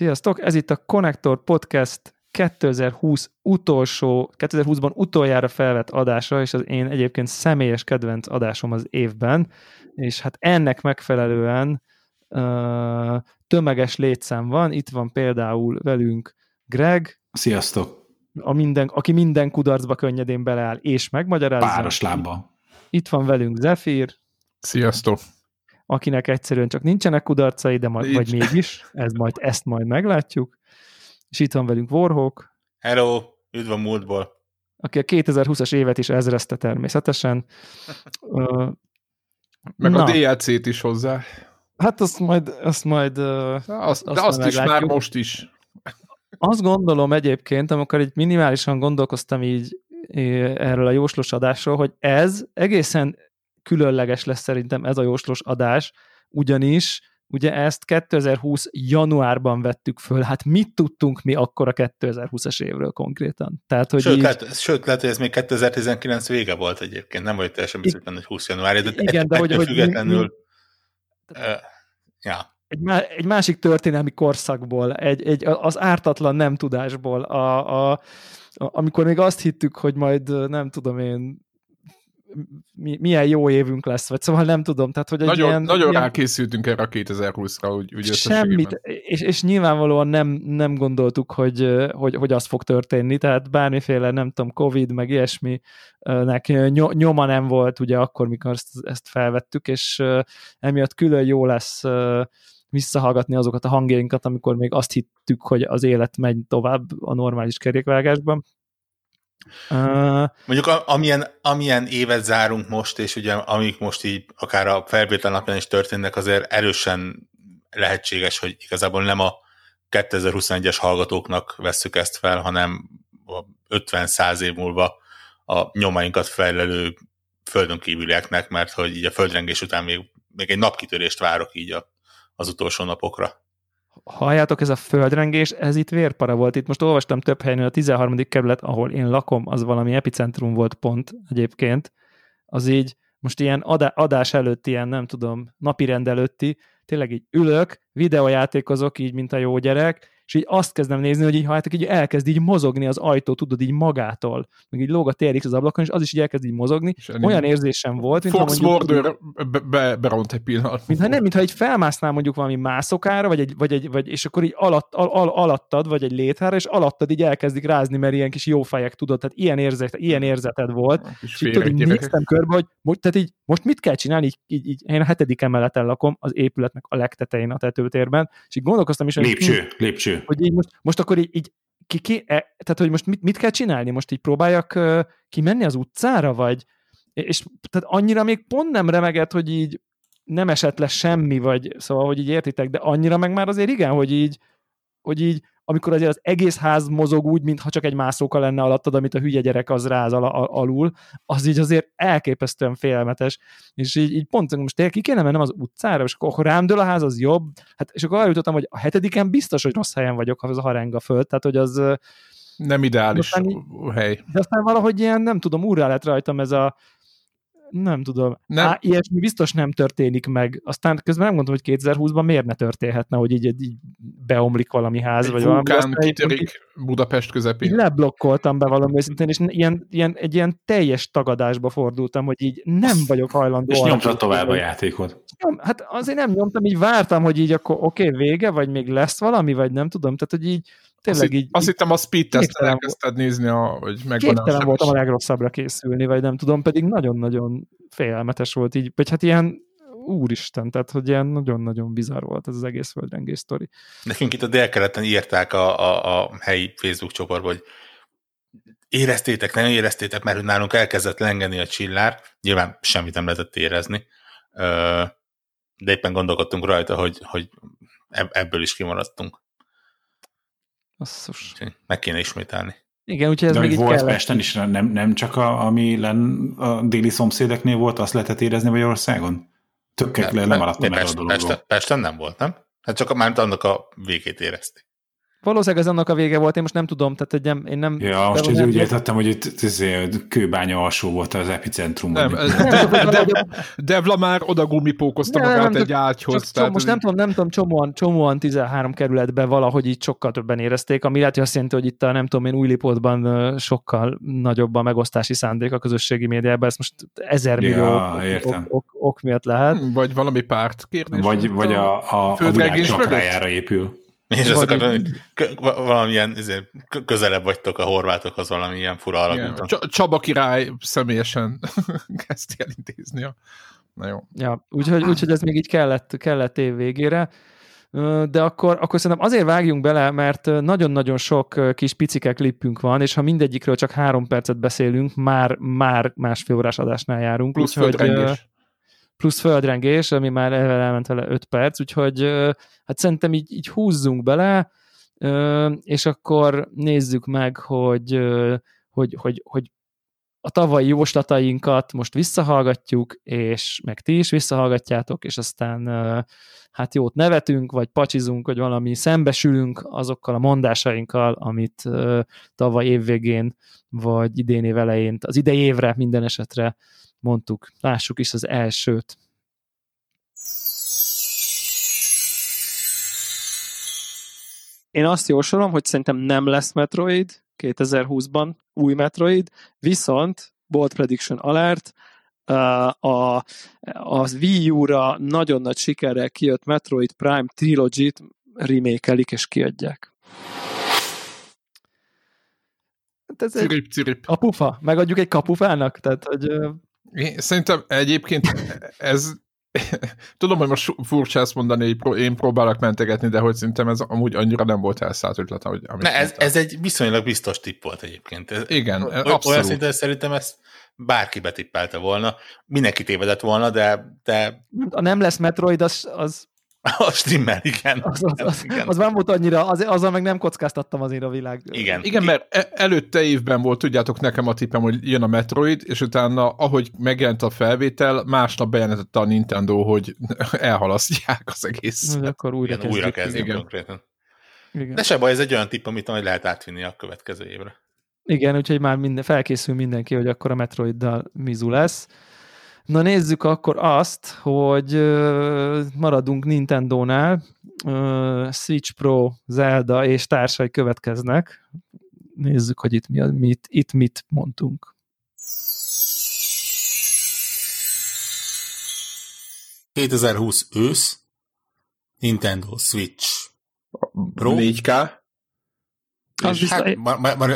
Sziasztok! Ez itt a Connector Podcast 2020 utolsó, 2020-ban utoljára felvett adása, és az én egyébként személyes kedvenc adásom az évben, és hát ennek megfelelően uh, tömeges létszám van. Itt van például velünk Greg. Sziasztok! A minden, aki minden kudarcba könnyedén beleáll és megmagyarázza. Páros lábba. Itt van velünk Zephyr. Sziasztok! Akinek egyszerűen csak nincsenek kudarcai, de majd, vagy mégis, ez majd, ezt majd meglátjuk. És itt van velünk Warhawk. Hello, üdv a múltból. Aki a 2020-as évet is ezrezte természetesen. Meg Na. a DLC-t is hozzá. Hát azt majd... Azt majd azt, azt de azt is már most is. Azt gondolom egyébként, amikor egy minimálisan gondolkoztam így erről a jóslos adásról, hogy ez egészen különleges lesz szerintem ez a jóslos adás, ugyanis ugye ezt 2020 januárban vettük föl, hát mit tudtunk mi akkor a 2020-as évről konkrétan? Tehát, hogy sőt, így... lehet, sőt, lehet, hogy ez még 2019 vége volt egyébként, nem vagy teljesen biztos benne, hogy 20 január, de Igen, de hogy, hogy függetlenül... Mi, mi... Uh, ja. Egy, má, egy másik történelmi korszakból, egy, egy, az ártatlan nem tudásból, a, a, a, amikor még azt hittük, hogy majd nem tudom én mi, milyen jó évünk lesz, vagy szóval nem tudom. Tehát, hogy egy nagyon ilyen, nagyon ilyen... rákészültünk erre a 2020-ra, úgy, úgy Semmit, és, és nyilvánvalóan nem, nem gondoltuk, hogy, hogy, hogy az fog történni, tehát bármiféle, nem tudom, Covid, meg ilyesminek nyoma nem volt ugye akkor, mikor ezt, ezt felvettük, és emiatt külön jó lesz visszahallgatni azokat a hangjainkat, amikor még azt hittük, hogy az élet megy tovább a normális kerékvágásban. Uh, Mondjuk amilyen, amilyen évet zárunk most, és ugye amik most így akár a felvétel napján is történnek, azért erősen lehetséges, hogy igazából nem a 2021-es hallgatóknak vesszük ezt fel, hanem 50-100 év múlva a nyomainkat felelő földön kívülieknek, mert hogy így a földrengés után még, még egy napkitörést várok így a, az utolsó napokra halljátok, ez a földrengés, ez itt vérpara volt. Itt most olvastam több helyen, a 13. kerület, ahol én lakom, az valami epicentrum volt pont egyébként. Az így most ilyen adás előtt, ilyen nem tudom, napi előtti, tényleg így ülök, videójátékozok így, mint a jó gyerek, és így azt kezdem nézni, hogy így, ha hát így elkezd így mozogni az ajtó, tudod, így magától, meg így lóg a TRX az ablakon, és az is így elkezd így mozogni. És Olyan érzésem volt, mint Fox Mordor be, beront egy pillanat. Mintha nem, mintha egy felmásznál mondjuk valami mászokára, vagy, egy, vagy, egy, vagy és akkor így alatt, al, al, alattad, vagy egy léthára, és alattad így elkezdik rázni, mert ilyen kis jó fejek, tudod, tehát ilyen, érzet, ilyen érzeted volt. És így, tudod, így néztem körbe, hogy most, tehát így, most mit kell csinálni, így, így, így, én a hetedik emeleten lakom, az épületnek a legtetején a tetőtérben, és így gondolkoztam is, hogy lépcső, lépcső hogy így most, most akkor így, így ki, ki, e, tehát hogy most mit, mit kell csinálni? Most így próbáljak uh, kimenni az utcára, vagy és tehát annyira még pont nem remegett, hogy így nem esett le semmi, vagy szóval, hogy így értitek, de annyira meg már azért igen, hogy így, hogy így amikor azért az egész ház mozog úgy, mintha csak egy mászóka lenne alattad, amit a hülye gyerek az ráz al- al- alul, az így azért elképesztően félelmetes. És így, így pont most tényleg ki kéne mennem az utcára, és akkor rám dől a ház, az jobb. Hát, és akkor arra jutottam, hogy a hetediken biztos, hogy rossz helyen vagyok, ha az a harenga föld, tehát hogy az nem ideális így, hely. De aztán valahogy ilyen, nem tudom, úrrá lett rajtam ez a nem tudom. Nem. Á, ilyesmi biztos nem történik meg. Aztán közben nem gondolom, hogy 2020-ban miért ne történhetne, hogy így, így beomlik valami ház, egy vagy valami. kitörik Budapest közepén. leblokkoltam be valami őszintén, és ilyen, ilyen, egy ilyen teljes tagadásba fordultam, hogy így nem vagyok hajlandó. És nyomtad tovább a játékot. Nem, hát azért nem nyomtam, így vártam, hogy így akkor oké, okay, vége, vagy még lesz valami, vagy nem tudom. Tehát, hogy így tényleg azt így... Azt hittem a speed tesztet elkezdted nézni, a, hogy megvan Képtelen voltam a legrosszabbra készülni, vagy nem tudom, pedig nagyon-nagyon félelmetes volt így, vagy hát ilyen úristen, tehát hogy ilyen nagyon-nagyon bizarr volt ez az egész földrengés sztori. Nekünk itt a délkeleten írták a, a, a helyi Facebook csoportban, hogy éreztétek, nem éreztétek, mert nálunk elkezdett lengeni a csillár, nyilván semmit nem lehetett érezni, de éppen gondolkodtunk rajta, hogy, hogy ebből is kimaradtunk. Asszus. Meg kéne ismételni. Igen, úgyhogy ez De még volt kellett. Pesten is, nem, nem csak a, ami len, a déli szomszédeknél volt, azt lehetett érezni Magyarországon? Tökkek le, nem alatt Pest, Pesten, Pesten nem volt, nem? Hát csak már annak a végét érezti. Valószínűleg ez annak a vége volt, én most nem tudom, tehát hogy nem, én nem... Ja, most így úgy értettem, hogy itt izé, kőbánya alsó volt az epicentrum. Nem, de, Devla már oda gumipókozta nem, magát nem, egy ágyhoz. Csak, tehát most nem tudom, nem tudom, csomóan, csomóan 13 kerületben valahogy így sokkal többen érezték, ami lehet, hogy azt jelenti, hogy itt a nem tudom én Újlipótban sokkal nagyobb a megosztási szándék a közösségi médiában, ez most ezer millió ja, ok, ok, ok, ok miatt lehet. Vagy valami párt kérdés. Vagy, vagy a, a, a, a épül. És azokat valamilyen izé, közelebb vagytok a horvátokhoz valamilyen fura alakúton. Csaba király személyesen kezdti elintézni. Na jó. Ja, úgyhogy, úgyhogy ez még így kellett, kellett év végére. De akkor, akkor szerintem azért vágjunk bele, mert nagyon-nagyon sok kis picike klippünk van, és ha mindegyikről csak három percet beszélünk, már, már másfél órás adásnál járunk. Plusz úgyhogy, plusz földrengés, ami már elment vele 5 perc, úgyhogy hát szerintem így, így húzzunk bele, és akkor nézzük meg, hogy, hogy, hogy, hogy a tavalyi jóslatainkat most visszahallgatjuk, és meg ti is visszahallgatjátok, és aztán hát jót nevetünk, vagy pacsizunk, vagy valami szembesülünk azokkal a mondásainkkal, amit tavaly évvégén, vagy idén év elején, az idei évre minden esetre mondtuk. Lássuk is az elsőt. Én azt jósolom, hogy szerintem nem lesz Metroid 2020-ban, új Metroid, viszont Bold Prediction Alert, a, a Wii U-ra nagyon nagy sikerrel kijött Metroid Prime Trilogy-t remake és kiadják. Hát ez cirip, egy cirip. kapufa? Megadjuk egy kapufának? Tehát, hogy én szerintem egyébként ez Tudom, hogy most furcsa ezt mondani, hogy én próbálok mentegetni, de hogy szerintem ez amúgy annyira nem volt elszállt ötlet, hogy Ne, ez, ez egy viszonylag biztos tipp volt egyébként. Ez, Igen, abszolút. Olyan szinten szerintem ezt bárki betippelte volna, mindenki tévedett volna, de... de... A nem lesz Metroid, az, az A stimmel, igen. Az, az, az, igen. az nem volt annyira, az, azzal meg nem kockáztattam azért a világ. Igen. Igen, mert e- előtte évben volt, tudjátok nekem a tippem, hogy jön a Metroid, és utána, ahogy megjelent a felvétel, másnap bejelentette a Nintendo, hogy elhalasztják az egész. Na, akkor újra igen, újra kezdjük igen. konkrétan. Igen. De se baj, ez egy olyan tipp, amit majd lehet átvinni a következő évre. Igen, úgyhogy már minden, felkészül mindenki, hogy akkor a Metroiddal Mizu lesz. Na nézzük akkor azt, hogy maradunk Nintendo-nál, Switch Pro, Zelda és társai következnek. Nézzük, hogy itt, mi, mit, itt mit mondtunk. ...2020 ősz, Nintendo Switch Pro. 4K. És hát,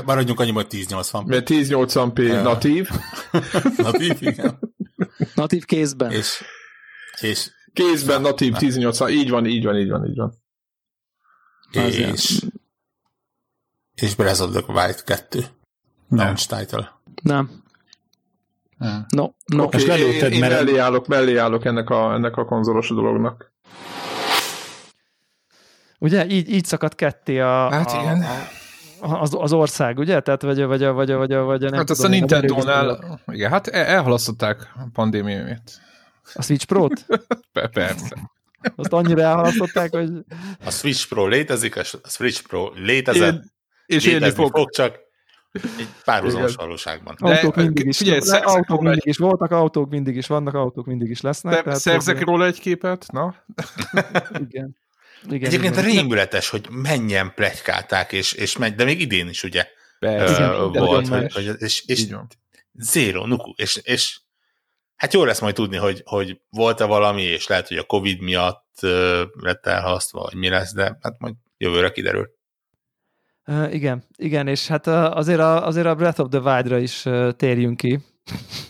maradjunk annyi, hogy 1080p. Mert 1080p natív. natív, igen. Natív kézben. És, és kézben na, natív 18 így van, így van, így van, így van. És, és Breath of the Wild 2. Launch title. Nem. No, no. Okay, és én, én mert... mellé, állok, mellé állok ennek a, ennek a konzolos dolognak. Ugye, így, így szakadt ketté a, hát a, igen. A, az, az ország, ugye? Tehát vagy, vagy, vagy, vagy, vagy, vagy nem Hát azt a Nintendo-nál, igen, hát elhalasztották a pandémiát. A Switch Pro-t? Persze. Azt annyira elhalasztották, hogy... A Switch Pro létezik, a Switch Pro létezett, én, és élni fog. fog, csak egy párhuzamos valóságban. Autók mindig is, figyelj, le, autók mindig egy... is voltak, autók mindig is vannak, autók mindig is lesznek. De szerzek hogy... róla egy képet, na? Igen. Igen, Egyébként igen. rémületes, hogy mennyien plegykálták, és, és megy, de még idén is ugye Persze, uh, igen, volt, hogy, hogy, és, és zéro, nuku, és, és hát jó lesz majd tudni, hogy, hogy volt-e valami, és lehet, hogy a Covid miatt uh, lett elhasztva, vagy mi lesz, de hát majd jövőre kiderül. Uh, igen, igen, és hát uh, azért, a, azért a Breath of the Wild-ra is uh, térjünk ki.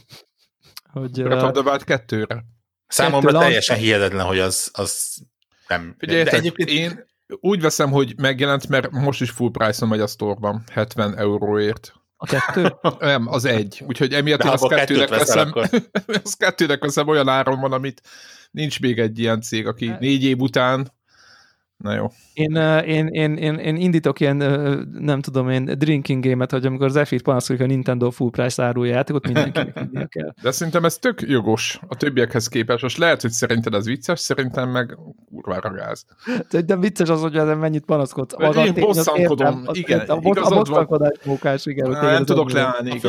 hogy, Breath of the Wild kettőre. Számomra kettő teljesen hihetetlen, hogy az, az nem. Figyelj, de egyébként... én úgy veszem, hogy megjelent, mert most is full price-on megy a store 70 euróért. A kettő? Nem, az egy. Úgyhogy emiatt én azt kettőnek veszem, az kettőnek veszem olyan áron van, amit nincs még egy ilyen cég, aki négy év után Na jó. Én, én, én, én, én indítok ilyen, nem tudom én, drinking game-et, hogy amikor az F-it panaszkodik a Nintendo full price árulja játékot, mindenkinek kell. De szerintem ez tök jogos a többiekhez képest. Most lehet, hogy szerinted ez vicces, szerintem meg kurvára gáz. De vicces az, hogy ezen mennyit panaszkodsz. Az én az bosszankodom, igen. A a bosszankodás mókás, igen. Á, Nem az tudok leállni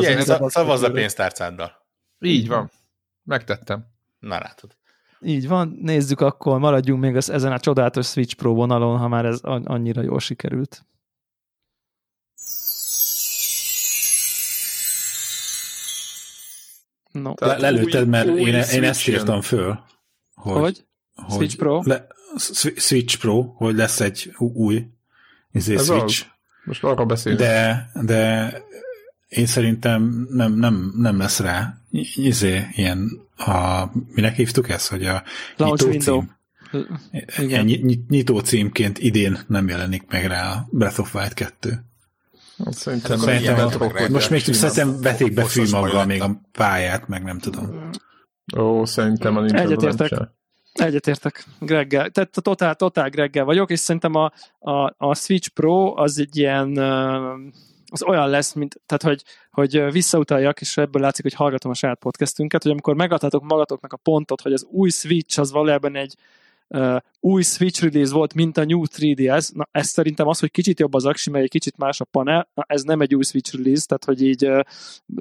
szavazz a pénztárcáddal. Így van. Megtettem. Na látod. Így van, nézzük akkor, maradjunk még az, ezen a csodálatos Switch Pro vonalon, ha már ez annyira jól sikerült. No, Le, lelőtted, mert új- én, új én ezt írtam föl. Hogy, hogy? Switch Pro? Le, Swi- Switch Pro, hogy lesz egy új izé, Ez Switch. Most arról beszélünk. De, de én szerintem nem, nem, nem lesz rá izé, ilyen, a, minek hívtuk ezt, hogy a Launch nyitó window. cím. Igen. Ny- ny- nyitó címként idén nem jelenik meg rá a Breath of Wild 2. Hát Szerintem, akkor Szerintem, ilyen a, rá, most még szerintem veték be fűmaggal még a pályát, meg nem tudom. Ó, szerintem a Nintendo Egyetértek. Egyetértek Greggel. Tehát totál, totál Greggel vagyok, és szerintem a, a, a Switch Pro az egy ilyen ö, az olyan lesz, mint, tehát hogy, hogy visszautaljak, és ebből látszik, hogy hallgatom a saját podcastünket, hogy amikor megadhatok magatoknak a pontot, hogy az új Switch az valójában egy uh, új Switch release volt, mint a New 3DS, na ez szerintem az, hogy kicsit jobb az aksi, mert egy kicsit más a panel, na ez nem egy új Switch release, tehát hogy így uh,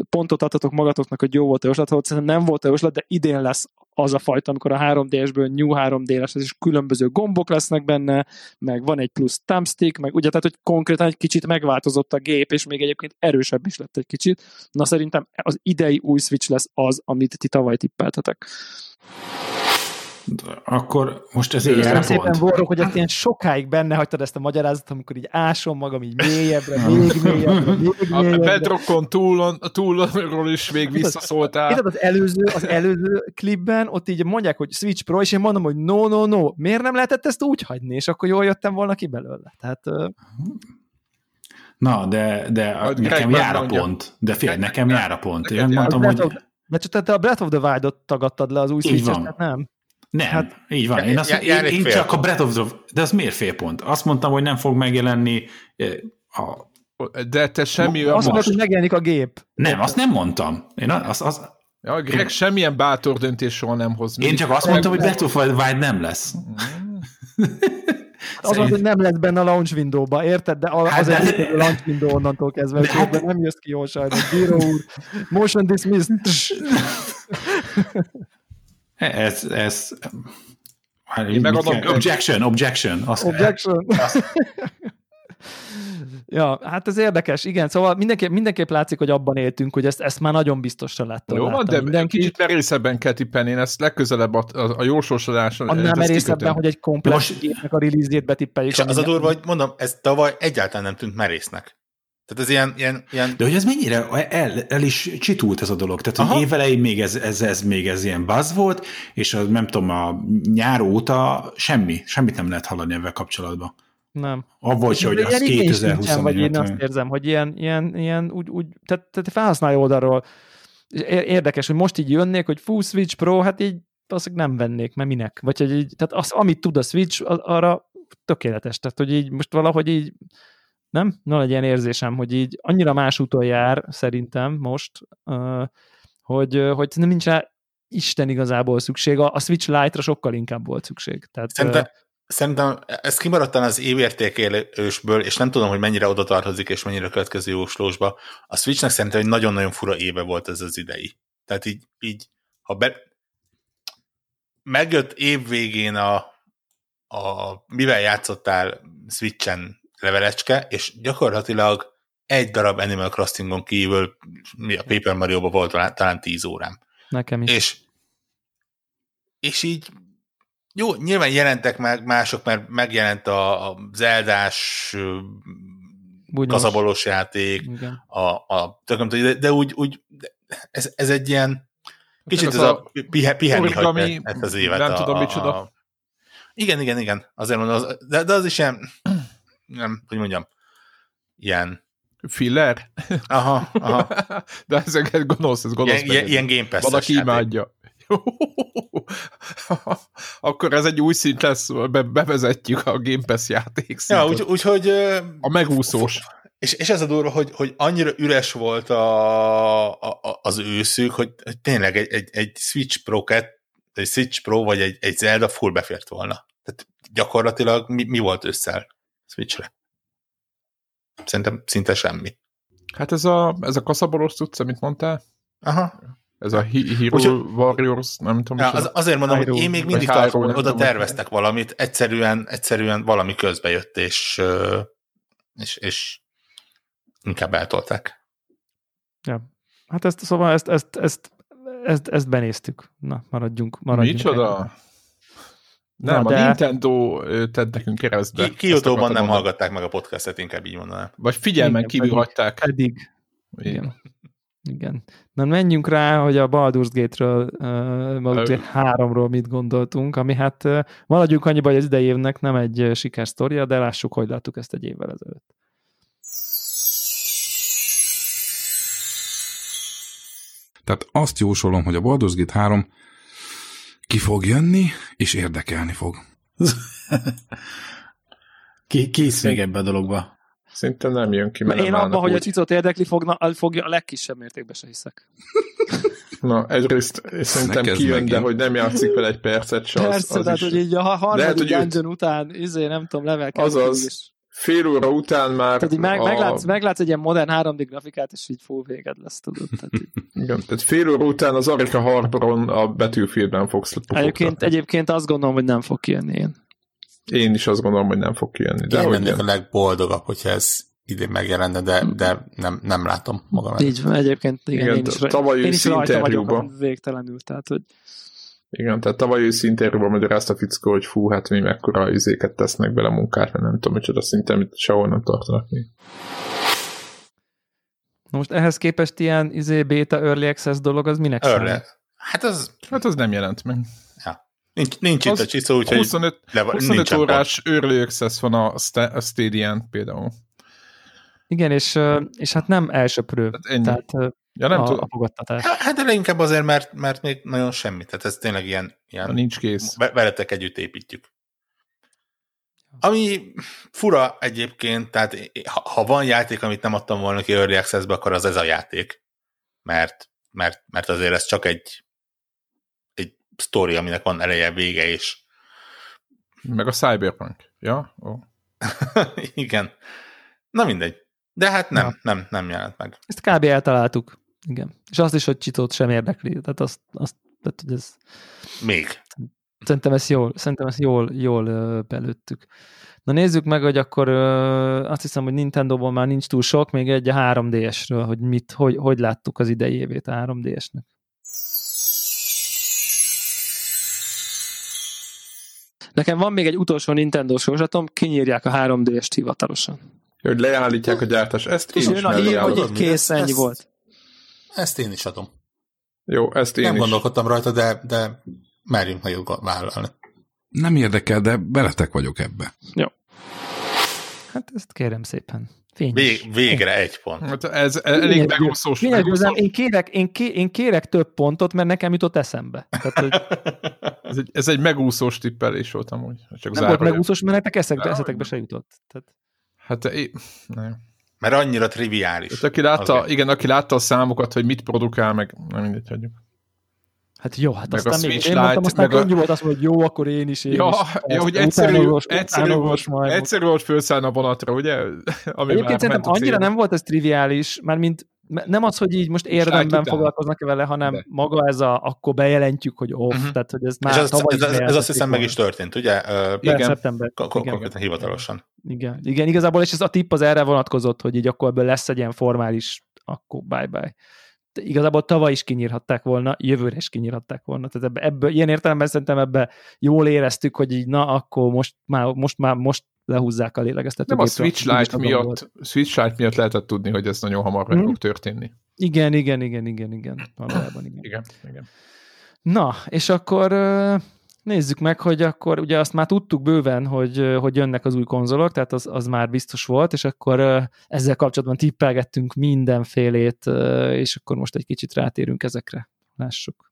pontot adhatok magatoknak, hogy jó volt a jóslat, hogy szerintem nem volt a jóslat, de idén lesz az a fajta, amikor a 3DS-ből New 3D-es, ez is különböző gombok lesznek benne, meg van egy plusz thumbstick, meg ugye, tehát, hogy konkrétan egy kicsit megváltozott a gép, és még egyébként erősebb is lett egy kicsit. Na szerintem az idei új Switch lesz az, amit ti tavaly tippeltetek. Akkor most ez a szépen. Vorok, hogy ezt ilyen sokáig benne hagytad ezt a magyarázatot, amikor így ásom magam így mélyebbre, még mélyebbre, még A mélyebbre. Bedrockon túlon, túlról is még visszaszóltál. Érted, az előző, az előző klipben ott így mondják, hogy Switch Pro, és én mondom, hogy no, no, no, miért nem lehetett ezt úgy hagyni, és akkor jól jöttem volna ki belőle. Tehát Na, de, de a, nekem jár a pont. De fél, nekem jár a pont. Én mondtam, a hogy de csak te a Breath of the Wild-ot tagadtad le az új switch nem? Nem, Hát- így van. Én, azt, Já- én, én csak a. Breath of the De az miért fél pont? Azt mondtam, hogy nem fog megjelenni eh, a De te semmi... Azt most. hogy megjelenik a gép. Nem, azt nem mondtam. Én az, az, Ja, Greg semmilyen bátor döntés soha nem hoz. én csak azt mondtam, hogy Breath of the Wild nem lesz. Az az, hogy nem lesz benne a launch window-ba, érted? De Hát az de- egy létező launch window onnantól kezdve, De hogy hát- nem jössz ki jól sajnos. Bíró úr, motion dismissed. Ez, ez hát, Én megadom- kell- objection, objection. Azt, Objection. ja, hát ez érdekes, igen, szóval mindenképp, mindenképp látszik, hogy abban éltünk, hogy ezt, ezt már nagyon biztosra láttam. Jó van, láttam de mindenki. kicsit merészebben kell tippelni, én ezt legközelebb a, a, a jósorsodáson... Annál merészebben, kikötöm. hogy egy komplet Most- gépnek a release-ét betippeljuk. És az a durva, hogy mondom, ez tavaly egyáltalán nem tűnt merésznek. Tehát ez ilyen, ilyen, ilyen De hogy ez mennyire el, el is csitult ez a dolog. Tehát, hogy Aha. évelején még ez, ez, ez, még ez ilyen buzz volt, és az, nem tudom, a nyár óta semmi, semmit nem lehet hallani ebben kapcsolatban. Nem. Avval se, hogy az igény sincsen, 2020 vagy én azt érzem, hogy ilyen, ilyen, ilyen úgy, úgy tehát, tehát felhasználó oldalról érdekes, hogy most így jönnék, hogy fú, Switch Pro, hát így valószínűleg nem vennék, mert minek? Vagy hogy így, tehát az, amit tud a Switch, az, arra tökéletes. Tehát, hogy így most valahogy így nem? Na, egy ilyen érzésem, hogy így annyira más úton jár szerintem most, hogy, hogy nem nincs rá Isten igazából szükség. A, a Switch Lite-ra sokkal inkább volt szükség. Tehát, Szerintem, uh, szerintem ez kimaradtan az évértékelősből, és nem tudom, hogy mennyire oda tartozik, és mennyire a következő jóslósba. A Switchnek szerintem egy nagyon-nagyon fura éve volt ez az idei. Tehát így, így ha be... megjött év végén a, a mivel játszottál Switchen levelecske, és gyakorlatilag egy darab Animal Crossingon kívül mi a Paper Mario-ban volt talán, talán 10 órám. nekem is. És, és így jó, nyilván jelentek meg mások, mert megjelent a, a Zeldás ö, Bunyós. kazabolos játék, Igen. a, a tököm, de, de úgy, úgy ez, ez egy ilyen kicsit Ez a a pihe, pihenni hagyja ezt az évet. nem a, tudom micsoda. A, igen, igen, igen. Azért mondom, az, de, de az is ilyen, nem, hogy mondjam, ilyen, Filler? aha, aha, De ezeket gonosz, ez gonosz. ilyen, ilyen, Game Pass-es Valaki játék. imádja. Akkor ez egy új szint lesz, be, bevezetjük a Game Pass játék Ja, szintet. úgy, úgyhogy... ö, A megúszós. És, és ez a durva, hogy, hogy annyira üres volt a, a, a- az őszük, hogy, hogy tényleg egy, egy, egy Switch Pro 2, egy Switch Pro vagy egy, egy Zelda full befért volna. Tehát gyakorlatilag mi, mi volt ősszel Switchre? Szerintem szinte semmi. Hát ez a, ez a kaszaboros tudsz, amit mondtál? Aha. Ez a Hero Úgy- Warriors, nem tudom. Ja, az, azért mondom, Hyrule, hogy én még mindig tartom, hogy oda terveztek valamit, egyszerűen, egyszerűen valami közbe jött, és, és, és inkább eltolták. Ja. Hát ezt, szóval ezt, ezt, ezt, ezt, ezt benéztük. Na, maradjunk. maradjunk Micsoda? ennyi. Nem, Na, a de- Nintendo tett nekünk keresztbe. Kiotóban nem mondani. hallgatták meg a podcastet, inkább így mondanám. Vagy figyelmen Igen, kívül pedig- hagyták. Pedig, igen. Igen. Na menjünk rá, hogy a Baldur's Gate-ről, uh, Baldur's Gate 3-ról mit gondoltunk, ami hát uh, maradjunk annyiba, hogy az idei évnek nem egy uh, sikersztoria, de lássuk, hogy láttuk ezt egy évvel ezelőtt. Tehát azt jósolom, hogy a Baldur's Gate 3 ki fog jönni, és érdekelni fog. Ki, kész még ebbe a dologba. Szinte nem jön ki, mert Én abban, hogy a cicot érdekli fogna, fogja, a legkisebb mértékben se hiszek. Na, egyrészt szerintem kijön, megint. de hogy nem játszik vele egy percet se, az, Persze, az tehát, is. hogy így a harmadik Lehet, hogy őt- dungeon után, izé, nem tudom, level Azaz. és Fél óra után már tehát így meg, a, meglátsz, meglátsz egy ilyen modern 3D grafikát, és így full véged lesz, tudod. Tehát így. igen, tehát fél óra után az Arika Harboron a Battlefieldben fogsz pufogtatni. Egyébként, egyébként azt gondolom, hogy nem fog kijönni én. Én is azt gondolom, hogy nem fog kijönni. De Én lennék a legboldogabb, hogyha ez idén megjelenne, de, de nem, nem látom magam. Így van, egyébként igen, Igen, én is, tavaly én is rajta vagyok végtelenül, tehát hogy Igen, tehát tavaly őszi interjúban magyarázta a fickó, hogy fú, hát mi mekkora izéket tesznek bele munkát, mert nem tudom, micsoda szinten, amit sehol nem tartanak még. Na most ehhez képest ilyen izé, beta, early access dolog, az minek számít? Örle. Hát az Hát az nem jelent meg. nincs, nincs itt Az a csiszó, úgyhogy 25, le, 25 nincsen órás early access van a, a Stadia-n például. Igen, és, és hát nem elsöprő. Tehát ennyi. Tehát Ja, nem a, a tudom, fogadtatás. Hát hát de leginkább azért, mert, mert még nagyon semmi. Tehát ez tényleg ilyen, ilyen nincs kész. ve- veletek együtt építjük. Ami fura egyébként, tehát ha, ha van játék, amit nem adtam volna ki Early Access-be, akkor az ez a játék. Mert, mert, mert azért ez csak egy egy sztori, aminek van eleje, vége, és Meg a Cyberpunk. Ja? Ó. igen. Na mindegy. De hát nem, Ja. nem, nem jelent meg. Ezt kb. eltaláltuk. Igen. És azt is, hogy Csitót sem érdekli. Tehát azt, azt tehát, hogy ez, Még. szerintem ezt jól, szerintem ezt jól, jól belőttük. Na nézzük meg, hogy akkor azt hiszem, hogy Nintendo-ból már nincs túl sok, még egy a 3DS-ről, hogy mit, hogy, hogy láttuk az idei évét a 3DS-nek. Nekem van még egy utolsó Nintendo sorzatom, kinyírják a 3DS-t hivatalosan. Hogy leállítják a gyártást. Ezt És én jön is a hír, hogy így kész, Ezt- ennyi ezt- volt. Ezt én is adom. Jó, ezt én nem is. gondolkodtam rajta, de, de merjünk nagyot vállalni. Nem érdekel, de beletek vagyok ebbe. Hát ezt kérem szépen. Fényes. Vég, végre egy pont. Hát ez elég megúszós. Én kérek, én, ké, én kérek több pontot, mert nekem jutott eszembe. Tehát, hogy Ez egy, ez egy megúszós tippelés volt amúgy. Csak nem volt megúszós, mert nektek eszetekbe se jutott. Tehát, Hát é... nem. Mert annyira triviális. Hát aki látta, Azért. igen, aki látta a számokat, hogy mit produkál, meg nem mindegy, hagyjuk. hát jó, hát Meg a aztán még Switch én mondtam, aztán meg a- volt azt hogy jó, akkor én is, én Ja, is. ja, hogy egyszerű, utánolvas- egyszerű, majd. egyszerű volt felszállni a vonatra, ugye? Ami Egyébként szerintem a annyira nem volt ez triviális, mert mint nem az, hogy így most érdemben foglalkoznak vele, hanem De. maga ez a, akkor bejelentjük, hogy off, Mhm. tehát hogy ez És már ez, tavaly ez, ez, ez azt hiszem meg is történt, ugye? Ö, Igen, Igen. szeptember. Konkrétan hivatalosan. Igen, igen, igazából, és ez a tipp az erre vonatkozott, hogy így akkor ebből lesz egy ilyen formális, akkor bye-bye. Igazából tavaly is kinyírhatták volna, jövőre is kinyírhatták volna. Tehát ebbe, ebből, ilyen értelemben szerintem ebbe jól éreztük, hogy így na, akkor most már, most már most lehúzzák a lélegeztető. Nem a Switch Lite miatt, Switch Lite miatt lehetett tudni, hogy ez nagyon hamar meg Mhm. fog történni. Igen, igen, igen, igen, igen. Valójában igen. Igen, igen. Na, és akkor nézzük meg, hogy akkor ugye azt már tudtuk bőven, hogy, hogy jönnek az új konzolok, tehát az, az már biztos volt, és akkor ezzel kapcsolatban tippelgettünk mindenfélét, és akkor most egy kicsit rátérünk ezekre. Lássuk.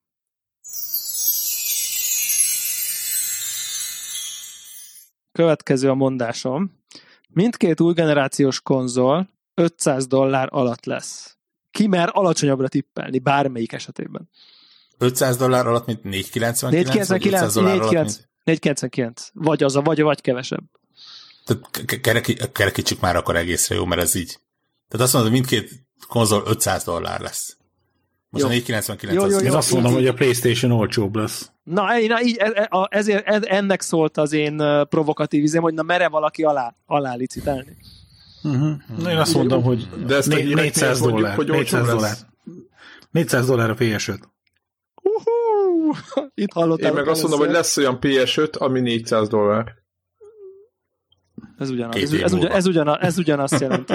Következő a mondásom. Mindkét új generációs konzol 500 dollár alatt lesz. Ki mer alacsonyabbra tippelni, bármelyik esetében. 500 dollár alatt, mint 499? 499, vagy 500 dollár alatt, 499. mint 499. Vagy az a, vagy, vagy kevesebb. Tehát ke- kereki- kerekítsük már akkor egészre jó, mert ez így. Tehát azt mondod, hogy mindkét konzol 500 dollár lesz. Most Jó. a 499 Jó, az jó, Én jó. azt mondom, hogy a Playstation olcsóbb lesz. Na, én- na így, e- e- ezért ez, ennek szólt az én provokatív izém, hogy na mere valaki alá, alá licitálni. Uh-huh. Na, én azt mondom, hogy De ezt a né- híreknél 400 hogy- dollár. hogy olcsó 400 lesz? dollár. 400 dollár a PS5. Uhú! Itt hallottam. Én meg azt mondom, hogy lesz olyan PS5, ami 400 dollár. Ez ugyanaz. Ez, ugyan, ez, ugyanaz, ez ugyanazt jelenti.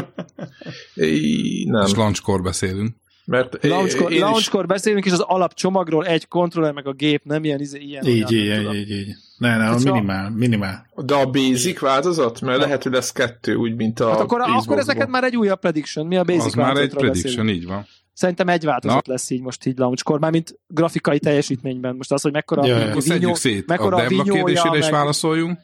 É, nem. És launchkor beszélünk. Mert Launchkor, én is, launchkor beszélünk, és az alapcsomagról egy kontroller, meg a gép, nem ilyen, izé- ilyen Így, olyan, így, tudom. így, így. Ne, ne, a Hát minimál, minimál. de a basic változat? Mert lehet, hogy lesz kettő, úgy, mint a Hát akkor, akkor Xboxban. ez neked már egy újabb prediction. Mi a basic Az már egy prediction, beszélünk? így van. Szerintem egy változat Na. lesz így most így launchkor, már mint grafikai teljesítményben. Most az, hogy mekkora Ja, a Akkor vinyó, szét. mekkora A a vinyója, kérdésére is meg- válaszoljunk.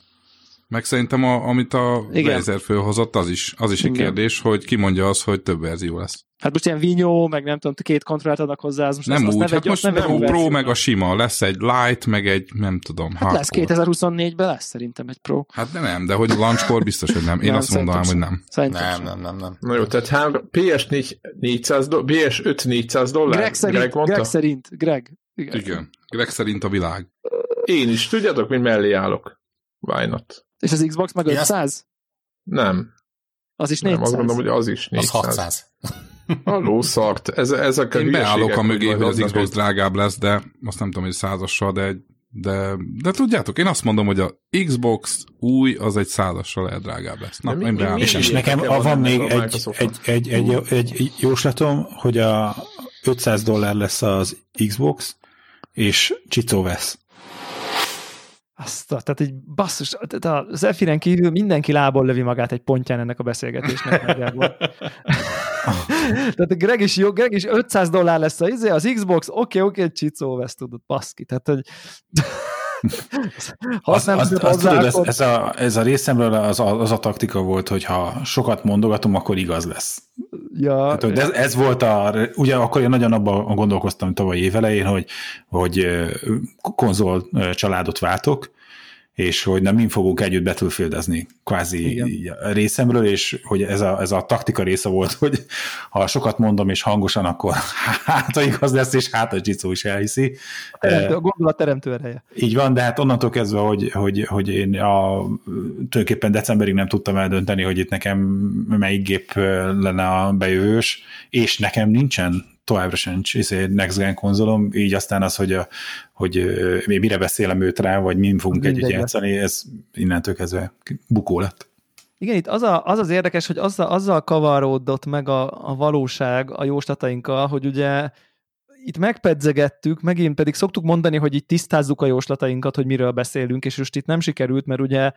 Meg szerintem, a, amit a Igen. Razer fölhozott, az is, az is egy Igen. kérdés, hogy ki mondja azt, hogy több verzió lesz. Hát most ilyen vinyó, meg nem tudom, két kontrollert adnak hozzá, az most Nem azt, azt úgy, ne hát vegy- most nem a Pro meg a sima, lesz egy Light, meg egy nem tudom, Hát lesz hardcore. 2024-ben lesz szerintem egy Pro. Hát de nem, de hogy a launchkor biztos, hogy nem. Én Nem, azt mondanám, hogy nem. Szerintem Nem, sem. nem, nem, nem. Na jó, tehát három, PS4 400 do, PS5 400 dollár? Greg szerint, Greg mondta? Greg szerint, Greg. Igen. Igen. Greg szerint a világ. Én is, tudjátok, mint mellé állok. Why not? És az Xbox meg Én azt- 500? Nem. Az is Nem, 400. azt gondolom, hogy az is Az 400. 600. Halló, szart. Ez, ezek a Én beállok a mögé, hogy az Xbox egy- drágább lesz, de azt nem tudom, hogy százassal, de, egy- de, de tudjátok, én azt mondom, hogy a Xbox új, az egy százassal lehet drágább lesz. Na, mi- én mi- mi- És, és nekem a, van van még a egy, Microsoftnak. egy, egy, egy, egy jóslatom, hogy a 500 dollár lesz az Xbox, és Csicó vesz. Azt, a- tehát egy basszus, tehát az Efiren kívül mindenki lából lövi magát egy pontján ennek a beszélgetésnek. nagyjából. tehát a Greg is jó, Greg is 500 dollár lesz a izé, az Xbox, oké, oké, egy csicó vesz, tudod, baszki. Tehát, hogy ha azt Az, nem az, tudod az, hozzá, tudod, ez, ez, a, ez a részemről az a, az a taktika volt, hogy ha sokat mondogatom, akkor igaz lesz. ja, Hát, hogy ez, ez volt a, ugye akkor én nagyon abban gondolkoztam tavaly év elején, hogy, hogy konzol családot váltok, és hogy nem mind fogunk együtt battlefieldezni kvázi Igen. a részemről, és hogy ez a, ez a taktika része volt, hogy ha sokat mondom és hangosan, akkor hát igaz lesz, és hát a Jitsu is elhiszi. teremtő, a gondolat teremtő ereje. Így van, de hát onnantól kezdve, hogy, hogy, hogy én a, tulajdonképpen decemberig nem tudtam eldönteni, hogy itt nekem melyik gép ö, lenne a bejövős, és nekem nincsen továbbra sem izé, Next Gen konzolom, így aztán az, hogy, a, hogy én mire beszélem őt rá, vagy mi fogunk Mindegy együtt játszani, ez innentől kezdve bukó lett. Igen, itt az, a, az az érdekes, hogy azzal, azzal kavaródott meg a, a valóság a jóslatainkkal, hogy ugye itt megpedzegettük, megint pedig szoktuk mondani, hogy itt tisztázzuk a jóslatainkat, hogy miről beszélünk, és most itt nem sikerült, mert ugye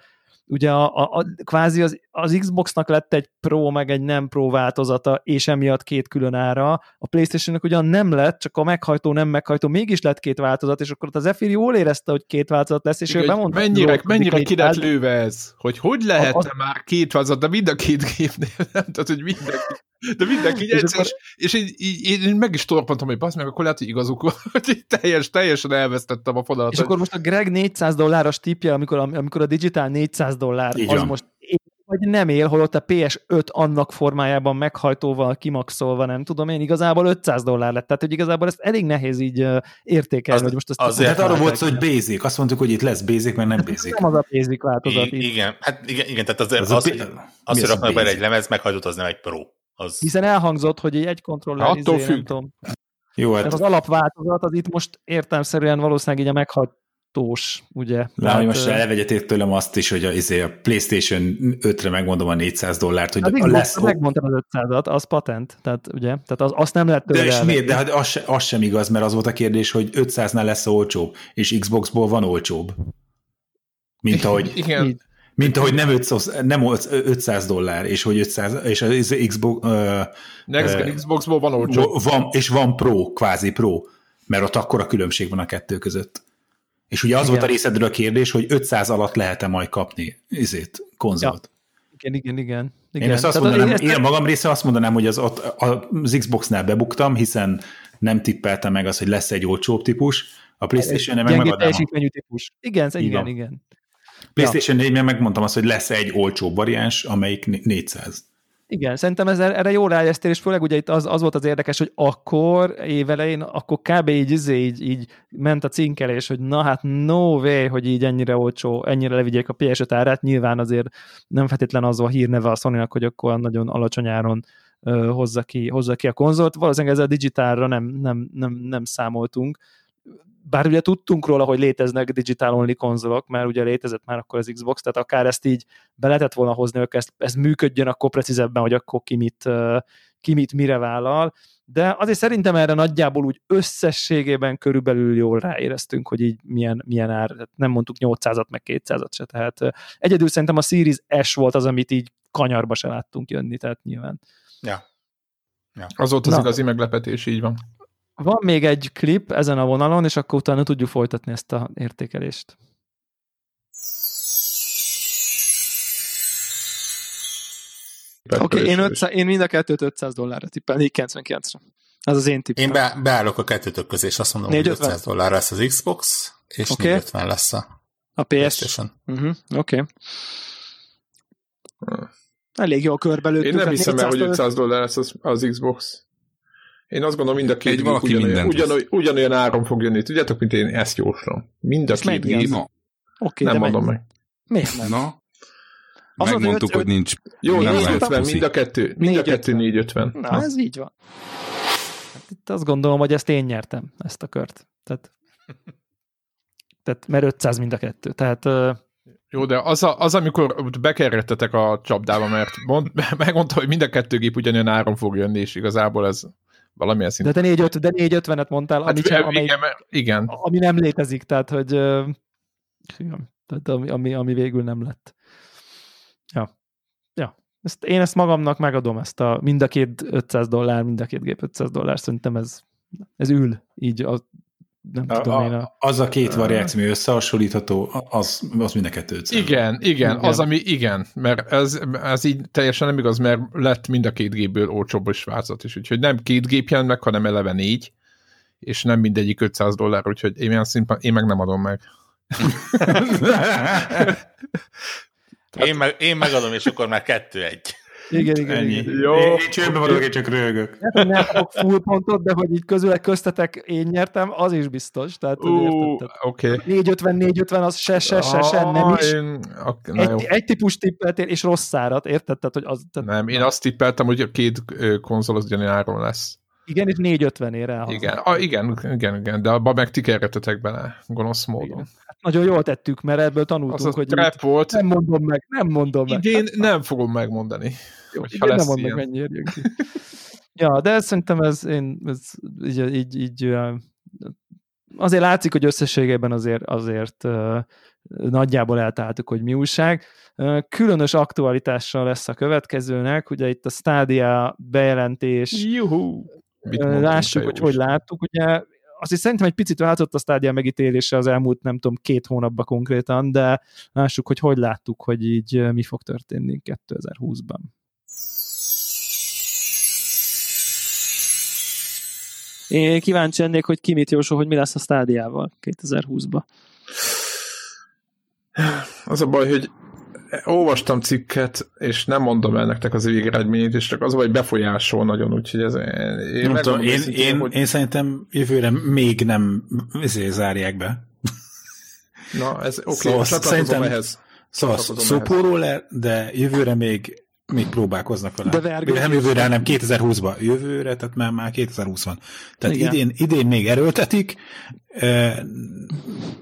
ugye a, a, a, kvázi az, az Xboxnak lett egy Pro, meg egy nem Pro változata, és emiatt két külön ára. A Playstation-nek ugyan nem lett, csak a meghajtó, nem meghajtó, mégis lett két változat, és akkor ott az Zephyr jól érezte, hogy két változat lesz, és ő Igen, bemondta, mennyire, hogy mennyire két ki lett változat. lőve ez? Hogy hogy lehetne Az- már két változat, de mind a két gépnél nem, tehát hogy mindenki, de mindenki így És egyszer, akkor- és így, így, én meg is torpantam, hogy basz meg, akkor lehet, hogy igazuk van, hogy így teljes, teljesen elvesztettem a fonalat. És akkor most a Greg 400 dolláros tipje, amikor, amikor a Digital 400 dollár, Így az van. most vagy nem él, holott a PS5 annak formájában meghajtóval, kimaxolva, nem tudom én, igazából 500 dollár lett. Tehát, hogy igazából ezt elég nehéz így értékelni, Az- hogy most azt azért Hát arról volt szó, hogy basic. Azt mondtuk, hogy itt lesz basic, meg nem basic. nem az a basic változat. I- igen, hát igen, igen tehát azért Az az, a az, bi- hogy, mi az, hogy az a raknak bele basic? egy lemez, meghajtott, az nem egy pro. Az, Hiszen elhangzott, hogy egy kontroller, Attól izé, nem függ. tudom. Jó, hát az alapváltozat az itt most értelmszerűen valószínűleg így a meghajtós, ugye. Lá, hogy most ö, elvegyeték tőlem azt is, hogy a, izé, a PlayStation 5-re megmondom a 400 dollárt, hogy az a lesz... megmondtam az 500-at, az patent, tehát ugye, tehát az, azt nem lehet De, tőle és elvenni. miért? De hát az, az sem igaz, mert az volt a kérdés, hogy 500-nál lesz olcsóbb, és Xboxból van olcsóbb. Mint ahogy, Igen, Így. Mint ahogy nem, 500, nem 500 dollár, és hogy 500, és az Xbox, uh, Xboxból van olcsó. van, és van Pro, kvázi Pro, mert ott akkora különbség van a kettő között. És ugye az Igen. volt a részedről a kérdés, hogy 500 alatt lehet-e majd kapni izét, konzolt. Igen, igen, igen. igen. Én ezt azt Tehát mondanám, ezt- én a magam része azt mondanám, hogy az, ott, az Xboxnál bebuktam, hiszen nem tippeltem meg az, hogy lesz egy olcsóbb típus, A PlayStation-nél meg a- teljesítményű típus. Igen, igen, van. igen. PlayStation 4-ben megmondtam azt, hogy lesz egy olcsó variáns, amelyik né- 400. Igen, szerintem ez, erre jó rájesztél, és főleg ugye itt az, az volt az érdekes, hogy akkor évelején, akkor kb. így, izé, így, így ment a cinkelés, hogy na hát no way, hogy így ennyire olcsó, ennyire levigyék a PS5 árát, nyilván azért nem feltétlen az a hírneve a sony hogy akkor nagyon alacsony áron ö, hozza, ki, hozza ki a konzolt. Valószínűleg ezzel a digitálra nem, nem, nem, nem számoltunk. Bár ugye tudtunk róla, hogy léteznek digital only konzolok, mert ugye létezett már akkor az Xbox, tehát akár ezt így be lehetett volna hozni, hogy ez, ez működjön akkor precízebben, hogy akkor ki mit, ki mit mire vállal, de azért szerintem erre nagyjából úgy összességében körülbelül jól ráéreztünk, hogy így milyen, milyen ár, Tehát nem mondtuk 800-at, meg 200-at se, tehát egyedül szerintem a Series S volt az, amit így kanyarba se láttunk jönni, tehát nyilván. Ja. Az volt az Na. igazi meglepetés, így van. Van még egy klip ezen a vonalon, és akkor utána tudjuk folytatni ezt a értékelést. Oké, okay, én, 500, én mind a kettőt 500 dollárra tippelnék 99-re. Ez az én tippem. Én be, beállok a kettőtök közé, és azt mondom, hogy 450. 500 dollár lesz az Xbox, és Oké. okay. 450 lesz a a PS. PlayStation. Uh-huh, Oké. Okay. Elég jól körbelőttük. Én nem hiszem el, hogy 400 500 dollár lesz az, az Xbox. Én azt gondolom, mind a két Egy gép valaki ugyanolyan, mindent ugyanolyan, ugyanolyan áron fog jönni. Tudjátok, mint én ezt jóslom. Mind a És két gép. Oké, Nem mondom meg. Miért nem? na. Az Megmondtuk, hogy nincs. Jó, Nem lehet 450, puszi. mind a kettő. Mind a 450. kettő 450. Na, ez így van. Hát itt azt gondolom, hogy ezt én nyertem, ezt a kört. Tehát, tehát mert 500 mind a kettő. Tehát Jó, de az, a, az amikor bekerrettetek a csapdába, mert mond, megmondta, hogy mind a kettő gép ugyanolyan áron fog jönni, és igazából ez valamilyen de szinten. te 450, de 450-et mondtál, ami, Hát, sem, amely, igen, igen, ami nem létezik, tehát hogy igen, tehát ami, ami, ami végül nem lett. Ja. Ja. Ezt, én ezt magamnak megadom, ezt a mind a két 500 dollár, mind a két gép 500 dollár, szerintem ez, ez ül, így a, nem A, tudom én. a, az a két variáció, ami összehasonlítható, az, az mind a kettő 500. igen, igen, Igen. az, ami igen, mert ez, ez így teljesen nem igaz, mert lett mind a két gépből olcsóbb is változat is, úgyhogy nem két gép jelent meg, hanem eleve négy, és nem mindegyik 500 dollár, úgyhogy én, ilyen szinten, én meg nem adom meg. Én, meg, én megadom, és akkor már kettő-egy. Igen, igen, Ennyi. igen. Jó. Én, én csőben vagyok, én csak. Hát, hogy nem kapok full pontot, de hogy így közülek köztetek én nyertem, az is biztos. Tehát, hogy Ú, érted, tehát oké. 450, 450 az se, se, se, se, nem Ah, is. Én, ok, na jó. Egy, egy típus tippeltél, és rossz árat, érted? Tehát, hogy az, tehát, Nem, én azt tippeltem, hogy a két konzol az ugyanilyen áron lesz. Igen, és 450 ér el. Igen, a, igen, igen, igen, de abban meg ti kerretetek bele, gonosz módon. Igen. Hát nagyon jól tettük, mert ebből tanultunk, Az a hogy trap volt, nem mondom meg, nem mondom meg. idén nem fogom megmondani. Jó, hogyha igen, nem lesz mondom meg, mennyi érjön ki. ja, de szerintem ez, én, ez így, így, így azért látszik, hogy összességében azért, azért nagyjából eltaláltuk, hogy mi újság. Különös aktualitással lesz a következőnek, ugye itt a Stadia bejelentés, Juhu! Lássuk, hogy hogy láttuk. Ugye azt szerintem egy picit változott a stádia megítélése az elmúlt, nem tudom, két hónapban konkrétan, de lássuk, hogy hogy láttuk, hogy így mi fog történni 2020-ban. Én kíváncsi lennék, hogy ki mit jósol, hogy mi lesz a stádiával 2020-ban. Az a baj, hogy olvastam cikket, és nem mondom el nektek az végeredményét, és csak az hogy befolyásol nagyon, úgyhogy ez, én, Nem tudom, én, őszintén, én, hogy, én szerintem jövőre még nem ezért zárják be. na, ez oké, Szóval okay, szerintem- ehhez. Szóval szopóról le, de jövőre még még próbálkoznak vele. De vergődés. nem jövőre, hanem 2020-ba. Jövőre, tehát már, már 2020 van. Tehát Igen. idén, idén még erőltetik,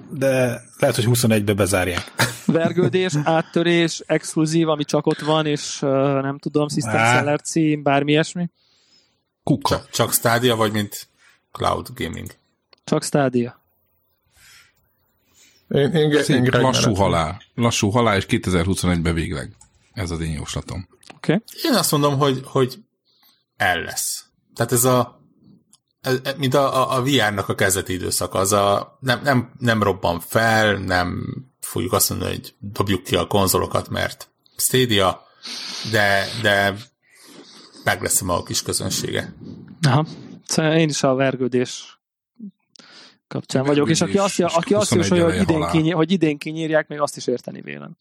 de lehet, hogy 21-be bezárják. Vergődés, áttörés, exkluzív, ami csak ott van, és nem tudom, System Á. Seller cím, bármi ilyesmi. Kuka. Csak, csak Stadia, vagy mint Cloud Gaming? Csak Stadia. Én, én, én, én lassú halál. Lassú halál, és 2021-ben végleg. Ez az én jóslatom. Okay. Én azt mondom, hogy, hogy el lesz. Tehát ez a ez, mint a, a, a VR-nak a kezdeti időszak, az a nem, nem, nem robban fel, nem fogjuk azt mondani, hogy dobjuk ki a konzolokat, mert Stadia, de, de meg lesz a maga kis közönsége. Aha. Szóval én is a vergődés kapcsán vagyok, és aki azt, aki azt 21 jósolja, hogy idén, hogy idén kinyírják, még azt is érteni vélem.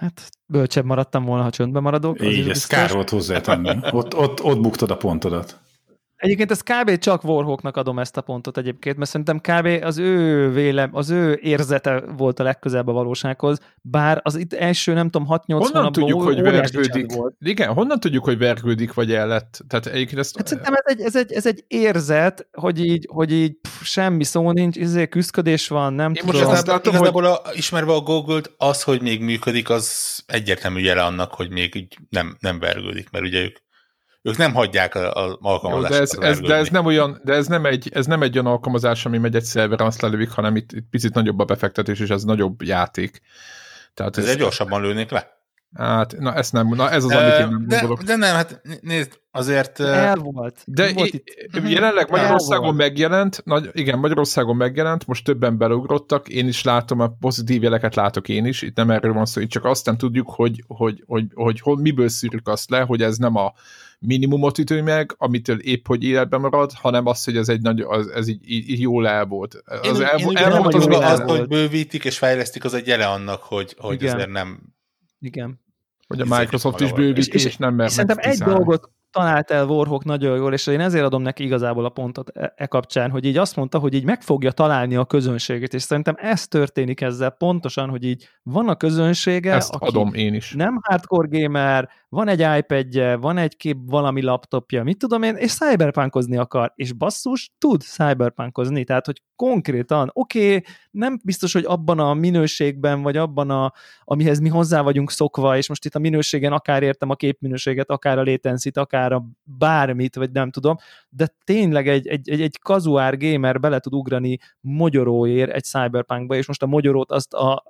Hát bölcsebb maradtam volna, ha csöndben maradok. Így, ez kár volt hozzátenni. Ott, ott, ott buktad a pontodat. Egyébként ez kb. csak Warhawknak adom ezt a pontot egyébként, mert szerintem kb. az ő vélem, az ő érzete volt a legközelebb a valósághoz, bár az itt első, nem tudom, 6-8 Honnan tudjuk, hogy vergődik? volt. Igen, honnan tudjuk, hogy vergődik, vagy el lett? Tehát egyébként ezt... Hát szerintem ez egy, ez, egy, ez egy érzet, hogy így, hogy így pff, semmi szó nincs, izé küszködés van, nem Én tudom. most ezt látom, igazából a, ismerve a Google-t, az, hogy még működik, az egyértelmű jele annak, hogy még így nem, nem vergődik, mert ugye ők, ők nem hagyják a, a Jó, alkalmazást. de, ez, ez, de ez nem olyan, de ez nem egy, ez nem egy olyan alkalmazás, ami megy egy szerveren, azt lelövik, hanem itt, itt picit nagyobb a befektetés, és ez nagyobb játék. Tehát Ezért gyorsabban lőnék le. Hát, na, ezt nem, na ez az, amit én nem de, gondolok. de nem, hát nézd, azért... El volt. De volt itt. jelenleg El Magyarországon volt. megjelent, nagy, igen, Magyarországon megjelent, most többen beugrottak, én is látom, a pozitív jeleket látok én is, itt nem erről van szó, itt csak azt nem tudjuk, hogy, hogy, hogy, hogy, hogy miből szűrjük azt le, hogy ez nem a minimumot ütő meg, amitől épp, hogy életben marad, hanem az, hogy ez egy nagy, az, ez így, így, jól el volt. Én, Az úgy- el, én el, gondolom, volt hogy az, el az, hogy bővítik és fejlesztik, az egy jele annak, hogy, hogy Igen. azért nem... Igen. hogy a Microsoft is bővíti, És- és, nem mer Szerintem egy dolgot talált el Warhawk nagyon jól, és én ezért adom neki igazából a pontot e, e kapcsán, hogy így azt mondta, hogy így meg fogja találni a közönséget, és szerintem ez történik ezzel pontosan, hogy így van a közönsége, Ezt aki adom én is. nem hardcore gamer, van egy iPad-je, van egy kép valami laptopja, mit tudom én, és cyberpunkozni akar, és basszus, tud cyberpunkozni, tehát, hogy konkrétan, oké, okay, nem biztos, hogy abban a minőségben, vagy abban a, amihez mi hozzá vagyunk szokva, és most itt a minőségen akár értem a képminőséget, akár a latency akár a bármit, vagy nem tudom, de tényleg egy, egy, egy, egy kazuár gamer bele tud ugrani mogyoróért egy cyberpunkba, és most a mogyorót azt a,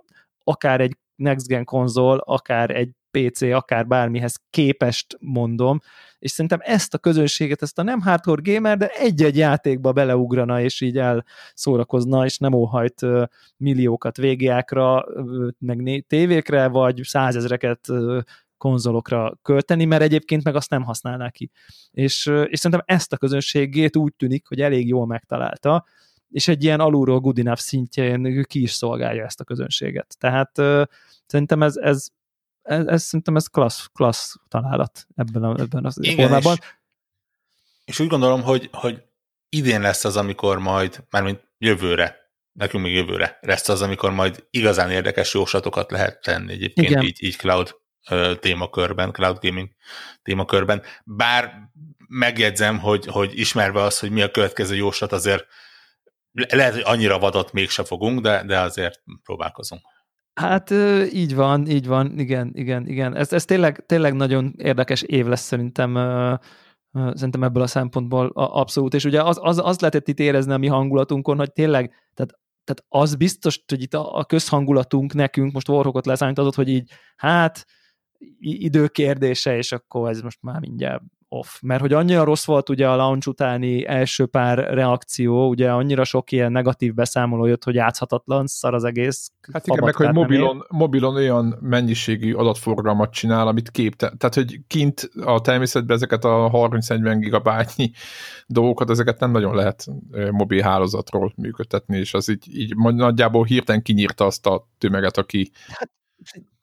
akár egy next gen konzol, akár egy PC, akár bármihez képest mondom, és szerintem ezt a közönséget, ezt a nem hardcore gamer, de egy-egy játékba beleugrana, és így elszórakozna, és nem óhajt milliókat végiákra, meg tévékre, vagy százezreket konzolokra költeni, mert egyébként meg azt nem használná ki. És, és szerintem ezt a közönségét úgy tűnik, hogy elég jól megtalálta, és egy ilyen alulról good enough szintjén ki is szolgálja ezt a közönséget. Tehát szerintem ez, ez, ez, ez szerintem ez klassz, klassz találat ebben, a, ebben az Igen, formában. és, és úgy gondolom, hogy, hogy idén lesz az, amikor majd, mármint jövőre, nekünk még jövőre lesz az, amikor majd igazán érdekes jóslatokat lehet tenni egyébként Igen. így, így cloud témakörben, cloud gaming témakörben. Bár megjegyzem, hogy, hogy ismerve az, hogy mi a következő jóslat, azért le- lehet, hogy annyira vadat mégse fogunk, de, de azért próbálkozunk. Hát így van, így van, igen, igen, igen. Ez, ez tényleg, tényleg nagyon érdekes év lesz szerintem, szerintem ebből a szempontból abszolút, és ugye az, az, az lehetett itt érezni a mi hangulatunkon, hogy tényleg, tehát, tehát az biztos, hogy itt a, a közhangulatunk nekünk, most Warhawkot leszámított, hogy így, hát i- idő kérdése, és akkor ez most már mindjárt off. Mert hogy annyira rossz volt ugye a launch utáni első pár reakció, ugye annyira sok ilyen negatív beszámoló jött, hogy játszhatatlan, szar az egész. Hát igen, meg hogy mobilon, mobilon olyan mennyiségű adatforgalmat csinál, amit kép, tehát hogy kint a természetben ezeket a 30-40 gigabájtnyi dolgokat, ezeket nem nagyon lehet mobil hálózatról működtetni, és az így, így nagyjából hirtelen kinyírta azt a tömeget, aki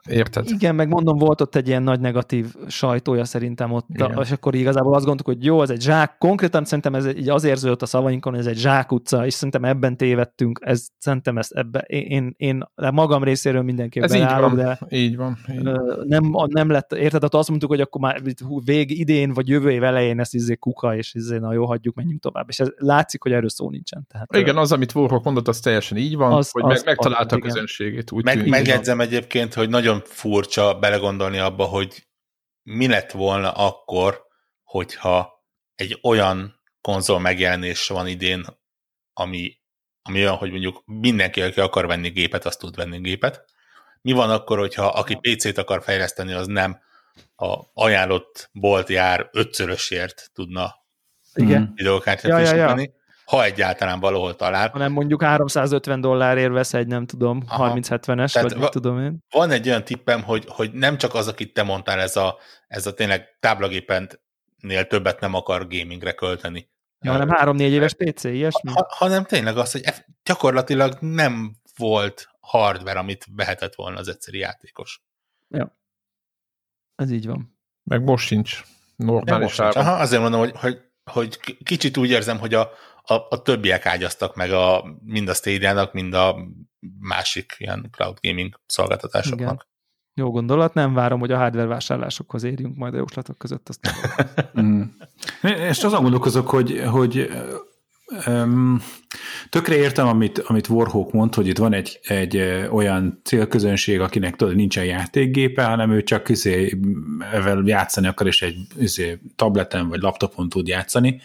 Érted? Igen, meg mondom, volt ott egy ilyen nagy negatív sajtója szerintem ott, Igen. és akkor igazából azt gondoltuk, hogy jó, ez egy zsák, konkrétan szerintem ez így az érződött a szavainkon, hogy ez egy zsák utca, és szerintem ebben tévedtünk, ez, szerintem ezt ebbe, én, én, én magam részéről mindenképp Ez így beleállok, van, de így van. Így. van. nem, nem lett, érted, tehát azt mondtuk, hogy akkor már vég idén, vagy jövő év elején ez izé kuka, és izé, na jó, hagyjuk, menjünk tovább. És ez látszik, hogy erről szó nincsen. Tehát, Igen, az, amit Warhawk mondott, az teljesen így van, Az- hogy az meg, megtalálta az, a közönségét. Úgy Meg, megjegyzem egyébként, hogy nagyon furcsa belegondolni abba, hogy mi lett volna akkor, hogyha egy olyan konzol megjelenés van idén, ami, ami olyan, hogy mondjuk mindenki, aki akar venni gépet, az tud venni gépet. Mi van akkor, hogyha aki PC-t akar fejleszteni, az nem a ajánlott bolti ár ötszörösért tudna igen. Mhm. videókártyát Ja, ja, ja. Ha egyáltalán valahol talál. hanem mondjuk 350 dollárért vesz egy, nem tudom, Aha. 30-70-es, Tehát vagy mit va- tudom én. van egy olyan tippem, hogy, hogy nem csak az, akit te mondtál, ez a, ez a tényleg táblagépennél többet nem akar gamingre költeni, Ja, hanem három-négy éves PC, ilyesmi? Ha, hanem tényleg az, hogy gyakorlatilag nem volt hardware, amit vehetett volna az egyszerű játékos. Ja. Ez így van. Meg most sincs normális most Aha, azért mondom, hogy, hogy, hogy kicsit úgy érzem, hogy a, a, a többiek ágyaztak meg a, mind a stadia mind a másik ilyen cloud gaming szolgáltatásoknak. Igen. Jó gondolat, nem várom, hogy a hardware vásárlásokhoz érjünk majd a jóslatok között. Azt mm. És azon gondolkozok, hogy, hogy um, tökre értem, amit, amit Warhawk mond, hogy itt van egy, egy olyan célközönség, akinek tudod, nincsen játékgépe, hanem ő csak izé, ezzel játszani akar, és egy izé, tableten vagy laptopon tud játszani,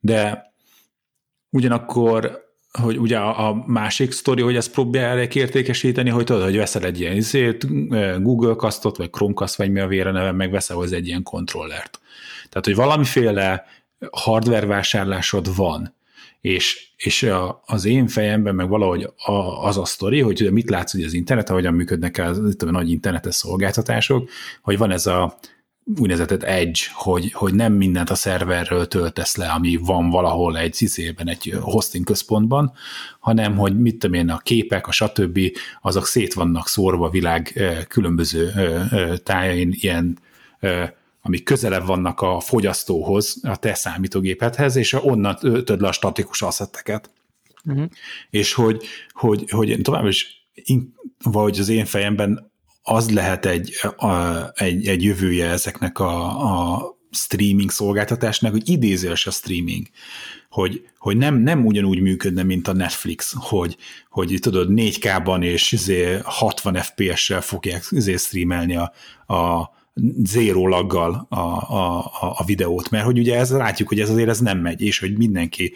de ugyanakkor hogy ugye a, másik sztori, hogy ezt próbálják értékesíteni, hogy tudod, hogy veszel egy ilyen izét, Google Castot, vagy Chromecast, vagy mi a vére neve, meg veszel hozzá egy ilyen kontrollert. Tehát, hogy valamiféle hardware vásárlásod van, és, és a, az én fejemben meg valahogy a, az a sztori, hogy mit látsz hogy az internet, ahogyan működnek az a nagy internetes szolgáltatások, hogy van ez a úgynevezett edge, hogy, hogy nem mindent a szerverről töltesz le, ami van valahol egy szizében, egy hosting központban, hanem hogy mit tudom én, a képek, a stb. azok szét vannak szórva a világ különböző tájain, ilyen amik közelebb vannak a fogyasztóhoz, a te számítógépedhez, és onnan ötöd le a statikus asszetteket. Uh-huh. És hogy, hogy, hogy tovább is vagy az én fejemben az lehet egy, a, egy, egy jövője ezeknek a, a streaming szolgáltatásnak, hogy idézős a streaming, hogy, hogy nem, nem ugyanúgy működne, mint a Netflix, hogy, hogy tudod 4K-ban és 60 izé FPS-sel fogják izé streamelni a, a zéró laggal a, a, a, videót, mert hogy ugye ez látjuk, hogy ez azért ez nem megy, és hogy mindenki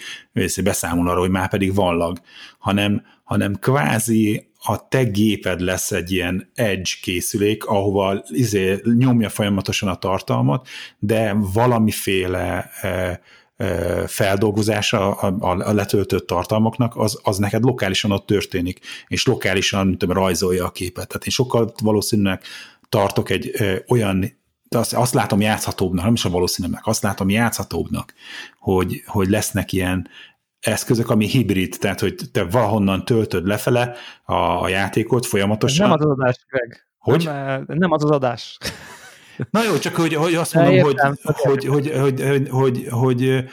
beszámol arra, hogy már pedig van lag, hanem, hanem kvázi a te géped lesz egy ilyen edge készülék, ahova izé, nyomja folyamatosan a tartalmat, de valamiféle e, e, feldolgozása a, a, a letöltött tartalmaknak, az, az neked lokálisan ott történik, és lokálisan tudom, rajzolja a képet. Tehát én sokkal valószínűleg tartok egy e, olyan de azt, azt látom játszhatóbbnak, nem is a valószínűleg, azt látom játszhatóbbnak, hogy, hogy lesznek ilyen eszközök, ami hibrid, tehát hogy te valahonnan töltöd lefele a, a játékot folyamatosan. Nem az az adás, Greg. Hogy? Nem, nem az az adás. Na jó, csak hogy, hogy azt mondom, értem, hogy, hogy, hogy, hogy, hogy, hogy, hogy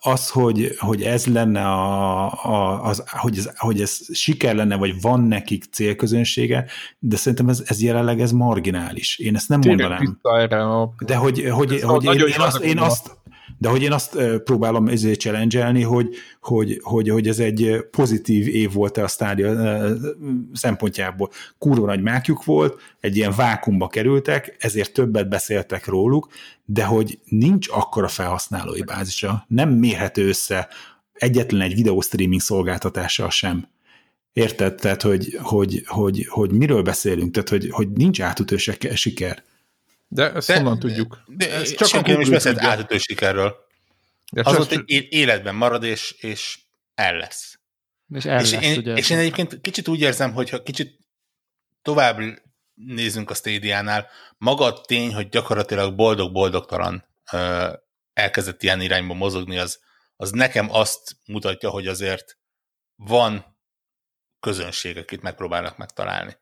az, hogy, hogy ez lenne a, a, az, hogy, ez, hogy ez siker lenne, vagy van nekik célközönsége, de szerintem ez, ez jelenleg ez marginális. Én ezt nem Tényleg mondanám. A... De hogy, hogy, hogy én, én, azt, én azt, de hogy én azt próbálom ezért challenge hogy, hogy, hogy, hogy ez egy pozitív év volt a stádia szempontjából. Kurva nagy mákjuk volt, egy ilyen vákumba kerültek, ezért többet beszéltek róluk, de hogy nincs akkora felhasználói bázisa, nem mérhető össze egyetlen egy videóstreaming szolgáltatással sem. Érted? Tehát, hogy, hogy, hogy, hogy miről beszélünk? Tehát, hogy, hogy nincs átütő siker. De ezt de, honnan tudjuk? De ez csak senki nem is beszélt átütő sikerről. De az ott egy életben marad, és, és el lesz. És, el és, lesz, én, ugye. és én egyébként kicsit úgy érzem, hogy ha kicsit tovább nézzünk a Stadia-nál, maga a tény, hogy gyakorlatilag boldog-boldogtalan elkezdett ilyen irányba mozogni, az, az nekem azt mutatja, hogy azért van közönség, akit megpróbálnak megtalálni.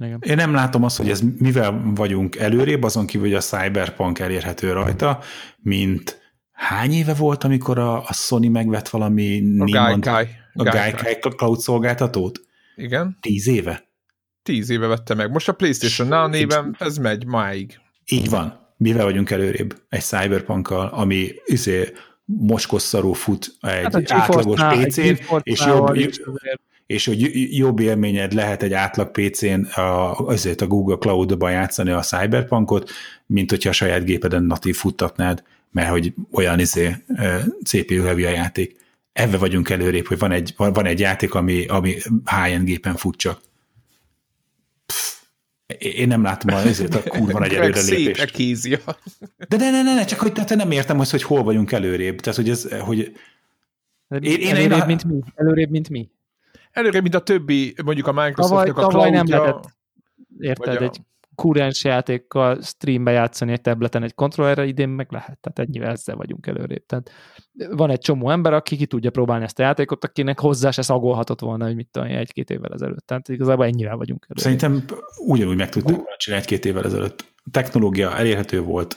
Igen. Én nem látom azt, hogy ez mivel vagyunk előrébb, azon kívül, hogy a Cyberpunk elérhető rajta, mint hány éve volt, amikor a, a Sony megvett valami a Gaikai, a Gaikai Cloud szolgáltatót? Igen. Tíz éve? Tíz éve vette meg. Most a PlayStation Now néven ez megy máig. Így van. Mivel vagyunk előrébb? Egy Cyberpunkkal, ami izé, moskosszarú fut egy hát átlagos PC-n, és jobb, és hogy jobb élményed lehet egy átlag PC-n a, azért a Google Cloud-ba játszani a Cyberpunkot, mint hogyha a saját gépeden natív futtatnád, mert hogy olyan izé, CPU heavy a játék. Ebbe vagyunk előrébb, hogy van egy, van egy játék, ami, ami high-end gépen fut csak. én nem látom ezért a kurva nagy előrelépést. De ne, ne, ne, ne, csak hogy te nem értem azt, hogy hol vagyunk előrébb. Tehát, hogy ez, hogy én, én, előrébb, én mint mi? Előrébb, mint mi? Előrébb, mint a többi, mondjuk a Microsoftnak a tavaly nem lehetett, érted, egy kurrens játékkal streambe játszani egy tableten egy kontrollerre, idén meg lehet, tehát ennyivel ezzel vagyunk előrébb. Tehát van egy csomó ember, aki ki tudja próbálni ezt a játékot, akinek hozzá se szagolhatott volna, hogy mit tudom, egy-két évvel ezelőtt. Tehát igazából ennyivel vagyunk előrébb. Szerintem ugyanúgy meg tudták volna csinálni egy-két évvel ezelőtt. A technológia elérhető volt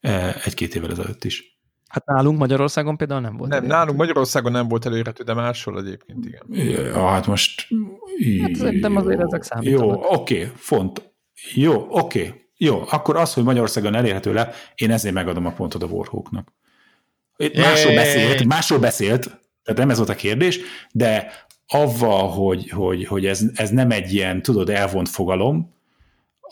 eh, egy-két évvel ezelőtt is. Hát nálunk Magyarországon például nem volt. Nem, elérhető. nálunk Magyarországon nem volt elérhető, de máshol egyébként igen. Ja, hát most... Hát szerintem azért ezek számítanak. Jó, oké, font. Jó, oké. Jó, akkor az, hogy Magyarországon elérhető le, én ezért megadom a pontot a Warhawknak. Másról beszélt, másról beszélt, tehát nem ez volt a kérdés, de avval, hogy, hogy, hogy ez, ez nem egy ilyen, tudod, elvont fogalom,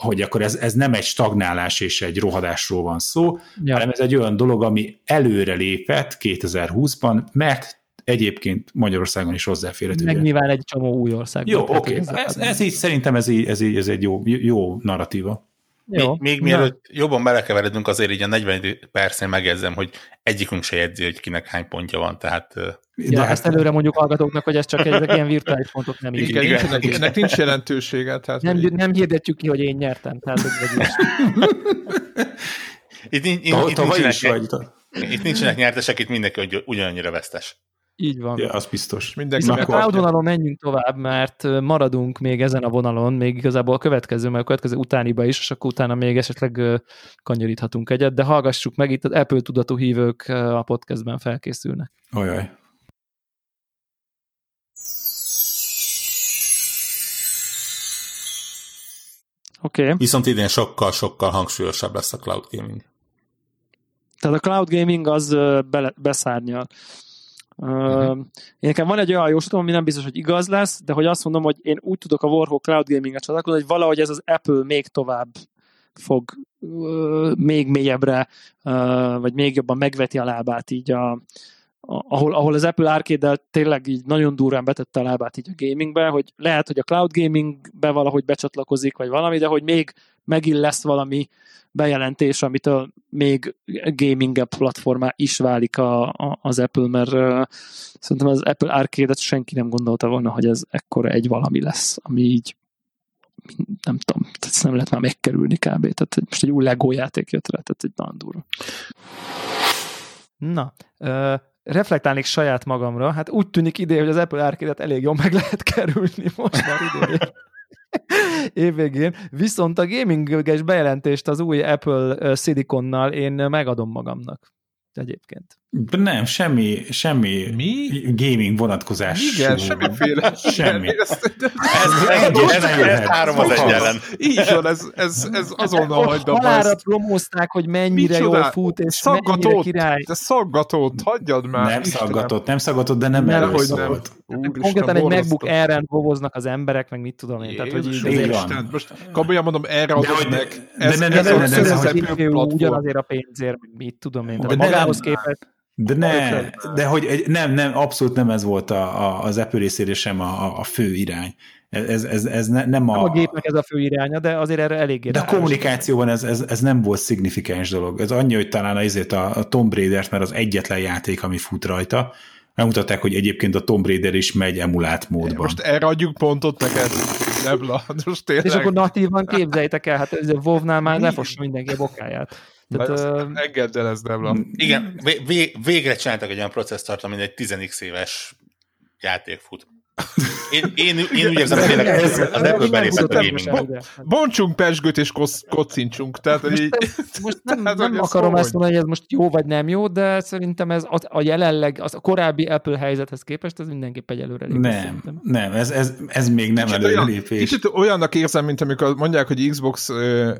hogy akkor ez, ez nem egy stagnálás és egy rohadásról van szó, Ja. hanem ez egy olyan dolog, ami előre lépett 2020-ban, mert egyébként Magyarországon is hozzáférhető. Meg nyilván egy csomó új ország. Jó, oké. ez- Ez, ez így, szerintem ez, így, ez, így, ez egy jó, jó narratíva. Még, Jó. még Na, mielőtt jobban belekeveredünk, azért így a 40 percnél megjegyzem, hogy egyikünk se jegyzi, hogy kinek hány pontja van, tehát Ja, hát- ezt előre mondjuk hallgatóknak, hogy ez csak egy, ezek ilyen virtuális pontok nem így. Igen, igen, igen. ennek nincs jelentősége. Tehát Nem, nem hirdetjük ki, hogy én nyertem. Tehát, hogy vagy itt, itt, itt, itt, nincsenek, itt nincsenek nyertesek, itt mindenki ugy- ugyanannyira vesztes. Így van. Ja, az biztos. mindenki Viszont a cloud vonalon menjünk tovább, mert maradunk még ezen a vonalon, még igazából a következő, mert a következő utániba is, és akkor utána még esetleg kanyaríthatunk egyet, de hallgassuk meg, itt az Apple tudatú hívők a podcastben felkészülnek. Ajaj. Oké, okay. Viszont idén sokkal-sokkal hangsúlyosabb lesz a cloud gaming. tehát a cloud gaming az bele, beszárnyal. Uh-huh. Én nekem van egy olyan jóslatom, ami nem biztos, hogy igaz lesz, de hogy azt mondom, hogy én úgy tudok a Warhawk Cloud Gaming-et csatlakozni, hogy valahogy ez az Apple még tovább fog uh, még mélyebbre, uh, vagy még jobban megveti a lábát így a, a ahol, ahol az Apple arcade tényleg így nagyon durván betette a lábát így a gamingbe, hogy lehet, hogy a cloud gamingbe valahogy becsatlakozik, vagy valami, de hogy még megint lesz valami bejelentés, amitől még gaming platformá is válik a, a, az Apple, mert uh, szerintem az Apple Arcade-et senki nem gondolta volna, hogy ez ekkora egy valami lesz, ami így nem tudom, tehát nem lehet már megkerülni kb. Tehát most egy új Lego játék jött rá, tehát egy nagyon durva. Na, uh, reflektálnék saját magamra, hát úgy tűnik ide, hogy az Apple Arcade-et elég jól meg lehet kerülni most már idén évvégén. Viszont a gaminges bejelentést az új Apple ö, Siliconnal én megadom magamnak egyébként. Nem, semmi, semmi Mi? gaming vonatkozás. Igen, semmiféle. Semmi. Igen, Ez, ez, Egyes ez, nem ez, jöhet. három az egy ellen. Így van, ez, ez, ez azonnal hagyd abba halára promózták, hogy mennyire Micsoda? jól fut, és mennyire Szaggatót, király. te szaggatót, hagyjad már. Nem Istenem. szaggatott, nem szaggatott, de nem Nem, erről hogy nem. szólt. Úristen, Konkrétan egy. MacBook Air-en boboznak az emberek, meg mit tudom én. Tehát, hogy így. Isten, most komolyan mondom, erre adod hogy- meg. de Ez, ne- ne- ez ne- a ne- ne- ez ne- az ne- Apple CPU platform. ugyanazért a pénzért, meg mit tudom én. Tehát De ne- magához nem- képest De ne, de hogy egy- nem, nem, abszolút nem ez volt a, a, az Apple részéről sem a, a, fő irány. Ez, ez, ez ne, nem a... nem a gépnek ez a fő iránya, de azért erre eléggé De a kommunikációban ez, ez, ez nem volt szignifikáns dolog. Ez annyi, hogy talán azért a, a Tomb Raider-t, mert az egyetlen játék, ami fut rajta, megmutatták, hogy egyébként a Tomb Raider is megy emulált módban. Most erre adjuk pontot neked, Lebla. Most tényleg. És akkor natívan képzeljétek el, hát ez a WoW-nál már Mi? ne fossa mindenki a bokáját. Tehát, ö, Engedd el ezt, Lebla. Igen, vé- vé- végre csináltak egy olyan processzort, amin egy 10x éves játék fut. Én, én, én úgy érzem, tényleg Ez- az Apple belépett a gamingbe. Bontsunk pesgőt és kosz, kocincsunk. Tehát, hogy így, Most nem, Tehát, nem akarom ezt mondani, hogy ez most jó vagy nem jó, de szerintem ez a, a jelenleg, az a korábbi Apple helyzethez képest ez mindenképp egy előrelépés. Nem, szerintem. nem, ez, ez, ez még nem Kicsit olyan, előrelépés. kicsit olyannak érzem, mint amikor mondják, hogy Xbox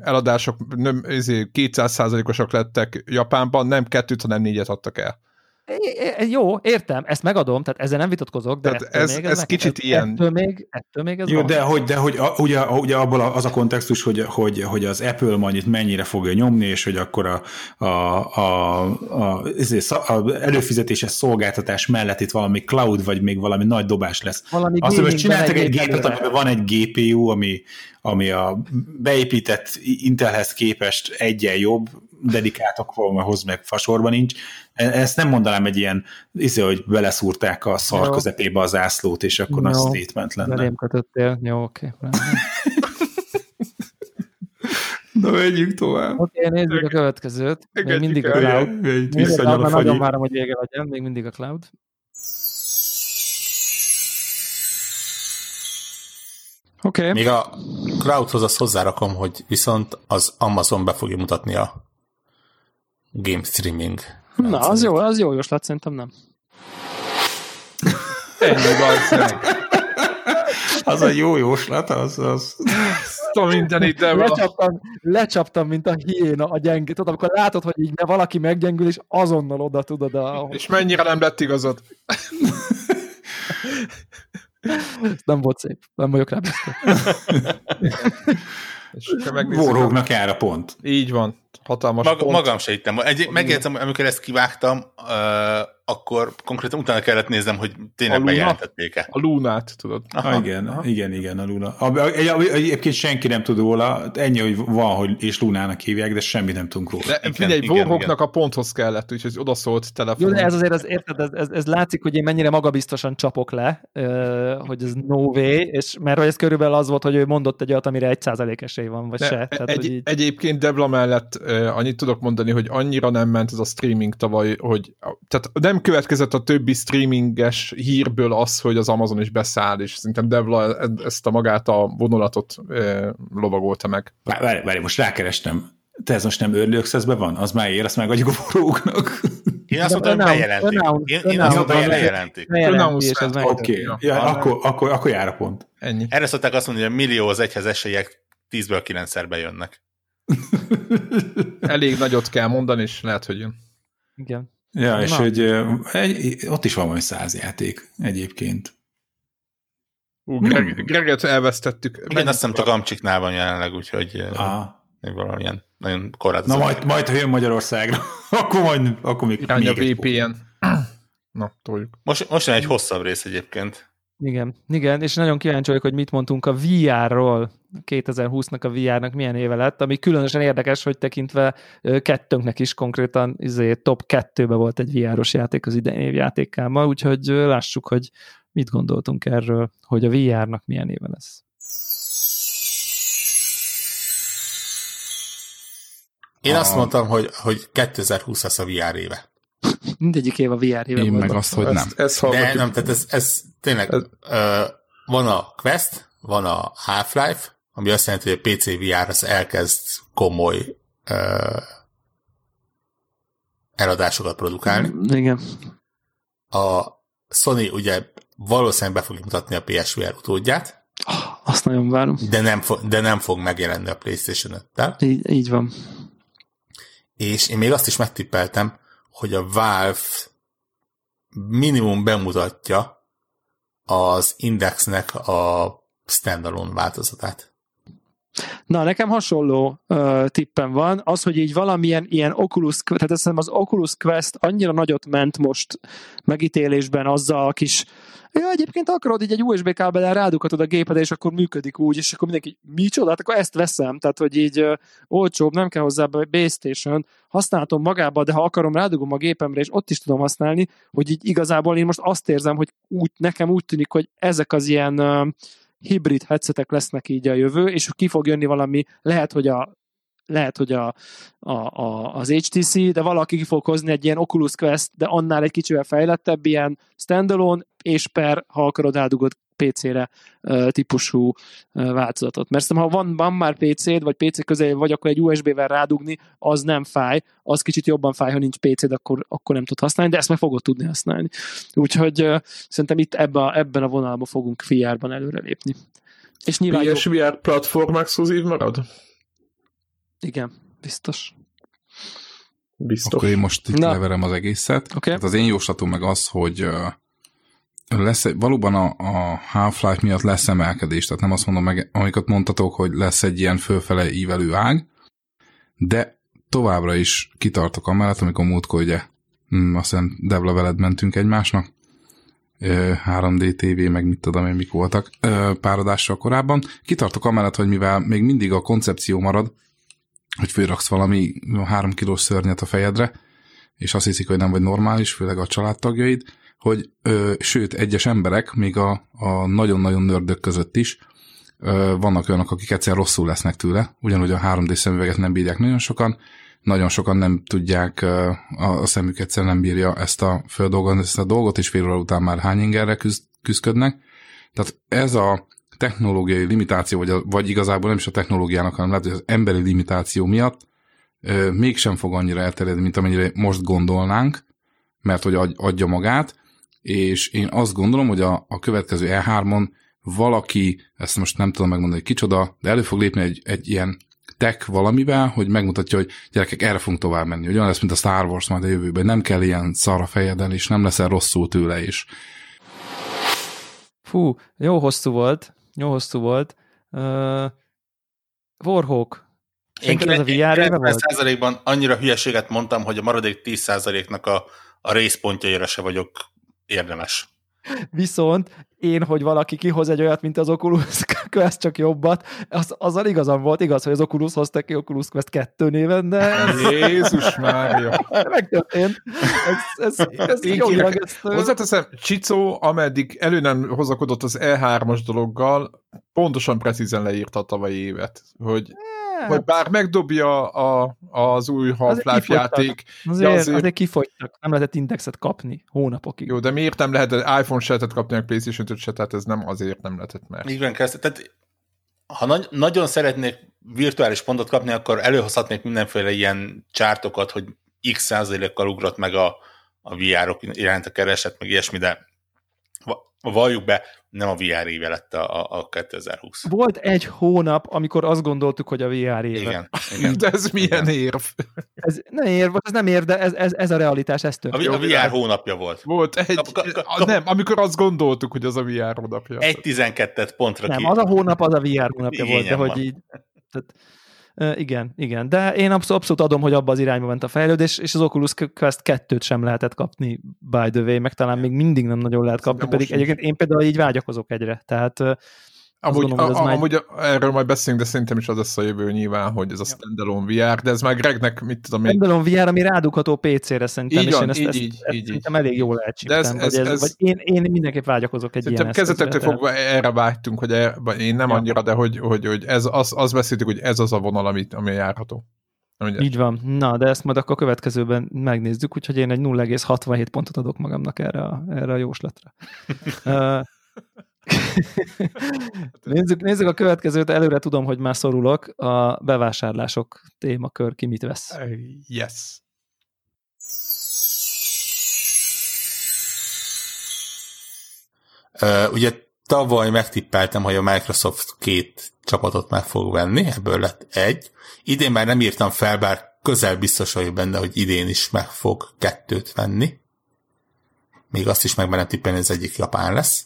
eladások nem, ezért 200%-osak lettek Japánban, nem kettőt, hanem négyet adtak el. É- Jó, értem, ezt megadom, tehát ezzel nem vitatkozok, de Tehát ez- még ez meg- kicsit ett- ilyen. Ettől még, ettől még ez Jó, van. de hogy, de hogy a, ugye, ugye abból az a kontextus, hogy, hogy, hogy az Apple majd itt mennyire fogja nyomni, és hogy akkor a, a, a, a, szá- a előfizetéses szolgáltatás mellett itt valami cloud, vagy még valami nagy dobás lesz. Valami Azt, hogy most gamingben csináltak egy gépet, amiben van egy GPU, ami, ami a beépített Intelhez képest egyen jobb, dedikáltak hoz meg fasorban nincs. E- Ezt nem mondanám egy ilyen, izé, hogy beleszúrták a szar Jó. közepébe az ászlót, és akkor Jó. statement lenne. Belém kötöttél. Jó, oké. rendben. Na, menjünk tovább. Oké, okay, nézzük a következőt. Még mindig a. Cloud. Visszanyal a már nagyon várom, hogy vége legyen, még mindig a Cloud. Oké, okay. Még a Cloudhoz azt hozzárakom, hogy viszont az Amazon be fogja mutatni a game streaming. Na, az jó, az jó jóslat, szerintem nem. Ennyi meg. Az a jó jóslat, az, az... Mindenit, de vala. Lecsaptam, lecsaptam, mint a hiéna a gyengét. Tudod, amikor látod, hogy így ne valaki meggyengül, és azonnal oda tudod a... És mennyire nem lett igazad? Nem volt szép. Nem vagyok rá büszke. Vorhógnak jár a pont. Így van. Hatalmas Mag, pont. magam se hittem. Egy, megjegyzem, amikor ezt kivágtam, akkor konkrétan utána kellett néznem, hogy A tényleg Luna? bejelentették-e. A Lunát, tudod. Ah, igen, igen, igen, a Luna. A, a, egy- egyébként senki nem tud róla, ennyi, hogy van, hogy és Lunának hívják, de semmit nem tudunk róla. De Igen, figyelj, Warhawknak a ponthoz kellett, úgyhogy oda szólt Jó, de ez azért, az, érted, ez, ez, ez, látszik, hogy én mennyire magabiztosan csapok le, hogy ez no way, és mert hogy ez körülbelül az volt, hogy ő mondott egy olyat, amire egy százalék esély van, vagy De se. Tehát, egy, így, Egyébként Debla mellett annyit tudok mondani, hogy annyira nem ment ez a streaming tavaly, hogy tehát nem következett a többi streaminges hírből az, hogy az Amazon is beszáll, és szerintem Debla e- ezt a magát a vonulatot uh, lovagolta meg. Várj, várj, most rákerestem. Te ez most nem Early van? Az már ér, azt megadjuk a forróknak. Én azt mondtam, bejelentik. Én, én azt mondtam, bejelentik. Oké, akkor, akkor, akkor jár a pont. Ennyi. Erre szokták azt mondani, hogy a millió az egyhez esélyek 10-ből 9-szer bejönnek. Elég nagyot kell mondani, és lehet, hogy jön. Igen. Ja, és Na. hogy egy, ott is van valami száz játék egyébként. Ú, Greg, Greget elvesztettük. Igen, azt hiszem csak Amcsiknál van jelenleg, úgyhogy eh, Ah. még valamilyen nagyon korlátozott. Na majd, majd, ha jön Magyarországra, akkor majd, akkor még, Irány a még egy VPN. Na, toljuk. Most, most jön egy hosszabb rész egyébként. Igen, igen, és nagyon kíváncsi vagyok, hogy mit mondtunk a VR-ról, 2020-nak a VR-nak milyen éve lett, ami különösen érdekes, hogy tekintve kettőnknek is konkrétan izé, top kettőbe volt egy VR-os játék az idei év játékámmal, úgyhogy lássuk, hogy mit gondoltunk erről, hogy a VR-nak milyen éve lesz. Én azt mondtam, hogy, hogy 2020 lesz a VR éve. Mindegyik év a VR éve Én volt. meg azt, hogy nem. Ezt, ezt De nem, tehát ez, ez tényleg Ez- ö, van a Quest, van a Half-Life, ami azt jelenti, hogy a PC VR az elkezd komoly ö, eladásokat produkálni. Igen. A Sony ugye valószínűleg be fogja mutatni a PSVR utódját, azt nagyon várom. de nem, fo- de nem fog megjelenni a PlayStation 5-tel. Így, így van. És én még azt is megtippeltem, hogy a Valve minimum bemutatja az Indexnek a standalone változatát. Na, nekem hasonló uh, tippem van, az, hogy így valamilyen ilyen Oculus, tehát azt hiszem az Oculus Quest annyira nagyot ment most megítélésben azzal a kis Ja, egyébként akarod, így egy USB kábelen rádughatod a gépedre, és akkor működik úgy, és akkor mindenki, micsoda, hát akkor ezt veszem, tehát, hogy így uh, olcsóbb, nem kell hozzá base station, használhatom magába, de ha akarom, rádugom a gépemre, és ott is tudom használni, hogy így igazából én most azt érzem, hogy úgy, nekem úgy tűnik, hogy ezek az ilyen uh, hibrid headsetek lesznek így a jövő, és ki fog jönni valami, lehet, hogy a lehet, hogy a, a, a, az HTC, de valaki ki fog hozni egy ilyen Oculus Quest, de annál egy kicsivel fejlettebb, ilyen standalone, és per, ha akarod, eldugod PC-re uh, típusú uh, változatot. Mert szerintem, ha van, van már PC-d, vagy PC közel vagy, akkor egy USB-vel rádugni, az nem fáj, az kicsit jobban fáj, ha nincs PC-d, akkor, akkor nem tud használni, de ezt meg fogod tudni használni. Úgyhogy uh, szerintem itt ebbe a, ebben a vonalban fogunk VR-ban előrelépni. És nyilván PSVR platform exkluzív marad? igen, biztos. Biztos. Akkor én most itt Na. leverem az egészet. Oké. Hát az én jóslatom meg az, hogy ö, lesz valóban a, a Half-Life miatt lesz emelkedés, tehát nem azt mondom meg, amiket mondtatok, hogy lesz egy ilyen fölfele ívelő ág, de továbbra is kitartok amellett, amikor múltkor ugye, hm, azt hiszem Debla veled mentünk egymásnak, ö, 3D TV, meg mit tudom én, mik voltak ö, pár adással korábban. Kitartok amellett, hogy mivel még mindig a koncepció marad, hogy fölraksz valami három kilós szörnyet a fejedre, és azt hiszik, hogy nem vagy normális, főleg a családtagjaid, hogy ö, sőt, egyes emberek, még a, a nagyon-nagyon nördök között is, vannak olyanok, akik egyszer rosszul lesznek tőle, ugyanúgy a 3D szemüveget nem bírják nagyon sokan, nagyon sokan nem tudják, a szemük egyszer nem bírja ezt a földolgot, ezt a dolgot, és fél óra után már hány ingerre küzd, küzdködnek. Tehát ez a technológiai limitáció, vagy, a, vagy igazából nem is a technológiának, hanem lehet, hogy az emberi limitáció miatt ö, mégsem fog annyira elterjedni, mint amennyire most gondolnánk, mert hogy adja magát, és én azt gondolom, hogy a, a következő E3-on valaki, ezt most nem tudom megmondani, hogy kicsoda, de elő fog lépni egy, egy ilyen tech valamivel, hogy megmutatja, hogy gyerekek, erre fogunk tovább menni. Hogy olyan lesz, mint a Star Wars majd a jövőben. Nem kell ilyen szar a fejeden, és nem leszel rosszul tőle is. Fú, jó hosszú volt. Jó hosszú volt. Uh, Warhawk. Én ez a VR ban annyira hülyeséget mondtam, hogy a maradék 10%-nak a, a részpontjaira se vagyok érdemes. Viszont én, hogy valaki kihoz egy olyat, mint az Oculus Quest, csak jobbat, az, azzal igazam volt, igaz, hogy az Oculus hozta ki Oculus Quest 2 néven, de... Ez... Jézus Mária! Megtörtént. Ez, ez, ez én jogilag ezt... Hozzáteszem, Csicó, ameddig elő nem hozakodott az E3-as dologgal, pontosan precízen leírta a tavalyi évet, hogy Hát. Hogy bár megdobja a, az új Half-Life játék. Azért, azért, azért kifogytak, nem lehetett indexet kapni hónapokig. Jó, de miért nem lehet iPhone se lehetett kapni, a PlayStation 5 se, tehát ez nem azért nem lehetett meg. Így van, tehát ha nagy, nagyon szeretnék virtuális pontot kapni, akkor előhozhatnék mindenféle ilyen csártokat, hogy x százalékkal ugrott meg a, a VR-ok iránt a kereset, meg ilyesmi, de valljuk be, nem a VR éve lett a, a 2020. Volt egy hónap, amikor azt gondoltuk, hogy a VR éve. Igen. igen. De ez milyen igen. érv? Ez nem érv, ez nem érv, de ez, ez, ez a realitás, ez történt. A, a VR hónapja volt. Volt egy, kap, kap, kap, nem, amikor azt gondoltuk, hogy az a VR hónapja. Egy 12 pontra Nem, ki. az a hónap az a VR hónapja volt, de van. hogy így... Tehát, igen, igen, de én abszolút, abszolút adom, hogy abba az irányba ment a fejlődés, és az Oculus Quest 2-t sem lehetett kapni by the way, meg talán még mindig nem nagyon lehet kapni, pedig egyébként én például így vágyakozok egyre, tehát Amúgy, gondolom, a, a, már... amúgy erről majd beszélünk, de szerintem is az lesz a jövő nyilván, hogy ez a standalone VR, de ez már Gregnek, mit tudom én... Standalone VR, ami rádugható PC-re szerintem, így van, és én ezt, így, ezt, így, ezt így. elég jól elcsíptem. De ez, ez, ez, ez, vagy én, én mindenképp vágyakozok egy ilyen Kezetektől fogva erre vágytunk, hogy er, én nem annyira, de hogy, hogy, hogy ez, az, az beszéltük, hogy ez az a vonal, amit, ami járható. Ugye? Így van. Na, de ezt majd akkor a következőben megnézzük, úgyhogy én egy 0,67 pontot adok magamnak erre a, erre a jóslatra. nézzük, nézzük a következőt, előre tudom, hogy már szorulok. A bevásárlások témakör, ki mit vesz. Yes. Uh, ugye tavaly megtippeltem, hogy a Microsoft két csapatot meg fog venni, ebből lett egy. Idén már nem írtam fel, bár közel biztos vagyok benne, hogy idén is meg fog kettőt venni. Még azt is megmerem tippelni, hogy az egyik japán lesz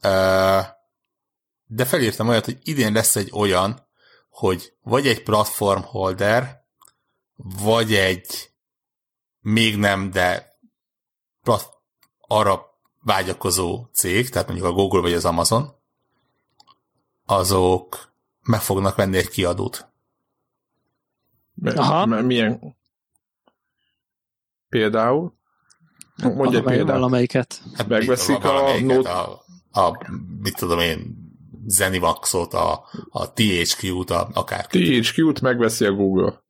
de felírtam olyat, hogy idén lesz egy olyan, hogy vagy egy platform holder, vagy egy még nem, de plat, arra vágyakozó cég, tehát mondjuk a Google vagy az Amazon, azok meg fognak venni egy kiadót. Aha. milyen? Például? Mondj egy példát. Valamelyiket. Hát Megveszik a Note... A, a, mit tudom én, Zenimaxot, a, a THQ-t, a, akár. THQ-t megveszi a Google.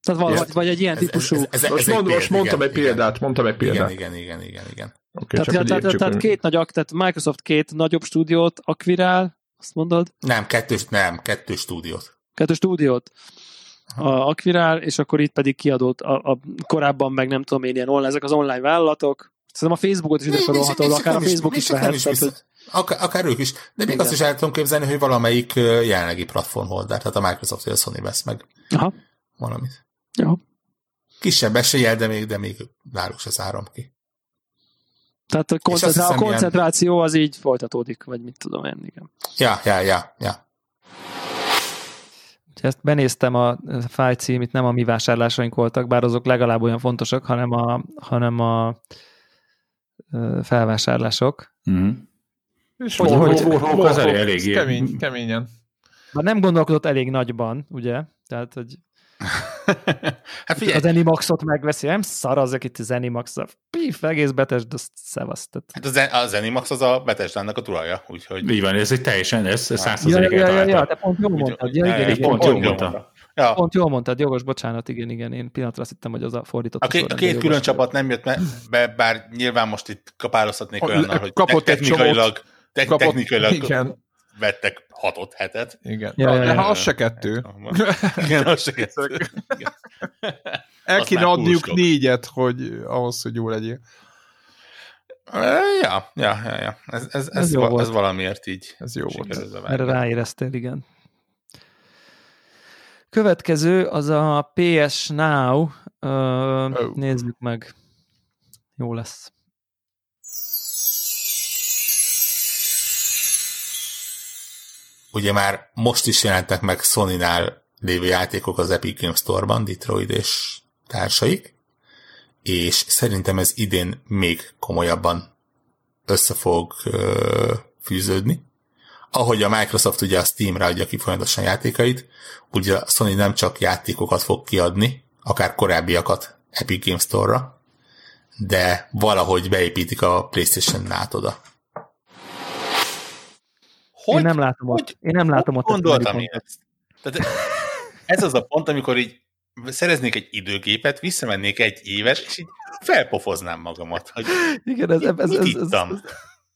Tehát valahogy, vagy egy ilyen ez, típusú... Ez, ez, ez, most, mond, most mondtam igen, egy példát, igen, mondtam egy példát. Igen, igen, igen, igen. Okay, tehát, tehát, tehát, két nagy, tehát Microsoft két nagyobb stúdiót akvirál, azt mondod? Nem, kettős, nem, kettő stúdiót. Kettő stúdiót a akvirál, és akkor itt pedig kiadott a, a korábban meg nem tudom én ilyen online, ezek az online vállalatok, Szerintem a Facebookot is ide sorolható, akár a Facebook is, is vehet. Is tehát, hogy... akár, akár ők is. De még Igen. azt is el tudom képzelni, hogy valamelyik jelenlegi platform holder, tehát a Microsoft vagy a Sony vesz meg Aha. valamit. Jó. Kisebb eséllyel, de még, de még náluk se zárom ki. Tehát a, koncentrá- a koncentráció ilyen... az így folytatódik, vagy mit tudom én, igen. Ja, ja, ja, ja. Ezt benéztem a fáj címit, nem a mi vásárlásaink voltak, bár azok legalább olyan fontosak, hanem a, hanem a felvásárlások. Mm. És hogy, hogy, hogy, hogy az elég, elég kemény, keményen. Már nem gondolkodott elég nagyban, ugye? Tehát, hogy hát figyelj, Az Animaxot megveszi, nem szar az, akit az Animax, a pif, egész betesd, azt szevasztat. hát az, az Zenimax az a Betesdának a tulaja, úgyhogy... Így van, ez egy teljesen, ez Ja, százszerzelék ja, ja, ja, eltalálta. te pont jól mondtad. Ja, igen, Ja, igen, pont pont, jól mondta. Ja, pont jól mondtad, jogos, bocsánat, igen, igen, én pillanatra azt hittem, hogy az a fordított. a, két, a két külön csapat nem jött be, bár nyilván most itt kapálozhatnék A- olyannal, hogy kapott egy technikailag, te- Kapott, technikailag igen, vettek hatot hetet. igen. Ja, ja, De ja. ha az se kettő. Igen, az se kettő. Igen. El kéne adniuk négyet, hogy ahhoz, hogy jó legyél. Ja, ja, ja, ja. Ez, ez, ez, Ez va- volt. ez valamiért így Ez jó volt. Erre ráéreztél, igen. Következő az a PS Now. Ö, Oh. Nézzük meg. Jó lesz. Ugye már most is jelentek meg Sony-nál lévő játékok az Epic Games Store-ban, Detroit és társaik, és szerintem ez idén még komolyabban össze fog ö, fűződni. Ahogy a Microsoft ugye a Steamre adja ki folyamatosan játékait, ugye a Sony nem csak játékokat fog kiadni, akár korábbiakat Epic Games Store-ra, de valahogy beépítik a PlayStation nát oda. Én nem látom ott. hogy- Én nem látom ott. a Gondoltam én ezt. Tehát ez az a pont, amikor így szereznék egy időgépet, visszamennék egy évet, és így felpofoznám magamat, hogy Igen, ez, ez, ez, ez, ez, ittam?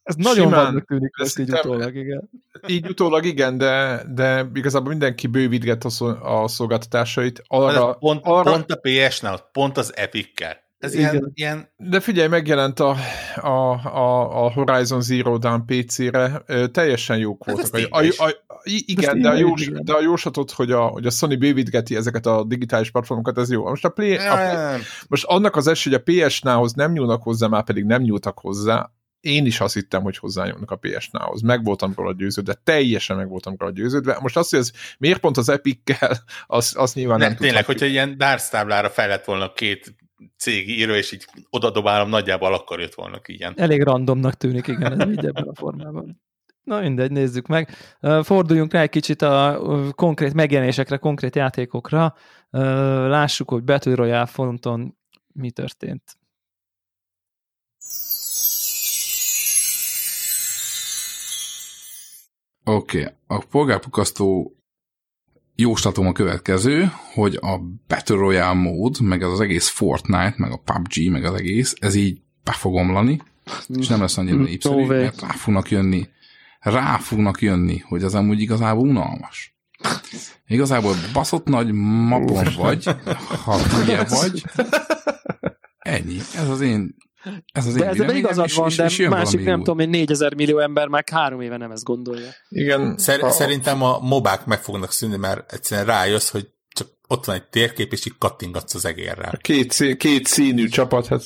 Ez, ez nagyon Simán. vadnak tűnik most így utólag, igen. Így utólag igen, de, de igazából mindenki bővítget a, szol- a szolgáltatásait. Arra, pont, arra, pont a PS-nál, pont az Epic-kel. Ez ilyen, Igen. ilyen De figyelj, megjelent a, a, a, a Horizon Zero Dawn PC-re, teljesen jók Ez a voltak. A, a, a, igen, de a, jós, de a jóslatot, hogy a, hogy a Sony bővítgeti ezeket a digitális platformokat, ez jó. Most, a Play, a, most annak az esély, hogy a PS-nához nem nyúlnak hozzá, már pedig nem nyúltak hozzá, én is azt hittem, hogy hozzányúlnak a PS-nához. Meg voltam róla győződve, teljesen meg voltam róla győződve. Most azt, hogy ez miért pont az Epic-kel, az, az nyilván ne, nem tényleg, hogyha ilyen Darts táblára fel lett volna két cég író, és így oda dobálom, nagyjából akkor jött volna ki ilyen. Elég randomnak tűnik, igen, ez így ebben a formában. Na mindegy, nézzük meg. Forduljunk rá egy kicsit a konkrét megjelenésekre, konkrét játékokra. Lássuk, hogy Battle Royale fronton mi történt. Oké, okay. a polgárpukasztó jóslatom a következő, hogy a Battle Royale mód, meg az, az egész Fortnite, meg a PUBG, meg az egész, ez így be fog omlani, és nem lesz annyira Mm, népszerű, no way. mert rá fognak jönni, rá fognak jönni, hogy az amúgy igazából unalmas. Igazából baszott nagy mapon vagy, ha hülye vagy, ennyi. Ez az én ez az De ezzel igazad és- van, és- de és jön másik nem új. tudom, én 4000 millió ember már három éve nem ezt gondolja. Igen. Szer- a- Szerintem a mobák meg fognak szűnni, mert egyszerűen rájössz, hogy csak ott van egy térkép, és így kattingatsz az egérrel. Két, szí- két színű csapat, hát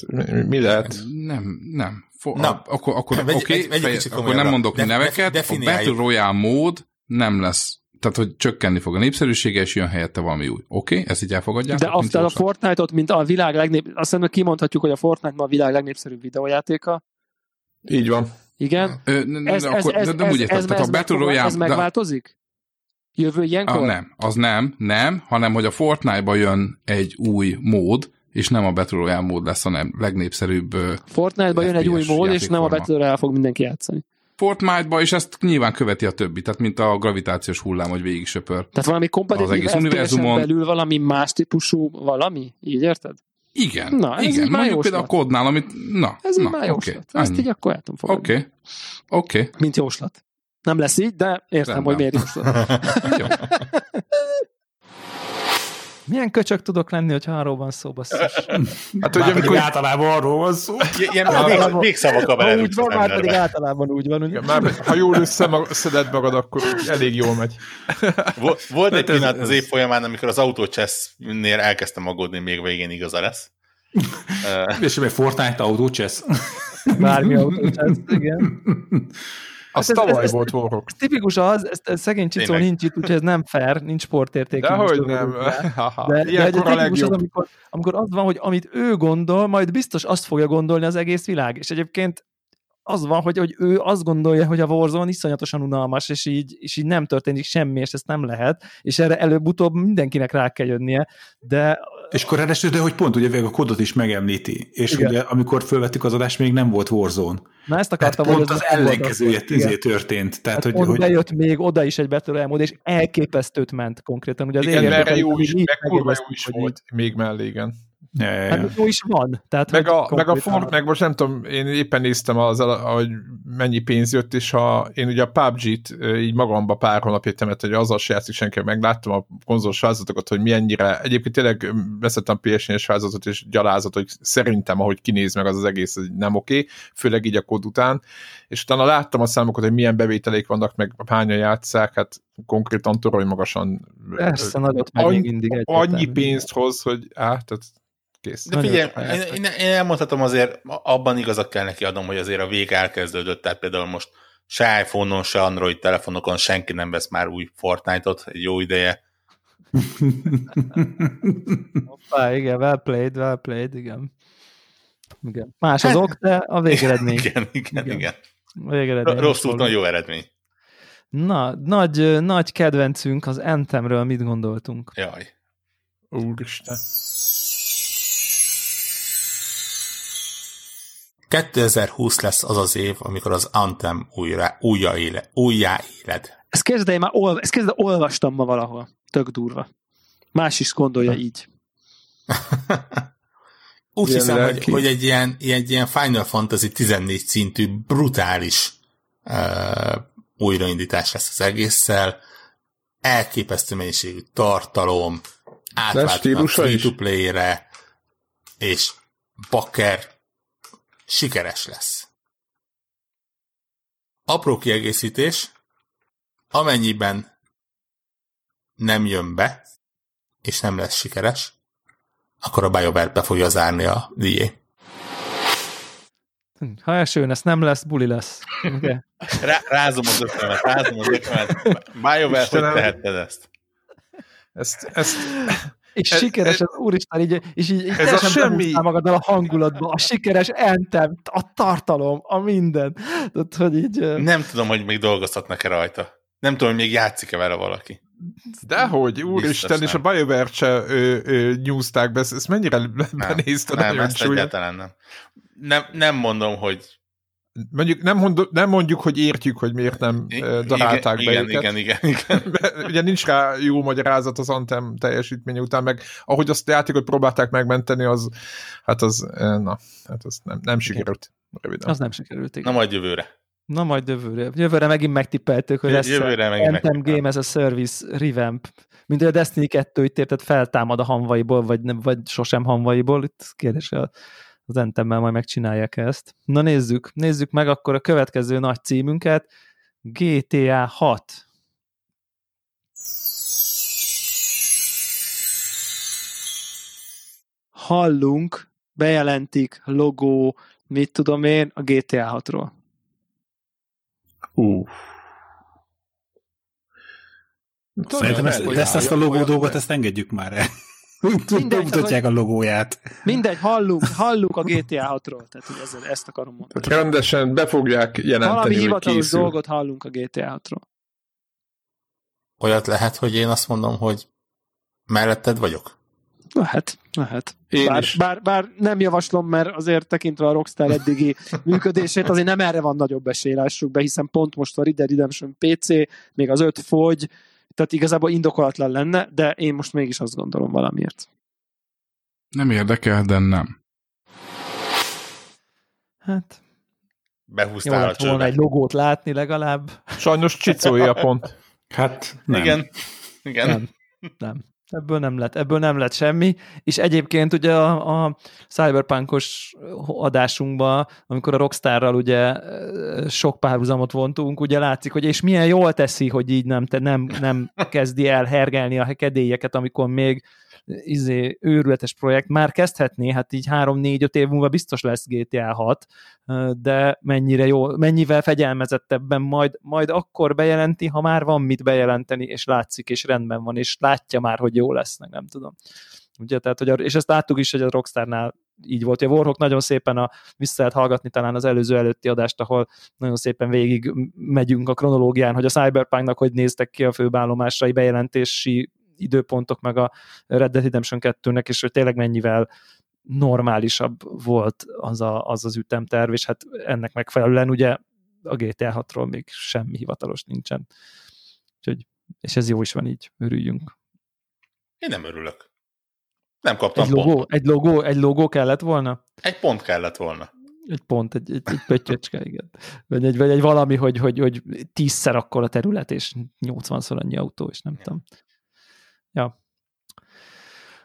mi, lehet? Nem, nem. Fo- Na, a, akkor akkor, vegy- oké, vegy- feje- kicsit akkor nem mondok Def- neveket, def- a definiáljuk. Battle Royale mód nem lesz, tehát hogy csökkenni fog a népszerűsége, és jön helyette valami új. Oké, ezt így elfogadják? De azt a Fortnite-ot, mint a világ legnép... Azt hiszem, kimondhatjuk, hogy a Fortnite ma a világ legnépszerűbb videójátéka. Így van. Igen. Ö, ne, ne, Ez, de ez, akkor, ez, de, de ez, úgy értem, ez, tehát ez, a Battle Royale... ez de- megváltozik? Jövő ilyenkor? Ah, nem, az nem, nem, hanem hogy a Fortnite-ba jön egy új mód, és nem a Battle Royale mód lesz a nem- legnépszerűbb Fortnite-ba jön egy új mód, és nem a. Battle Royale fog mindenki játszani. Fortnite-ba, és ezt nyilván követi a többi, tehát mint a gravitációs hullám, hogy végig söpör. Tehát valami Az kompetitív egész FPS-en univerzumon- belül valami más típusú valami? Így érted? Igen, Na, ez igen. Mondjuk például a slat. kodnál, amit... Na, Ez na, már jóslat. Ezt ennyi. így akkor el tudom fogadni. Oké, oké. Mint jóslat. Nem lesz így, de értem, Rendben. hogy miért jóslat. Jó. Milyen köcsök tudok lenni, hogyha arról van szó, basszus. Hát, hogy amikor, általában arról van szó. Ilyen Ha belerúgsz úgy van, már pedig általában úgy van. Ugye? már, ha jól összeszeded magad, akkor elég jól megy. Vo- Volt egy Hát ez- pillanat az év folyamán, amikor az autócsesznél elkezdtem aggódni, még végén igaza lesz. És még Fortnite Auto Chess. Bármi autócsász, igen. Az Hát ez- tavaly ez- volt Warhawk. Tipikus az, ez, ez szegény Csicó Tényleg. nincs itt, úgyhogy ez nem fair, nincs sportérték. De hogy nem. rá. De, de, de Ilyenkor a tipikus az, amikor, amikor az van, hogy amit ő gondol, majd biztos azt fogja gondolni az egész világ. És egyébként az van, hogy, hogy ő azt gondolja, hogy a Warzone iszonyatosan unalmas, és így, és így nem történik semmi, és ezt nem lehet, és erre előbb-utóbb mindenkinek rá kell jönnie, de és akkor ráadásul, de hogy pont ugye a kódot is megemlíti, és Igen. ugye amikor fölvettük az adást, még nem volt Warzone. Na ezt Tehát akartam, pont hogy az volt ellenkezője izé történt. Tehát, Hát hogy, pont hogy bejött még oda is egy Battle Royale mód, és elképesztőt ment konkrétan. Ugye az Igen, mert jó is, meg kurva jó is hogy volt még mellé, igen. Ja, ja, ja. Hát jó is van. Tehát, Meg a, meg a Ford, meg most nem tudom, én éppen néztem, az, hogy mennyi pénz jött, és ha én ugye a PUBG-t így magamba pár hónapja temet, hogy azzal se játszik senki, megláttam a konzolos változatokat, hogy milyennyire, egyébként tényleg veszettem PSN-es válogatot és gyalázat, hogy szerintem, ahogy kinéz meg az az egész, ez nem oké, okay, főleg így a kód után, és utána láttam a számokat, hogy milyen bevételék vannak, meg hányan játszák, hát konkrétan torony magasan Persze, nagyot annyi, még mindig annyi pénzt hoz, hogy á, tehát kész. De figyelj, én, én, én elmondhatom azért, abban igazat kell neki adnom, hogy azért a vég elkezdődött, tehát például most se iPhone-on, se Android telefonokon senki nem vesz már új Fortnite-ot egy jó ideje. Hoppá, igen, well played, well played, igen. igen. Más az Hát- ok, de a végeredmény. Igen, igen, Igen. igen. A végeredmény. Rossz úton jó eredmény. Na, nagy, nagy kedvencünk az Anthemről mit gondoltunk? Jaj. Úristen. 2020 lesz az az év, amikor az Anthem újra, újra éle, újjá éled. Ezt kezdve én már olva, ezt kezdve olvastam ma valahol. Tök durva. Más is gondolja így. Úgy Ilyen hiszem, hogy, lelki. hogy egy ilyen, egy ilyen Final Fantasy 14 szintű brutális uh, újraindítás lesz az egésszel. Elképesztő mennyiségű tartalom, átváltanak free-to-play-re, és bakker sikeres lesz. Apró kiegészítés, amennyiben nem jön be, és nem lesz sikeres, akkor a BioWare be fogja zárni a DA. Ha elsőn ez nem lesz, buli lesz. Okay. Rá, rázom az ötlemet, rázom az ötlemet. BioWare, hogy tehetted ezt? Ezt, ezt, És Ez- sikeres ez- az úristen, így, és így, így a teljesen semmi- magaddal a hangulatba, a sikeres entem, a tartalom, a minden. Tehát, hogy így... Nem tudom, hogy még dolgozhatnak-e rajta. Nem tudom, hogy még játszik-e vele valaki. dehogy, úristen, és a nem. BioWare se nyúzták be, ezt mennyire benézte, nem, nagyon ezt egyáltalán nem. nem. Nem mondom, hogy Mondjuk, nem, mond, nem mondjuk, hogy értjük, hogy miért nem darálták be igen, őket. igen, igen, igen. Mert Ugye nincs rá jó magyarázat az Anthem teljesítmény után, meg ahogy azt a játékot próbálták megmenteni, az, hát az, na, hát az nem, nem sikerült. Röviden. Az nem sikerült, igen. Na majd jövőre. Na majd jövőre. Jövőre megint megtippeltük, hogy lesz Jövőre Anthem. Game as a Service revamp. Mint hogy a Destiny 2 itt érted feltámad a hanvaiból, vagy, nem, vagy sosem hanvaiból. Itt kérdés, a- az Anthemmel majd megcsinálják ezt. Na nézzük, nézzük meg akkor a következő nagy címünket. GTA 6. Hallunk, bejelentik, logó, mit tudom én, a GTA 6-ról. Uh. Szerintem ezt, ezt, ezt a logó dolgot, ezt engedjük már el. Mindegy, Bemutatják a logóját. Mindegy, hallunk, hallunk a GTA 6-ról, tehát hogy ezzel, ezt akarom mondani. Tehát rendesen be fogják jelenteni, Valami hogy hivatalos készül. dolgot hallunk a GTA 6-ról. Olyat lehet, hogy én azt mondom, hogy melletted vagyok. Lehet, lehet. Én bár, is. Bár, bár nem javaslom, mert azért tekintve a Rockstar eddigi működését, azért nem erre van nagyobb esély, lássuk be, hiszen pont most a Red Dead Redemption PC, még az 5 fogy, tehát igazából indokolatlan lenne, de én most mégis azt gondolom valamiért. Nem érdekel, de nem. Hát, jó Behúztál a lett volna csőbe. egy logót látni legalább. Sajnos csicója a pont. Hát nem. Igen. Igen. Nem, nem. Ebből nem lett, ebből nem lett semmi, és egyébként ugye a, a cyberpunkos adásunkban, amikor a Rockstarral ugye sok párhuzamot vontunk, ugye látszik, hogy és milyen jól teszi, hogy így nem, te, nem, nem kezdi el hergelni a kedélyeket, amikor még izé, őrületes projekt, már kezdhetné, hát így 3-4-5 év múlva biztos lesz GTA 6, de mennyire jó, mennyivel fegyelmezettebben majd, majd akkor bejelenti, ha már van mit bejelenteni, és látszik, és rendben van, és látja már, hogy jó lesznek, nem tudom. Ugye, tehát, hogy a, és ezt láttuk is, hogy a Rockstarnál így volt. A Warhawk nagyon szépen a, vissza lehet hallgatni talán az előző előtti adást, ahol nagyon szépen végig megyünk a kronológián, hogy a Cyberpunknak hogy néztek ki a főbállomásai bejelentési időpontok, meg a Red Dead Redemption 2-nek, és hogy tényleg mennyivel normálisabb volt az a, az, az ütemterv, és hát ennek megfelelően ugye a GTA 6-ról még semmi hivatalos nincsen. Úgyhogy, és ez jó is van így, örüljünk. Én nem örülök. Nem kaptam egy logó, pontot. Egy logó, egy logó kellett volna? Egy pont kellett volna. Egy pont, egy, egy, egy pöttyöcske, igen. Vagy egy, vagy egy valami, hogy, hogy, hogy tízszer akkor a terület, és 80-szor annyi autó, és nem ja. tudom. Ja.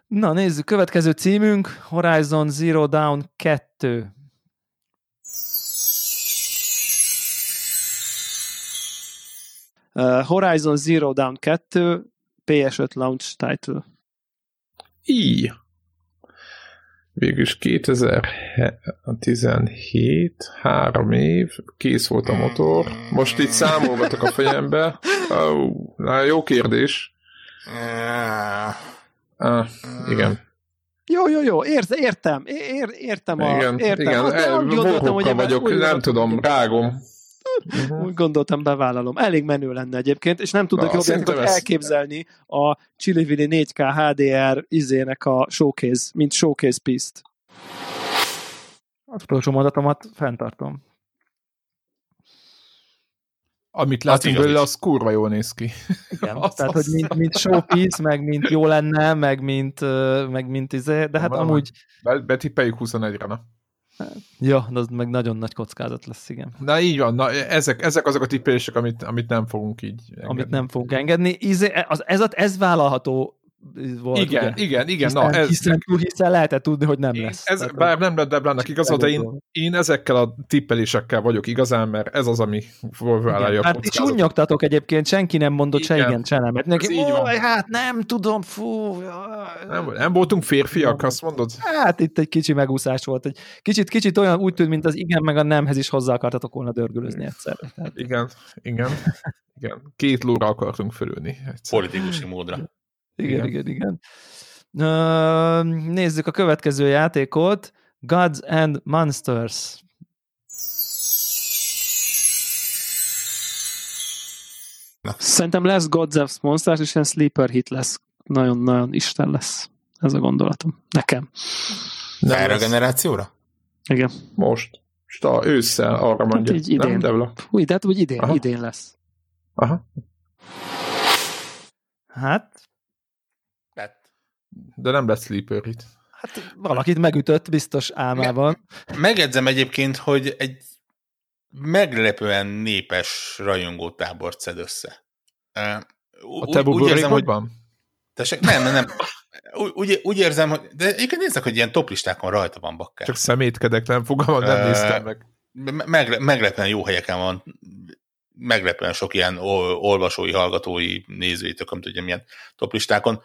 Na nézzük, következő címünk, Horizon Zero Dawn 2. Uh, Horizon Zero Dawn 2 PS5 launch title. Így. Végülis 2017, három év, kész volt a motor. Most itt számolgatok a fejembe. Oh, na, jó kérdés. Ah, igen. Jó, jó, jó, Ért, értem, ér, értem a... Igen, értem. igen, Hát, el, gondoltam, hogy vagyok, nem gondoltam, tudom, rágom. Uh-huh. Úgy gondoltam, bevállalom. Elég menő lenne egyébként, és nem tudok jobb játékot ezt... elképzelni a Chili 4K HDR izének a showcase, mint showcase piece-t. Az utolsó mondatomat fenntartom. Amit látunk belőle, az kurva jól néz ki. Igen, az, tehát, az... hogy mint, mint showpiece, meg mint jó lenne, meg mint, meg mint izé, de hát Van, amúgy... Betipeljük 21-re, na. Ja, az meg nagyon nagy kockázat lesz, igen. Na így van, na, ezek, ezek azok a tippelések, amit, amit nem fogunk így engedni. Amit nem fogunk engedni. Izé, az, ez, ez vállalható volt. Igen, ugye? igen, igen. Hiszen, na, ez, hiszen, hiszen lehetett tudni, hogy nem lesz. Ez, Tehát, bár nem lett Deblának igazad, de én, én ezekkel a tippelésekkel vagyok igazán, mert ez az, ami vállalja a Hát is unnyogtatok egyébként, senki nem mondott igen. se igen, se nem. Neki, így van. hát nem tudom, fú. Nem, nem voltunk férfiak, azt mondod? Hát itt egy kicsi megúszás volt. Egy kicsit, kicsit olyan úgy tűnt, mint az igen meg a nemhez is hozzá akartatok volna dörgölözni egyszer. Tehát... Igen, igen. Igen, két lóra akartunk fölülni. Politikusi módra. Igen, igen, igen. igen. Nézzük a következő játékot. Gods and Monsters. Na. Szerintem lesz Gods and Monsters, és ilyen sleeper hit lesz. Nagyon-nagyon Isten lesz. Ez a gondolatom. Nekem. Erre a generációra? Igen. Most. Sta, ősszel arra mondja. Hát így idén. Nem, Úgy, de hát úgy idén, Aha. idén lesz. Aha. Hát, de nem lesz sleeper hit. Hát valakit megütött biztos álmában. Me- megedzem egyébként, hogy egy meglepően népes rajongótábort szed össze. Uh, a te úgy, úgy érzem, hogy van? Tessék, nem, nem, nem. Úgy, úgy, úgy érzem, hogy de egyébként nézzek, hogy ilyen toplistákon rajta van bakker. Csak szemétkedek, nem fogalmam, nem uh, néztem meg. meg. Meglepően jó helyeken van, meglepően sok ilyen olvasói, hallgatói, nézői, tök, nem tudja milyen toplistákon.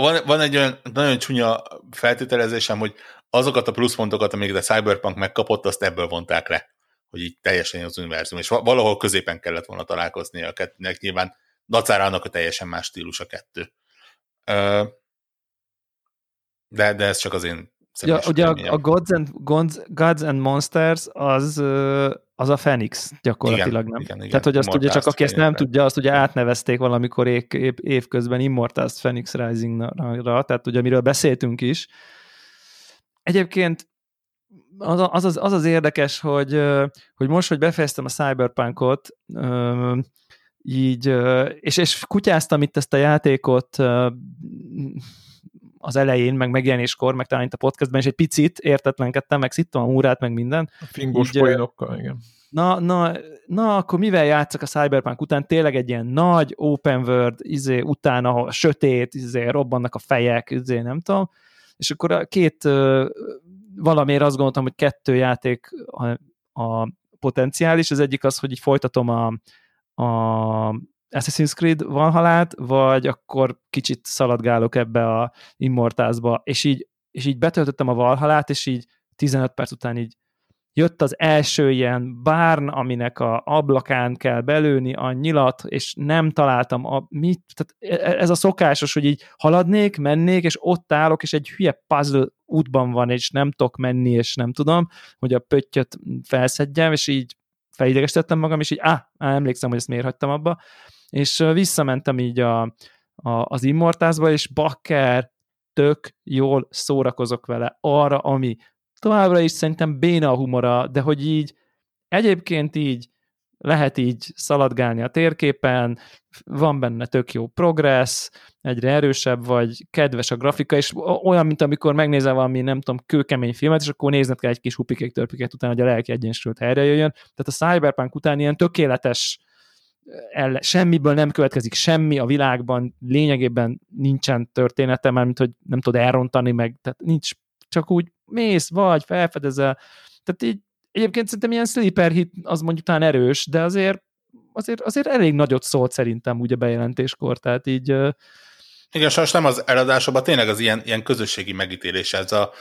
Van, van egy olyan nagyon csúnya feltételezésem, hogy azokat a pluszpontokat, amiket a Cyberpunk megkapott, azt ebből vonták le, hogy így teljesen az univerzum, és valahol középen kellett volna találkozni a kettőnek, nyilván dacárának a teljesen más stílus a kettő. De, de ez csak az én Ja, ugye a, a Gods, and, Gods, Gods and Monsters az, az a Phoenix gyakorlatilag, igen, nem? Igen, igen. Tehát, hogy azt ugye csak aki ezt nem tudja, azt ugye átnevezték valamikor év, év, évközben Immortals Phoenix Rising-ra, tehát ugye amiről beszéltünk is. Egyébként az az, az, az, az érdekes, hogy, hogy most, hogy befejeztem a Cyberpunkot, így, és, és kutyáztam itt ezt a játékot az elején, meg megjelenéskor, meg talán itt a podcastben is egy picit értetlenkedtem, meg szittem a múrát, meg minden. A fingós így, poénokkal, igen. Na, na, na, akkor mivel játszak a Cyberpunk után? Tényleg egy ilyen nagy open world, izé, után, ahol sötét, izé, robbannak a fejek, izé, nem tudom. És akkor a két, valamiért azt gondoltam, hogy kettő játék a, a potenciális. Az egyik az, hogy így folytatom a, a Assassin's Creed Valhalát, vagy akkor kicsit szaladgálok ebbe a Immortázba, és így, és így betöltöttem a Valhalát, és így 15 perc után így jött az első ilyen bárn, aminek a ablakán kell belőni a nyilat, és nem találtam a mit, tehát e, e, ez a szokásos, hogy így haladnék, mennék, és ott állok, és egy hülye puzzle útban van, és nem tudok menni, és nem tudom, hogy a pöttyöt felszedjem, és így felidegesítettem magam, és így, á, á, emlékszem, hogy ezt miért hagytam abba, és visszamentem így a, a, az Immortázba, és bakker, tök jól szórakozok vele arra, ami továbbra is szerintem béna a humora, de hogy így egyébként így lehet így szaladgálni a térképen, van benne tök jó progress, egyre erősebb vagy, kedves a grafika, és olyan, mint amikor megnézel valami, nem tudom, kőkemény filmet, és akkor nézned kell egy kis hupikék törpiket után, hogy a lelki egyensúlyt helyre jöjjön. Tehát a Cyberpunk után ilyen tökéletes elle, semmiből nem következik semmi a világban, lényegében nincsen története, mert hogy nem tud elrontani, meg tehát nincs, csak úgy mész, vagy felfedezel, tehát így egyébként szerintem ilyen sleeper hit az mondjuk talán erős, de azért azért, azért elég nagyot szólt szerintem úgy a bejelentéskor, tehát így... Igen, sajnos nem az eladásokban, tényleg az ilyen, ilyen közösségi megítélés, ez a,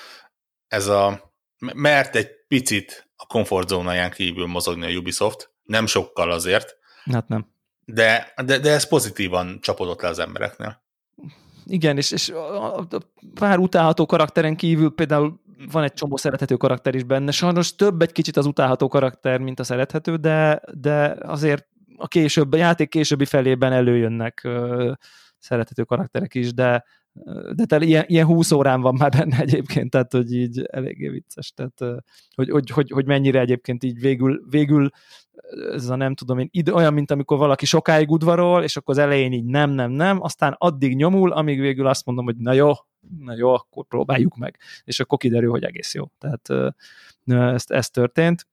ez a mert egy picit a komfortzónáján kívül mozogni a Ubisoft, nem sokkal azért, Hát nem. De, de, de ez pozitívan csapodott le az embereknél. Igen, és, és a, a pár utálható karakteren kívül például van egy csomó szerethető karakter is benne. Sajnos több egy kicsit az utálható karakter, mint a szerethető, de, de azért a később, a játék későbbi felében előjönnek ö, szerethető karakterek is, de, de te, ilyen, ilyen 20 órán van már benne egyébként, tehát hogy így eléggé vicces, tehát hogy, hogy, hogy, hogy mennyire egyébként így végül, végül ez a nem tudom én, ide, olyan, mint amikor valaki sokáig udvarol, és akkor az elején így nem, nem, nem, aztán addig nyomul, amíg végül azt mondom, hogy na jó, na jó, akkor próbáljuk meg, és akkor kiderül, hogy egész jó. Tehát ez, ez történt.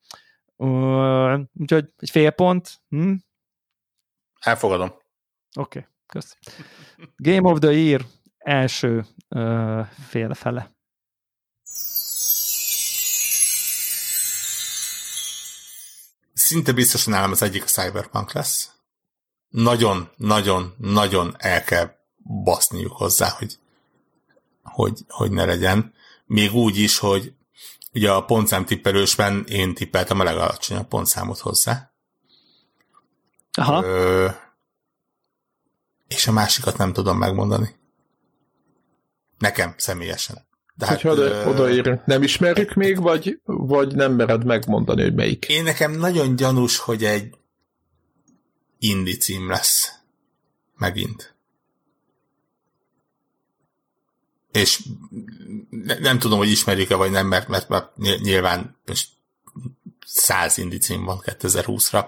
Úgyhogy egy fél pont. Hm? Elfogadom. Oké, okay, kösz. Game of the Year első uh, fél Szinte biztosan nálam az egyik a Cyberpunk lesz. Nagyon, nagyon, nagyon el kell baszniuk hozzá, hogy, hogy, hogy ne legyen. Még úgy is, hogy ugye a pontszám tippelősben én tippeltem a legalacsonyabb pontszámot hozzá. Aha. Ö, és a másikat nem tudom megmondani. Nekem személyesen. De hát, Hogyha odaírunk, nem ismerjük még, vagy, vagy nem mered megmondani, hogy melyik? Én nekem nagyon gyanús, hogy egy indi cím lesz. Megint. És ne, nem tudom, hogy ismerjük-e, vagy nem, mert, mert, mert nyilván most száz indi cím van 2020-ra,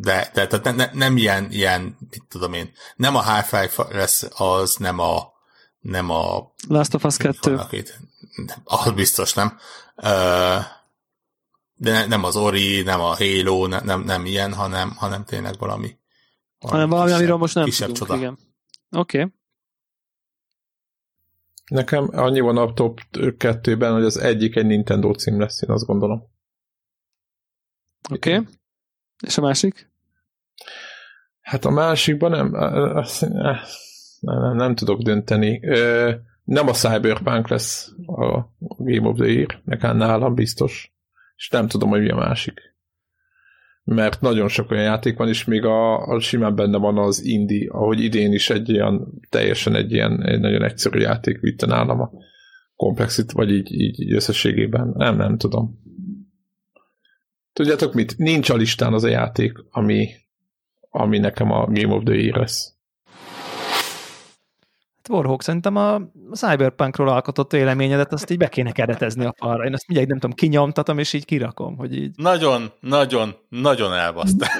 de, de tehát ne, ne, nem ilyen, ilyen, mit tudom én, nem a High-Five lesz az, nem a nem a... Last of Us 2. Az biztos nem. De nem az Ori, nem a Halo, nem, nem, nem ilyen, hanem, hanem tényleg valami. valami hanem valami, kisebb, amiről most nem kisebb tudunk, csoda. igen. Oké. Okay. Nekem annyi van a top 2-ben, hogy az egyik egy Nintendo cím lesz, én azt gondolom. Oké. Okay. És a másik? Hát a másikban nem nem, nem tudok dönteni. Nem a Cyberpunk lesz a Game of the Year, nekem nálam biztos, és nem tudom, hogy mi a másik. Mert nagyon sok olyan játék van, és még a, a simán benne van az indie, ahogy idén is egy ilyen, teljesen egy ilyen egy nagyon egyszerű játék vitte nálam a komplexit, vagy így, így összességében. Nem, nem tudom. Tudjátok mit? Nincs a listán az a játék, ami, ami nekem a Game of the Year lesz. Warhawk, szerintem a Cyberpunkról alkotott véleményedet azt így be kéne keretezni a falra. Én azt mindjárt nem tudom, kinyomtatom, és így kirakom, hogy így... Nagyon, nagyon, nagyon elbaszták.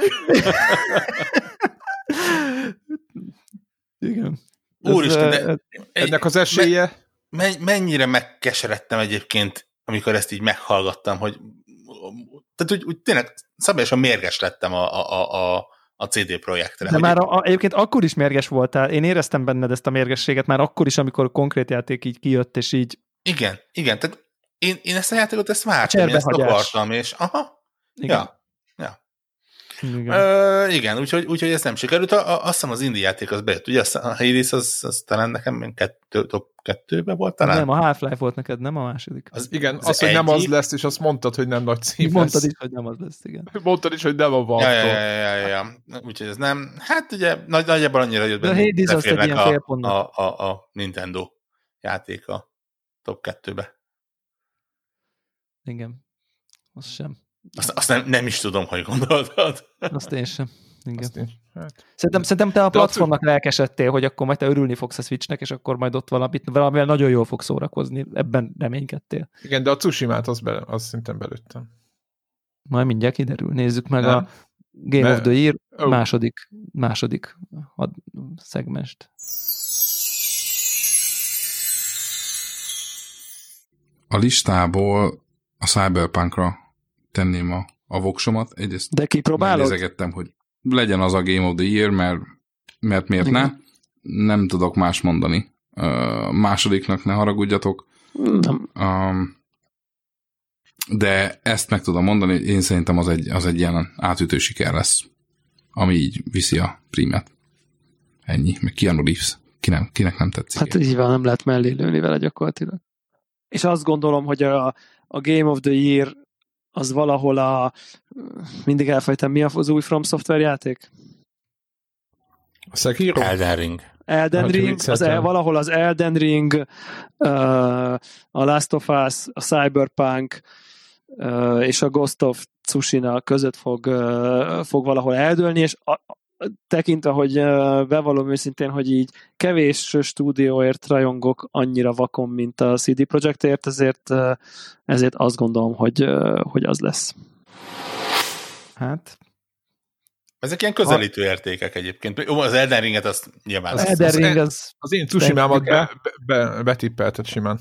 Igen. Úristen, de ennek az esélye... Me, mennyire megkeseredtem egyébként, amikor ezt így meghallgattam, hogy tehát úgy, úgy tényleg szabályosan mérges lettem a, a, a, a CD projektre. De már a, a, egyébként akkor is mérges voltál, én éreztem benned ezt a mérgességet már akkor is, amikor konkrét játék így kijött, és így... Igen, igen, tehát én, én ezt a játékot ezt vártam, én ezt akartam, és aha, igen. Ja. Igen, Ö, igen úgyhogy, úgyhogy ez nem sikerült. A, a, azt hiszem az indie játék az bejött. Ugye a Hades az, az talán nekem kettő, top kettőbe volt talán? Nem, a Half-Life volt neked, nem a második. Az, igen, az, az hogy nem az lesz, és azt mondtad, hogy nem nagy cím Mondtad is, hogy nem az lesz, igen. Mondtad is, hogy nem a van. Ja, ja, ja, ja, ja. Úgyhogy ez nem, hát ugye nagy, nagyjából annyira jött be, hogy a, a, a, a Nintendo játéka top kettőbe. Igen. Az sem. Azt, azt nem, nem is tudom, hogy gondoltad. Azt én sem. Igen. Azt én, hát. szerintem, szerintem te a platformnak lelkesedtél, hogy akkor majd te örülni fogsz a Switchnek, és akkor majd ott valamit, valamivel nagyon jól fog szórakozni. Ebben reménykedtél. Igen, de a Tsushima-t az, be, az szintén belőttem. Majd mindjárt kiderül. Nézzük meg nem. a Game Mert, of the Year oh. második, második szegmest. A listából a Cyberpunkra tenném a, a voksomat. Egyrészt De kipróbálod? Hogy legyen az a Game of the Year, mert, mert miért Igen. ne? Nem tudok más mondani. Uh, másodiknak ne haragudjatok. Nem. Um, de ezt meg tudom mondani, én szerintem az egy, az egy ilyen átütő siker lesz, ami így viszi a prímet. Ennyi. Meg Keanu Reeves. Kinek, kinek nem tetszik. Hát így van, nem lehet mellé lőni vele gyakorlatilag. És azt gondolom, hogy a, a Game of the Year az valahol a mindig elfejtem, mi az új From Software játék? A Sekiro? Elden Ring. Elden hát, Ring, az el, valahol az Elden Ring, a Last of Us, a Cyberpunk és a Ghost of Tsushima között fog, fog valahol eldőlni, és a, tekintve, hogy bevallom őszintén, hogy így kevés stúdióért rajongok annyira vakon, mint a CD Projektért, ezért, ezért azt gondolom, hogy, hogy az lesz. Hát, ezek ilyen közelítő ha... értékek egyébként. Jó, az Elden Ringet azt nyilván... Az Elden Ring az... Az én Tsushimámat be, be, betippelted simán.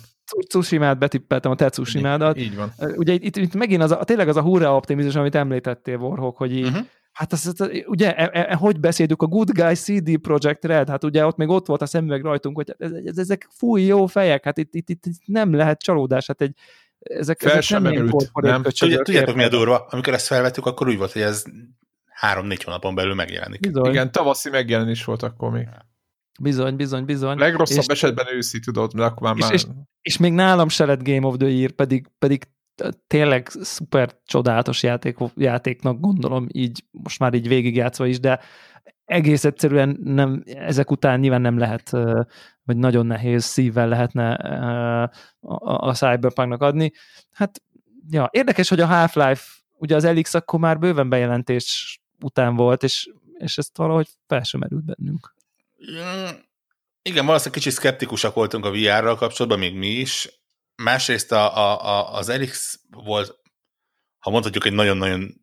Tsushimát betippeltem, a te Tsushimádat. Így van. Ugye itt, itt megint az a, tényleg az a hurra optimizmus, amit említettél, Warhawk, hogy így, uh-huh Hát az, az, ugye, e, e, hogy beszéltük a Good Guy CD Project Red, hát ugye ott még ott volt a szemüveg rajtunk, hogy ez, ez, ezek fúj jó fejek, hát itt, itt, itt, itt nem lehet csalódás, hát egy, ezek, Fel ezek nem ilyen nem. Tudjátok, mi a durva? Amikor ezt felvettük, akkor úgy volt, hogy ez három-négy hónapon belül megjelenik. Bizony. Igen, tavaszi megjelenés volt akkor még. Bizony, bizony, bizony. Legrosszabb és, esetben őszi, tudod, mert akkor már... És, és, és, még nálam se lett Game of the Year, pedig, pedig tényleg szuper csodálatos játék, játéknak gondolom, így most már így végigjátszva is, de egész egyszerűen nem, ezek után nyilván nem lehet, vagy nagyon nehéz szívvel lehetne a, a Cyberpunknak adni. Hát, ja, érdekes, hogy a Half-Life, ugye az Elix akkor már bőven bejelentés után volt, és, és ezt valahogy fel sem merült bennünk. Igen, valószínűleg kicsit szkeptikusak voltunk a VR-ral kapcsolatban, még mi is, Másrészt a, a, a, az Elix volt, ha mondhatjuk, egy nagyon-nagyon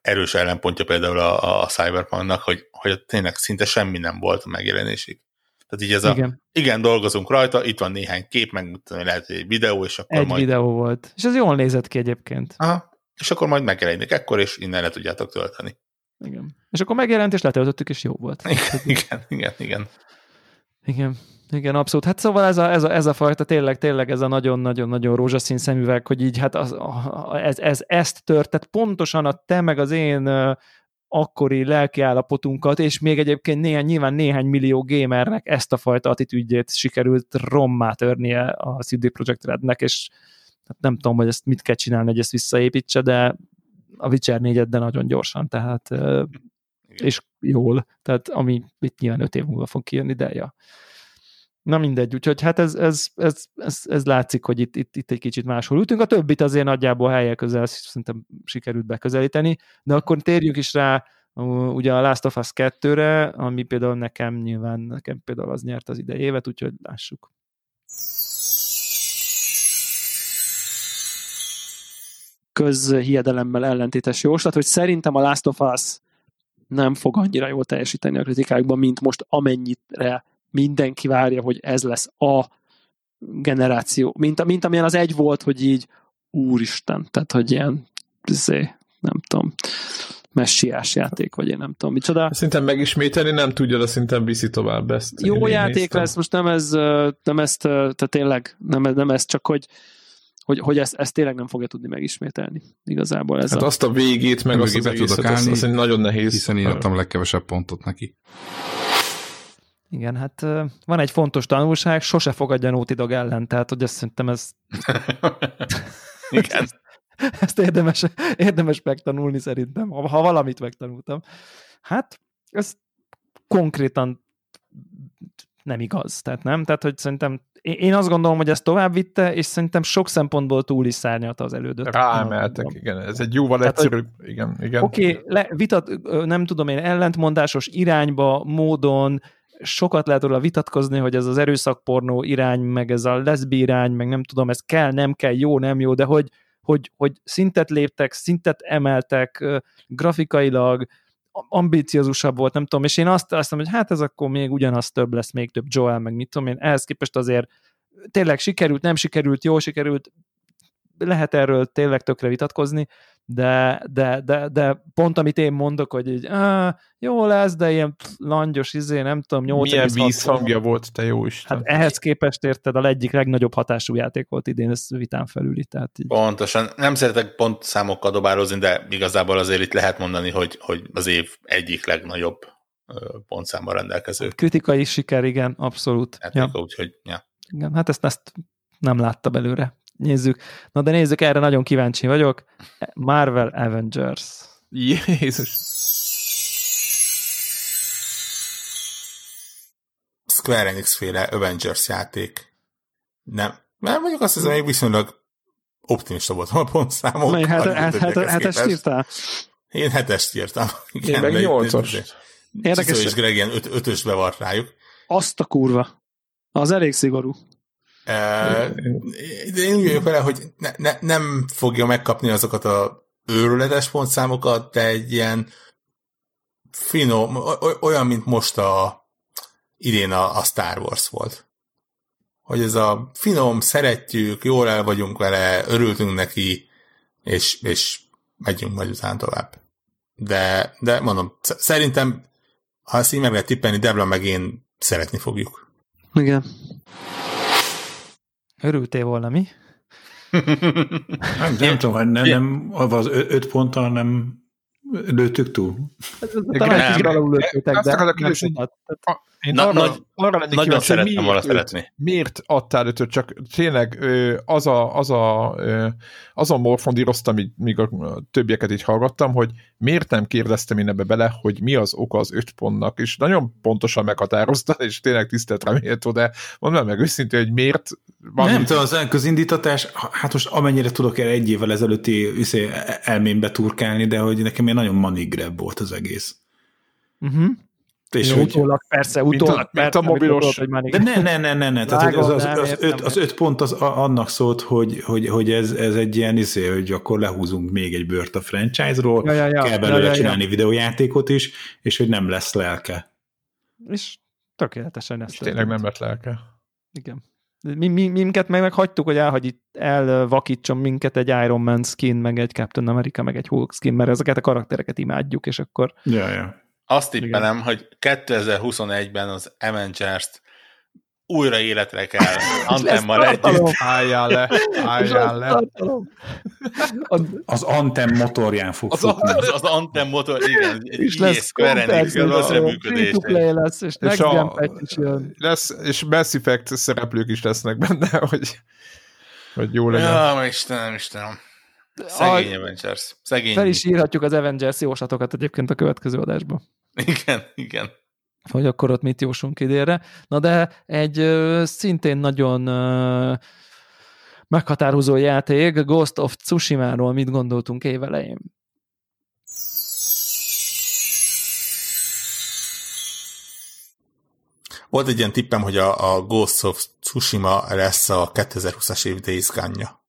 erős ellenpontja például a, a Cyberpunknak, hogy, hogy tényleg szinte semmi nem volt a megjelenésig. Tehát így ez igen. a, igen, dolgozunk rajta, itt van néhány kép, meg lehet egy videó, és akkor egy majd... videó volt. És ez jól nézett ki egyébként. Aha, és akkor majd megjelenik ekkor, és innen le tudjátok tölteni. Igen. És akkor megjelent, és letöltöttük, és jó volt. Igen, igen, igen. Igen. Igen. Igen, abszolút. Hát szóval ez a, ez a, ez a fajta tényleg, tényleg ez a nagyon-nagyon-nagyon rózsaszín szemüveg, hogy így hát az, ez, ez, ezt tört, tehát pontosan a te meg az én akkori lelkiállapotunkat, és még egyébként néhány, nyilván néhány millió gamernek ezt a fajta attitűdjét sikerült rommá törnie a CD Projekt Rednek, és hát nem tudom, hogy ezt mit kell csinálni, hogy ezt visszaépítse, de a Witcher 4 de nagyon gyorsan, tehát Igen. és jól, tehát ami itt nyilván öt év múlva fog kijönni, de ja. Na mindegy, úgyhogy hát ez, ez, ez, ez, ez látszik, hogy itt, itt, itt egy kicsit máshol ültünk. A többit azért nagyjából helyek közel szerintem sikerült beközelíteni, de akkor térjünk is rá ugye a Last of Us 2-re, ami például nekem nyilván, nekem például az nyert az idei évet, úgyhogy lássuk. közhiedelemmel ellentétes jóslat, hogy szerintem a Last of Us nem fog annyira jól teljesíteni a kritikákban, mint most amennyire mindenki várja, hogy ez lesz a generáció, mint, mint amilyen az egy volt, hogy így úristen, tehát hogy ilyen zé, nem tudom, messiás játék, vagy én nem tudom, micsoda. Szerintem megismételni nem tudja, de szerintem viszi tovább ezt. Jó játék néztem. lesz, most nem ez, nem ezt, tehát tényleg nem, nem ez, csak hogy hogy, hogy ezt, ezt tényleg nem fogja tudni megismételni. Igazából ez Hát a... azt a végét, meg azt be az tudok egészet, azt, állni, azt nagyon nehéz. Hiszen én adtam legkevesebb pontot neki. Igen, hát van egy fontos tanulság, sose fogadja Naughty Dog ellen, tehát hogy ezt szerintem ez, Igen. ezt érdemes, érdemes megtanulni szerintem, ha, ha valamit megtanultam. Hát, ez konkrétan nem igaz, tehát nem, tehát hogy szerintem én azt gondolom, hogy ezt tovább vitte, és szerintem sok szempontból túl is szárnyalta az elődöt. Ráemeltek, igen. Ez egy jóval Tehát, egyszerűbb. Igen, igen. Oké, okay, vitat, ö, nem tudom én, ellentmondásos irányba, módon, sokat lehet róla vitatkozni, hogy ez az erőszakpornó irány, meg ez a leszbi irány, meg nem tudom, ez kell, nem kell, jó, nem jó, de hogy, hogy, hogy szintet léptek, szintet emeltek, grafikailag, ambíciózusabb volt, nem tudom, és én azt azt mondom, hogy hát ez akkor még ugyanaz több lesz, még több Joel, meg mit tudom én, ehhez képest azért tényleg sikerült, nem sikerült, jó sikerült, lehet erről tényleg tökre vitatkozni, de, de, de, de pont amit én mondok, hogy így, ah, jó lesz, de ilyen langyos, izé, nem tudom, 8 Milyen vízhangja volt, te jó Isten. Hát ehhez képest érted, a egyik legnagyobb hatású játék volt idén, ez vitán felüli, tehát így. Pontosan. Nem szeretek pont számokkal dobározni, de igazából azért itt lehet mondani, hogy, hogy az év egyik legnagyobb pontszámmal rendelkező Kritikai siker, igen, abszolút. Ja, játéka, úgyhogy ja. igen, hát ezt, ezt nem látta belőle. Nézzük. Na de nézzük, erre nagyon kíváncsi vagyok. Marvel Avengers. Jézus. Square Enix féle Avengers játék. Nem. Mert mondjuk azt hiszem, hogy viszonylag optimista voltam a pontszámok. Mely, hát, hát, hát, többiekhez hát ezt képest. írtál? Én hetest írtam. Én meg nyolcas. de- Érdekes. És Greg ilyen öt, ötösbe vart rájuk. Azt a kurva. Az elég szigorú. De én úgy vagyok vele, hogy ne, ne, nem fogja megkapni azokat a őrületes pontszámokat, de egy ilyen finom, olyan, mint most a idén a, a Star Wars volt. Hogy ez a finom, szeretjük, jól el vagyunk vele, örültünk neki, és, és megyünk majd után tovább. De, de mondom, sz- szerintem, ha ezt így meg lehet tippelni, Debla meg én szeretni fogjuk. Igen. Örültél volna, mi? Nem, nem tudom, nem, nem, az ö- öt ponttal nem lőttük túl. Talán egy nem. kicsit alul lőttétek, de nem sokat. Én Na- arra, nagy- arra lennék Nagyon kíváncsi, szerettem volna miért őt- szeretni. miért adtál ötöt, csak tényleg az a, az a, az a morfondíroztam, míg, a többieket így hallgattam, hogy miért nem kérdeztem én ebbe bele, hogy mi az oka az öt pontnak, és nagyon pontosan meghatározta, és tényleg tisztelt reméltó, de mondd meg őszintén, hogy miért van nem tudom, az közindítatás, hát most amennyire tudok erre egy évvel ezelőtti üszé, elmémbe turkálni, de hogy nekem ilyen nagyon grab volt az egész. Uh-huh. És Jó, hogy, utólag, persze, Mint a- utólag. mint persze, a mobilos- tudod, hogy már de ne, ne, ne, ne, ne. Tehát, hogy az, az, az, nem, öt, az öt pont az a- annak szólt, hogy, hogy, hogy, ez, ez egy ilyen izé, hogy akkor lehúzunk még egy bört a franchise-ról, Ja, ja, ja. kell Ja, belőle ja, ja. csinálni videójátékot is, és hogy nem lesz lelke. És tökéletesen ezt és tényleg nem lett lelke. Igen. Mi, mi, minket meg, meg hagytuk, hogy elhagy, elvakítson minket egy Iron Man skin, meg egy Captain America, meg egy Hulk skin, mert ezeket a karaktereket imádjuk, és akkor Ja, ja. Azt tippelem, hogy 2021-ben az Avengers-t újra életre kell Antemmal együtt. Álljál le, álljál le. Az Antem motorján fog Az futni. Az, az Anthem motor, igen, És lesz Compact, közre free lesz, és Next a- is jön. Lesz, és Mass Effect szereplők is lesznek benne, hogy, hogy jó legyen. Ja. Ja, Istenem, Istenem. Szegény Avengers. Szegény. Fel is írhatjuk az Avengers jóslatokat egyébként a következő adásban. Igen, igen. hogy akkor ott mit jósunk idénre. Na de egy ö, szintén nagyon ö, meghatározó játék, Ghost of Tsushima-ról mit gondoltunk évelején? Volt egy ilyen tippem, hogy a, a Ghost of Tsushima lesz a 2020-as év Days Gone-ja.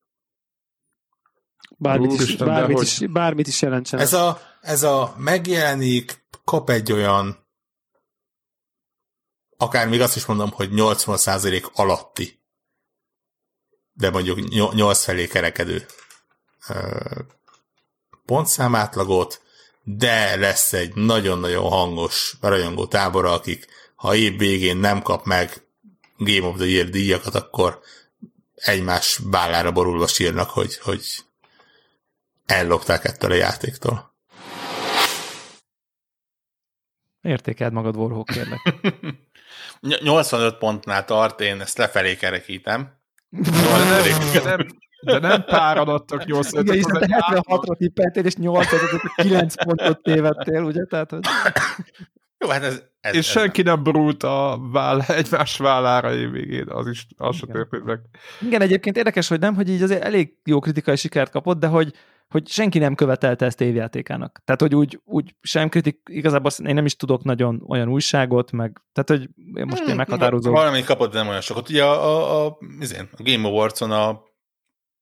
Bármit, is, Úristen, de bármit, hogy- is, bármit is jelentsen. Ez a, ez a megjelenik, kap egy olyan akár még azt is mondom, hogy 80% alatti, de mondjuk 8 felé kerekedő pontszámátlagot, de lesz egy nagyon-nagyon hangos rajongó tábora, akik ha év végén nem kap meg Game of the Year díjakat, akkor egymás vállára borulva sírnak, hogy, hogy ellopták ettől a játéktól. Értékeld magad, Warhawk, kérlek. 85 pontnál tart, én ezt lefelé kerekítem. De nem, de nem páran adtak 85 Igen, hiszen te 76-ra tippeltél, és 8 9 pontot tévedtél, ugye? Tehát, hogy... Jó, hát ez, ez, és ez senki nem brult a váll, egymás vállára évvégén, az is az se történt meg. Igen, egyébként érdekes, hogy nem, hogy így azért elég jó kritikai sikert kapott, de hogy, hogy senki nem követelte ezt évjátékának. Tehát, hogy úgy, úgy sem kritik, igazából azt- én nem is tudok nagyon olyan újságot, meg, tehát, hogy én most én Hmm, meghatározó. Valami kapott, de nem olyan sokat. Ugye a, a, a, izén, a Game Awards-on a,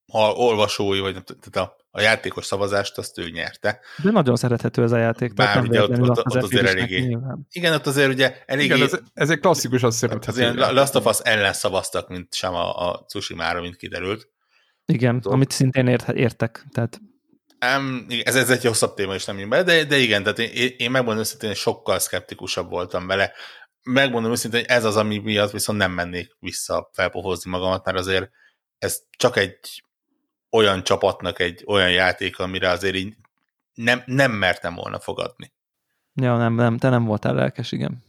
a olvasói, vagy tehát a, a játékos szavazást azt ő nyerte. De nagyon szerethető ez a játék. Bár tehát nem ugye ott- ott- az ott azért eléggé- nyilván. Igen, ott azért ugye eléggé... Igen, ez, ez egy klasszikus, azt az szerethető. ilyen Last of Us ellen szavaztak, mint sem a, a Tsushima-ra, mint kiderült. Igen, Tudom. amit szintén ért, értek. Tehát Um, ez, ez egy hosszabb téma, és nem jön be, de, de igen, tehát én, én megmondom őszintén, sokkal szkeptikusabb voltam vele. Megmondom őszintén, hogy ez az, ami miatt viszont nem mennék vissza felpohozni magamat, mert azért ez csak egy olyan csapatnak egy olyan játék, amire azért így nem, nem mertem volna fogadni. ja, nem, nem, te nem voltál lelkes, igen.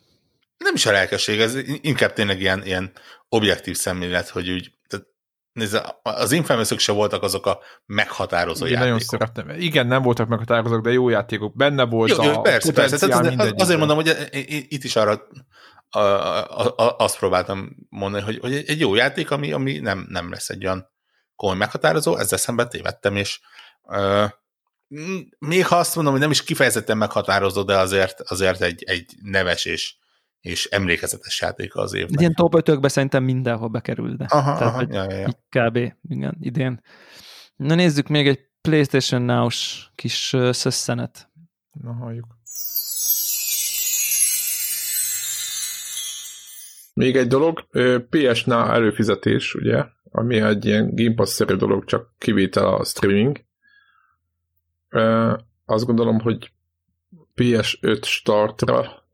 Nem is a lelkesség, ez inkább tényleg ilyen, ilyen objektív szemlélet, hogy úgy, nézze, az infamous se voltak azok a meghatározó Igen, nagyon játékok. szerettem. Igen, nem voltak meghatározók, de jó játékok. Benne volt Jó, a jó, persze, persze. potenciál Tehát az, azért mondom, hogy i- i- itt is arra a, a, a, azt próbáltam mondani, hogy, hogy egy jó játék, ami, ami nem, nem lesz egy olyan komoly meghatározó, ezzel szemben tévedtem, és uh, még ha azt mondom, hogy nem is kifejezetten meghatározó, de azért, azért egy, egy neves és, és emlékezetes játék az évnek. Ilyen top 5 szerintem mindenhol bekerül, de Aha, Tehát, aha, ja, ja, ja. kb. Igen, idén. Na nézzük még egy PlayStation Now-s kis szösszenet. Na, halljuk. Még egy dolog, ö, PS-nál előfizetés, ugye, ami egy ilyen Game Pass-szerű dolog, csak kivétel a streaming. Azt gondolom, hogy PS5 startra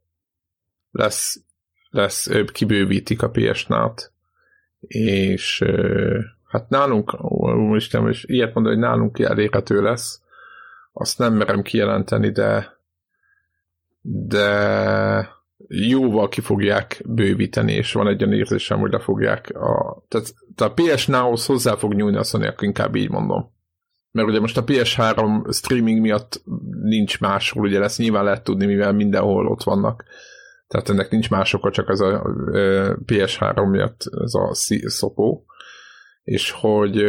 lesz, lesz kibővítik a PS-nát, és ö, hát nálunk, ó, Isten, és ilyet mondani, hogy nálunk elérhető lesz, azt nem merem kijelenteni, de de jóval ki fogják bővíteni, és van egy olyan érzésem, hogy le fogják a... Tehát, tehát a PS Now-hoz hozzá fog nyúlni a Sony, inkább így mondom. Mert ugye most a PS3 streaming miatt nincs máshol, ugye lesz nyilván lehet tudni, mivel mindenhol ott vannak. Tehát ennek nincs más oka, csak ez a ö, PS3 miatt ez a szopó. És hogy,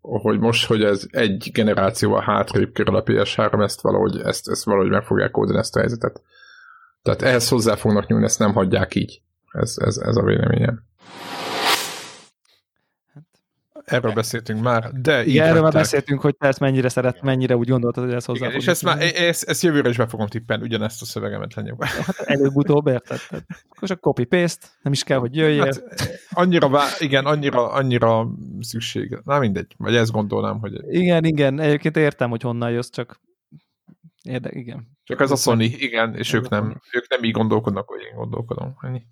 hogy most, hogy ez egy generációval hátrébb kerül a PS3, ezt valahogy, ezt, ezt valahogy meg fogják oldani ezt a helyzetet. Tehát ehhez hozzá fognak nyúlni, ezt nem hagyják így. Ez, ez, ez a véleményem. Erről beszéltünk már, de így Igen, erről már beszéltünk, hogy te ezt mennyire szeret, mennyire úgy gondoltad, hogy ez hozzá Igen, és ezt, már, ezt, ezt jövőre is be fogom tippelni, ugyanezt a szövegemet lenyom. Hát előbb-utóbb érted? Akkor csak copy-paste, nem is kell, hogy jöjjél. Hát, annyira, vá- igen, annyira, annyira szükség. Na mindegy, vagy ezt gondolnám, hogy Igen, igen, egyébként értem, hogy honnan jössz, csak érde, igen, csak ez a Sony, igen, és ők nem, ők nem így gondolkodnak, hogy én gondolkodom. Ennyi.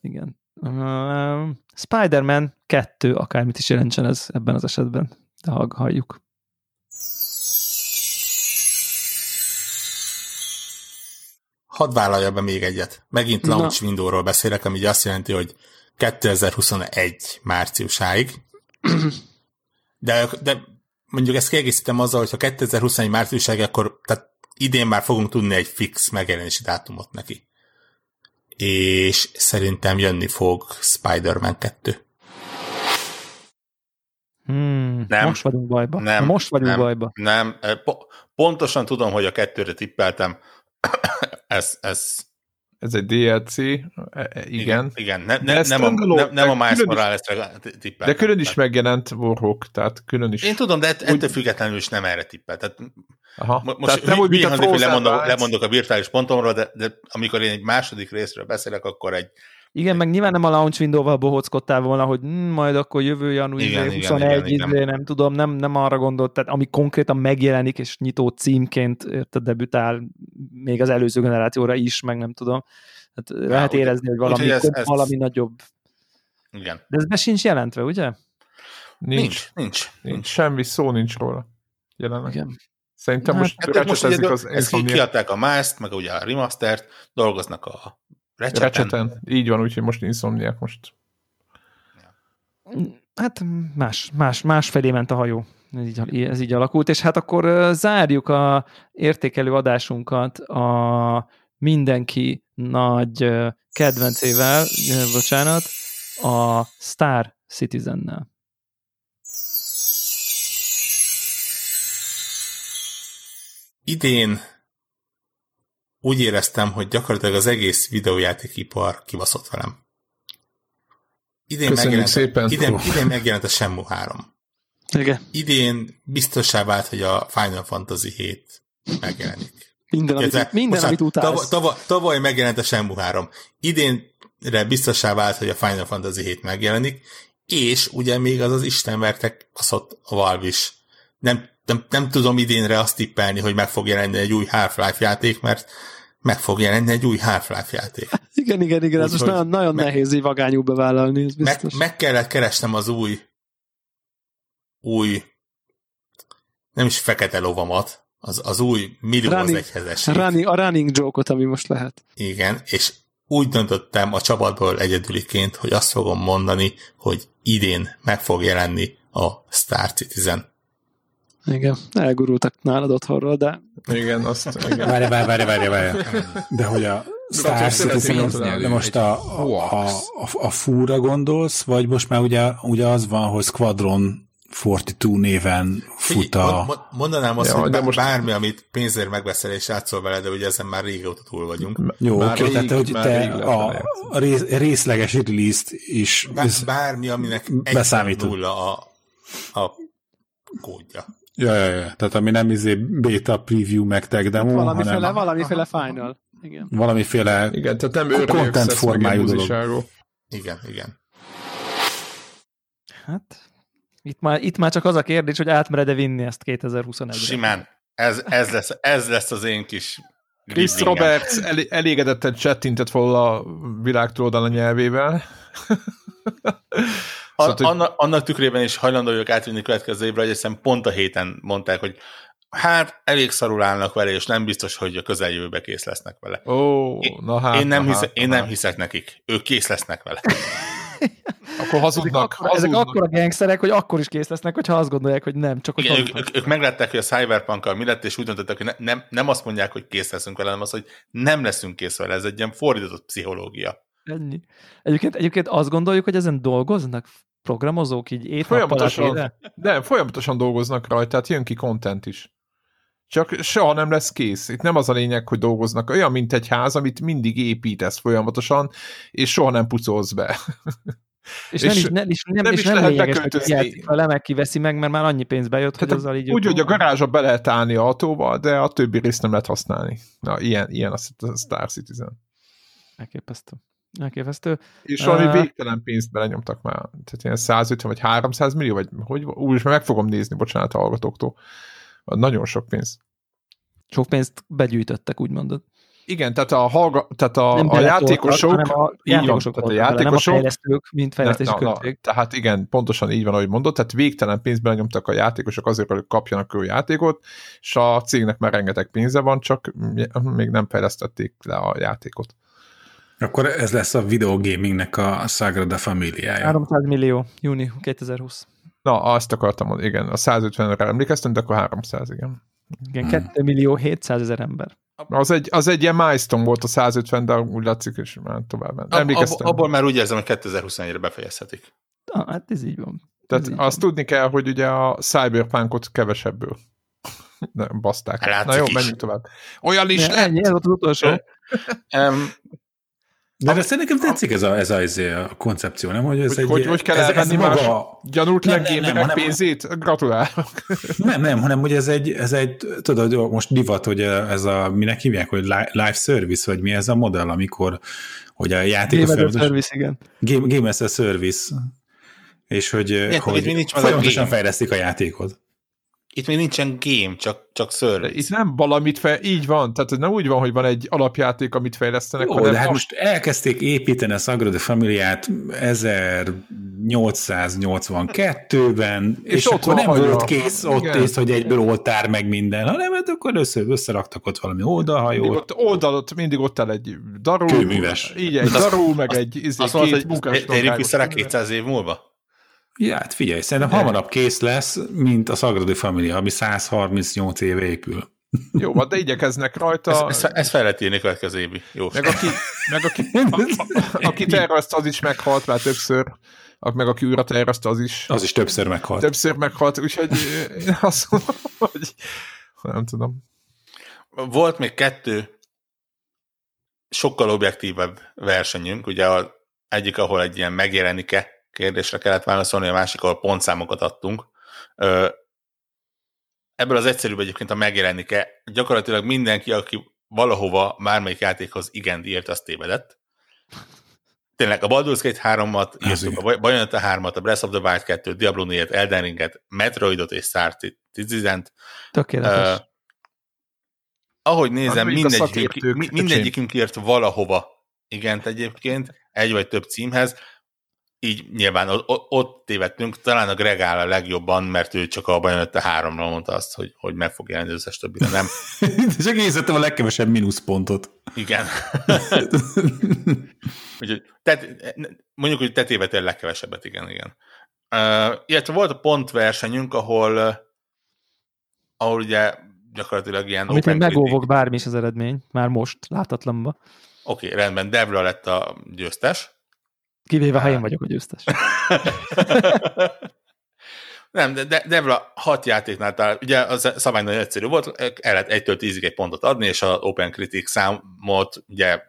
igen. Uh, Spider-Man 2, akármit is jelentsen ez ebben az esetben, de hall- halljuk. Hadd vállalja be még egyet. Megint Na. launch window-ról beszélek, ami azt jelenti, hogy 2021 márciusáig. De, de mondjuk ezt kiegészítem azzal, hogy ha 2021 márciusáig, akkor tehát idén már fogunk tudni egy fix megjelenési dátumot neki. És szerintem jönni fog Spider-Man 2. Hmm, Nem. Most vagyunk bajba. Nem, most vagyunk nem. bajba. Nem, eh, po- pontosan tudom, hogy a kettőre tippeltem. ez, ez Ez egy DLC, e- e- igen. igen ne, De ne, ez nem, a, nem, nem a Miles Morales-re tippeltem. De külön is megjelent Warhawk, tehát külön is. Én tudom, de ett- ettől függetlenül is nem erre tippel. Tehát Aha. mo- most tehát nem úgy, mint a lemondok, lemondok a virtuális pontomról, de, de amikor én egy második részről beszélek, akkor egy Igen, meg nyilván nem a launch window-val bohóckodtál volna, hogy hm, majd akkor jövő január Igen, izé, igen, 21, igen, igen. izé, nem tudom, nem, nem arra gondolt, tehát ami konkrétan megjelenik, és nyitó címként érted, debütál még az előző generációra is, meg nem tudom. Hát lehet úgy- érezni, hogy valami, úgyhogy ez- ez, ez- valami nagyobb. igen. De ez be sincs jelentve, ugye? Nincs. Nincs, nincs. nincs. Semmi szó nincs róla. Jelenleg. Igen. Szerintem Hát, most Hát ők most ugye, az ezt kiadták a Mask, meg ugye a Remastert, dolgoznak a Ratcheten. Ratcheten. Így van, úgyhogy most Insomniac most. Hát más, más, más felé ment a hajó. Ez így, ez így alakult, és hát akkor zárjuk a értékelő adásunkat a mindenki nagy kedvencével, bocsánat, a Star Citizen-nel. Idén úgy éreztem, hogy gyakorlatilag az egész videójátékipar kibaszott velem. Idén Köszönjük megjelent, szépen. Idén, Hú. idén megjelent a Shenmue 3. Igen. Idén biztosá vált, hogy a Final Fantasy 7 megjelenik. Minden, amit, Illetve, minden, amit bocsánat, utálsz. Tavaly, tavaly, tavaly megjelent a Shenmue 3. Idénre biztosá vált, hogy a Final Fantasy 7 megjelenik, és ugye még az az istenvertek baszott a Valve is. Nem, nem, nem tudom idénre azt tippelni, hogy meg fog jelenni egy új Half-Life játék, mert meg fog jelenni egy új Half-Life játék. Igen, igen, igen, ez most nagyon, nagyon meg- nehéz így vagányú bevállalni, ez Meg, biztos. meg kellett keresnem az új új nem is fekete lovamat, az, az új Millió az Running- egyhezesség. Running, a running joke-ot, ami most lehet. Igen, és úgy döntöttem a csapatból egyedüliként, hogy azt fogom mondani, hogy idén meg fog jelenni a Star Citizen. Igen, elgurultak nálad otthonról, de Igen, azt, igen. Várj, várj, várj, várj, várj. De hogy a Star Citizen, de most a, a, a, a, fúra gondolsz, vagy most már ugye, ugye az van, hogy Squadron 42 néven fut a... mond- Mondanám azt, Ja, hogy de most- bármi, amit pénzért megveszel és játszol vele, de ugye ezen már régóta túl vagyunk. Jó, Már oké, rég- tehát hogy te a, a rész, részleges release-t is Bá- bármi, aminek egy nulla a, a kódja. Ja, ja, ja. Tehát ami nem izé beta preview meg tech demo, valamiféle, hanem valamiféle final. Igen. valamiféle Igen, tehát nem content formájú dolog. Igen, igen. Hát, itt már, itt már csak az a kérdés, hogy átmered-e vinni ezt 2021-re. Simán. Ez, ez, lesz, ez lesz az én kis Chris griblingem. Roberts el, elégedetten csettintett volna a világ a nyelvével. Szóval, hogy- annak, annak tükrében is hajlandó vagyok átvinni következő évre, hogy hiszen pont a héten mondták, hogy hát elég szarul állnak vele, és nem biztos, hogy a közeljövőbe kész lesznek vele. Ó, Én- na hát. én nem, na hisze, hát, én na nem hát. hiszek nekik. Ők kész lesznek vele. Akkor Ezek, hazudnak. ezek akkor a gangsterek, hogy akkor is kész lesznek, hogyha azt gondolják, hogy nem, csak Igen, ők, ők, ők meglátták, hogy a cyberpunk mi lett, és úgy döntöttek, hogy ne, nem, nem azt mondják, hogy kész leszünk vele, hanem az, hogy nem leszünk kész vele. Ez egy ilyen fordított pszichológia. Ennyi. Egyébként, egyébként azt gondoljuk, hogy ezen dolgoznak programozók így évnappal Folyamatosan. De folyamatosan dolgoznak rajta, tehát jön ki content is. Csak soha nem lesz kész. Itt nem az a lényeg, hogy dolgoznak. Olyan, mint egy ház, amit mindig építesz folyamatosan, és soha nem pucolsz be. És, És nem is, nem, is, nem, nem is nem lehet lényeges, hogy beköltözni. játszik vele, meg kiveszi meg, mert már annyi pénz bejött, hogy Tehát azzal így... úgy, hogy a garázsba be lehet állni autóval, de a többi részt nem lehet használni. Na, ilyen, ilyen a a Star Citizen. Elképesztő. Elképesztő. És valami Ah. végtelen pénzt belenyomtak már. Tehát ilyen 150 vagy 300 millió, vagy hogy úgy is meg fogom nézni, bocsánat a hallgatóktól. Nagyon sok pénz. Sok pénzt begyűjtöttek, úgy mondod. Igen, tehát a, hallga, tehát a, Nem a játékosok, hanem a van, játékosok tehát a vele, nem a játékosok, fejlesztők, mint fejlesztési na, na, költség. tehát igen, pontosan így van, ahogy mondod, tehát végtelen pénzt belenyomtak a játékosok azért, hogy kapjanak ő játékot, és a cégnek már rengeteg pénze van, csak még nem fejlesztették le a játékot. Akkor ez lesz a videogamingnek a Sagrada Familiája. 300 millió, júni 2020. Na, azt akartam mondani, igen, a 150-re emlékeztem, de akkor 300, igen. Igen, 2 millió 700 ezer ember. Az egy, az egy ilyen milestone volt a 150, de úgy látszik, és már tovább ment. Ab, ab, Emlékeztem. abból már úgy érzem, hogy 2021-re befejezhetik. Ah, hát ez így van. Tehát Ez azt tudni kell, hogy ugye a Cyberpunkot kevesebből nem baszták. Látszik Na jó, is. menjünk tovább. Olyan is van. lett! Ennyi, ez volt az utolsó. Um, De ezt nekem tetszik ez a, ez a, ez a koncepció, nem? Hogy ez Hogy, egy, hogy, hogy kell ez, ez elvenni más maga, gyanút hanem- pénzét? Gratulálok. Nem, nem, hanem hogy ez egy, ez egy tudod, most divat, hogy ez a, minek hívják, hogy li- live service, vagy mi ez a modell, amikor hogy a játékos Game as a Service, igen. Game, game as a service, és hogy, hogy hogy a folyamatosan game. fejlesztik a játékot. Itt még nincsen game, csak, csak service. Itt nem valamit fel, így van, tehát nem úgy van, hogy van egy alapjáték, amit fejlesztenek, Jó, hanem de hát a- most elkezdték építeni a Sagrada Familiát 1882-ben, és, És ott akkor nem volt kész ott Igen. ész, hogy egyből oltár meg minden, hanem hát akkor össze, összeraktak ott valami mindig oldalhajót. ott oldalot, mindig ott áll egy darú, Kőműves. így egy darú, meg egy izé, Azt mondod, két hogy munkás térjünk vissza rá dolgálós. 200 év múlva? Ja, hát figyelj, szerintem hamarabb kész lesz, mint a Sagrada Familia, ami 138 éve épül. Jó, de igyekeznek rajta. Ezt, ezt, ezt fel lehet írni következő évi. Jó. Meg aki, meg aki, a, a, aki tervezte, az is meghalt már többször, A- meg aki újra tervezte, az is Az is többször meghalt. többször meghalt, úgyhogy eh, én azt mondom, hogy nem tudom. Volt még kettő sokkal objektívebb versenyünk, ugye a egyik, ahol egy ilyen megjelenik-e kérdésre kellett válaszolni, a másik, ahol pontszámokat adtunk. Ebből az egyszerűbb egyébként a megjelenik-e. Gyakorlatilag mindenki, aki valahova bármelyik játékhoz igen írt, azt tévedett. Tényleg a Baldur's Gate 3-at írtuk, a Bayonetta 3-at, a Breath of the Wild 2-t, Diablo 4-et, Elden Ringet, Metroidot és Star Citizen-t. Tökéletes. Ö, ahogy nézem, mindegyikünk, mindegyikünk írt valahova igent egyébként, egy vagy több címhez, így nyilván ott, tévedtünk, talán a Greg áll a legjobban, mert ő csak a Bayonetta 3-ra mondta azt, hogy, hogy meg fog jelenni az összes többire, nem? Csak én szedtem a legkevesebb mínuszpontot. Igen. Úgyhogy, tehát, mondjuk, hogy te tévedtél a legkevesebbet, igen, igen. Uh, illetve volt a pontversenyünk, ahol uh, ahol ugye gyakorlatilag ilyen Amit én megóvok bármi is az eredmény, már most, látatlanba. Oké, okay, rendben, Devla lett a győztes. Kivéve, ha én vagyok a győztes. Nem, de De- Devla hat játéknál talál, ugye az szabály nagyon egyszerű volt, el lehet 1-től 10-ig egy pontot adni, és a Open Critic számot ugye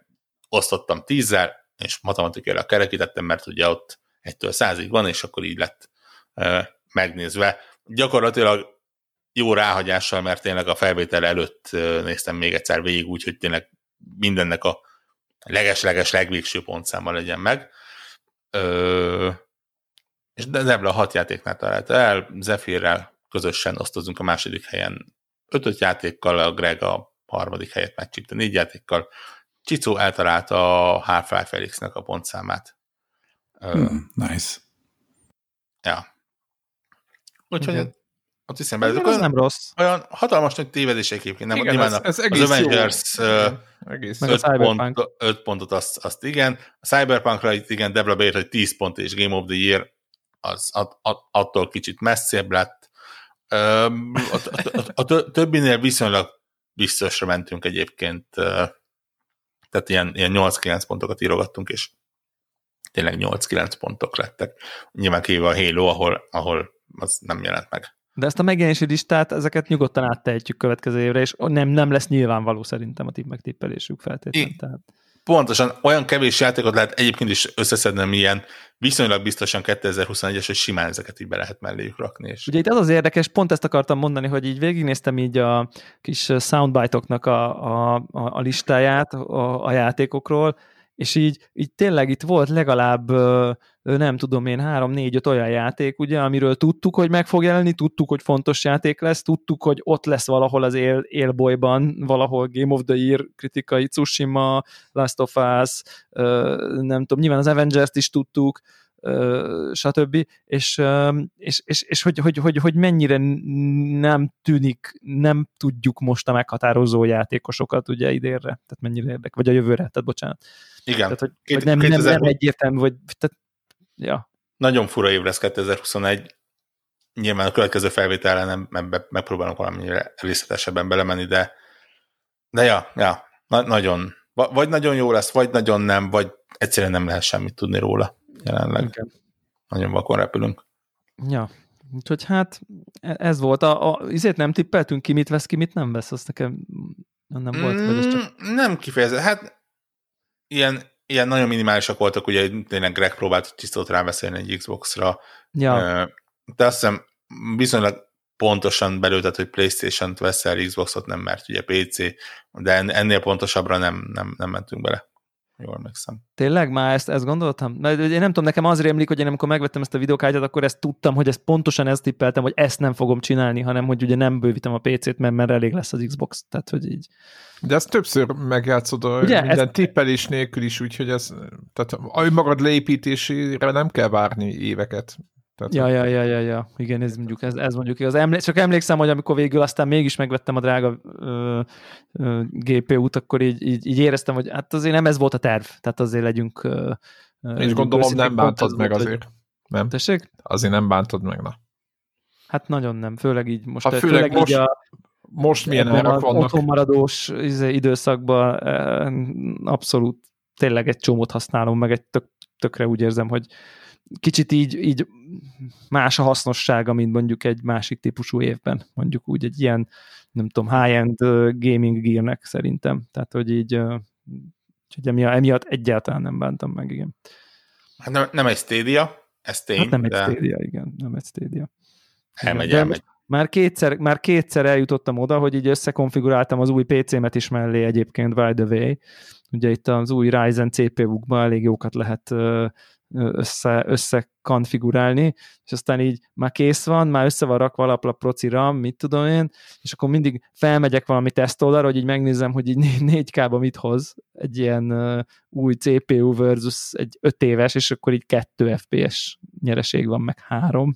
osztottam 10-zel, és matematikailag kerekítettem, mert ugye ott 1-től 100-ig van, és akkor így lett uh, megnézve. Gyakorlatilag jó ráhagyással, mert tényleg a felvétel előtt néztem még egyszer végig, úgyhogy tényleg mindennek a leges-leges legvégső pontszáma legyen meg. Ö, és de Zebla hat játéknál találta el, Zephyrrel közösen osztozunk a második helyen ötöt játékkal, a Greg a harmadik helyet megcsípte négy játékkal. Csicó eltalálta a Half-Life Felixnek a pontszámát. Hmm, nice. Ja. Úgyhogy. Ott hiszem Ez olyan, nem rossz. olyan hatalmas nagy tévedés egyébként. Nem, Igen, nyilván ez, ez az egész jó. Avengers Igen, egész Meg jó. a öt, Cyberpunk. pont, öt pontot azt, azt igen. A Cyberpunkra itt igen, Debra beírt, hogy 10 pont és Game of the Year az at, at, attól kicsit messzebb lett. A, a, a, a tö- többinél viszonylag biztosra mentünk egyébként, tehát ilyen, ilyen 8-9 pontokat írogattunk, és tényleg 8-9 pontok lettek. Nyilván kívül a Halo, ahol, ahol az nem jelent meg. De ezt a megjelenési listát, ezeket nyugodtan áttehetjük következő évre, és nem, nem lesz nyilvánvaló szerintem a tipp megtippelésük feltétlenül. Tehát. Pontosan olyan kevés játékot lehet egyébként is összeszednem ilyen viszonylag biztosan 2021-es, hogy simán ezeket így be lehet melléjük rakni. És... Ugye itt az az érdekes, pont ezt akartam mondani, hogy így végignéztem így a kis soundbite-oknak a, a, a, a listáját a, a játékokról, és így, így tényleg itt volt legalább nem tudom én, három, négy, öt olyan játék, ugye, amiről tudtuk, hogy meg fog jelenni, tudtuk, hogy fontos játék lesz, tudtuk, hogy ott lesz valahol az él, élbolyban, valahol Game of the Year kritikai, Tsushima, Last of Us, nem tudom, nyilván az Avengers-t is tudtuk, stb. És, és, és, és hogy, hogy, hogy, hogy mennyire nem tűnik, nem tudjuk most a meghatározó játékosokat ugye idénre, tehát mennyire érdek, vagy a jövőre, tehát bocsánat. Igen, Tehát, hogy, Két- hogy nem, nem, 2000 nem egyértelmű, vagy tehát, ja. nagyon fura év lesz 2021. Nyilván a következő felvételre nem ebbe megpróbálunk valamennyire részletesebben belemenni, de de ja, ja na, nagyon, va- vagy nagyon jó lesz, vagy nagyon nem, vagy egyszerűen nem lehet semmit tudni róla jelenleg. Igen. Nagyon vakon repülünk. Ja, úgyhogy hát e- ez volt. A, a, izét nem tippeltünk ki, mit vesz ki, mit nem vesz, azt nekem nem volt, vagy ez csak... Mm, Nem kifejezett. Hát ilyen, ilyen nagyon minimálisak voltak, ugye tényleg Greg próbált tisztot rábeszélni egy Xbox-ra, Ja, de azt hiszem viszonylag pontosan belőtett, hogy Playstation-t veszel, Xboxot nem, mert ugye PC, de en- ennél pontosabbra nem, nem, nem mentünk bele. Jól megszem. Tényleg? Már ezt, ezt gondoltam? Mert én nem tudom, nekem az rémlik, hogy én amikor megvettem ezt a videókártyát, akkor ezt tudtam, hogy ezt pontosan ezt tippeltem, hogy ezt nem fogom csinálni, hanem hogy ugye nem bővítem a PC-t, mert, mert elég lesz az Xbox. Tehát, hogy így. De ezt többször megjátszod a Ugye, minden ez- tippelés nélkül is, úgyhogy ez, tehát a magad leépítésére nem kell várni éveket. Tehát, Ja, ja, ja, ja, ja. Igen, ez mondjuk, ez, ez mondjuk igaz. Emlé- csak emlékszem, hogy amikor végül aztán mégis megvettem a drága ö, ö, GPU-t, akkor így, így, így, éreztem, hogy hát azért nem ez volt a terv. Tehát azért legyünk... Ö, És gondolom őszinték, nem bántad meg volt, hogy- azért. Nem? Tessék? Azért nem bántad meg, na. Hát nagyon nem, főleg így most. Hát főleg most így a, Most milyen árak vannak. otthonmaradós izé, időszakban abszolút tényleg egy csomót használom, meg egy tök, tökre úgy érzem, hogy kicsit így, így más a hasznossága, mint mondjuk egy másik típusú évben, mondjuk úgy egy ilyen, nem tudom, high-end gaming gearnek szerintem. Tehát, hogy így úgyhogy emiatt, emiatt egyáltalán nem bántam meg, igen. Hát nem, nem egy Stadia, ez tény, Hát nem egy de Stadia, igen, nem egy Stadia. elmegy, De elmegy. Már kétszer, már kétszer eljutottam oda, hogy így összekonfiguráltam az új PC-met is mellé egyébként, by the way. Ugye itt az új Ryzen CPU-kban elég jókat lehet össze, összekonfigurálni, és aztán így már kész van, már össze van rakva alaplap proci RAM, mit tudom én, és akkor mindig felmegyek valami tesztoldalra, hogy így megnézem, hogy így 4K-ba mit hoz egy ilyen ö, új CPU versus egy 5 éves, és akkor így 2 FPS nyereség van, meg 3.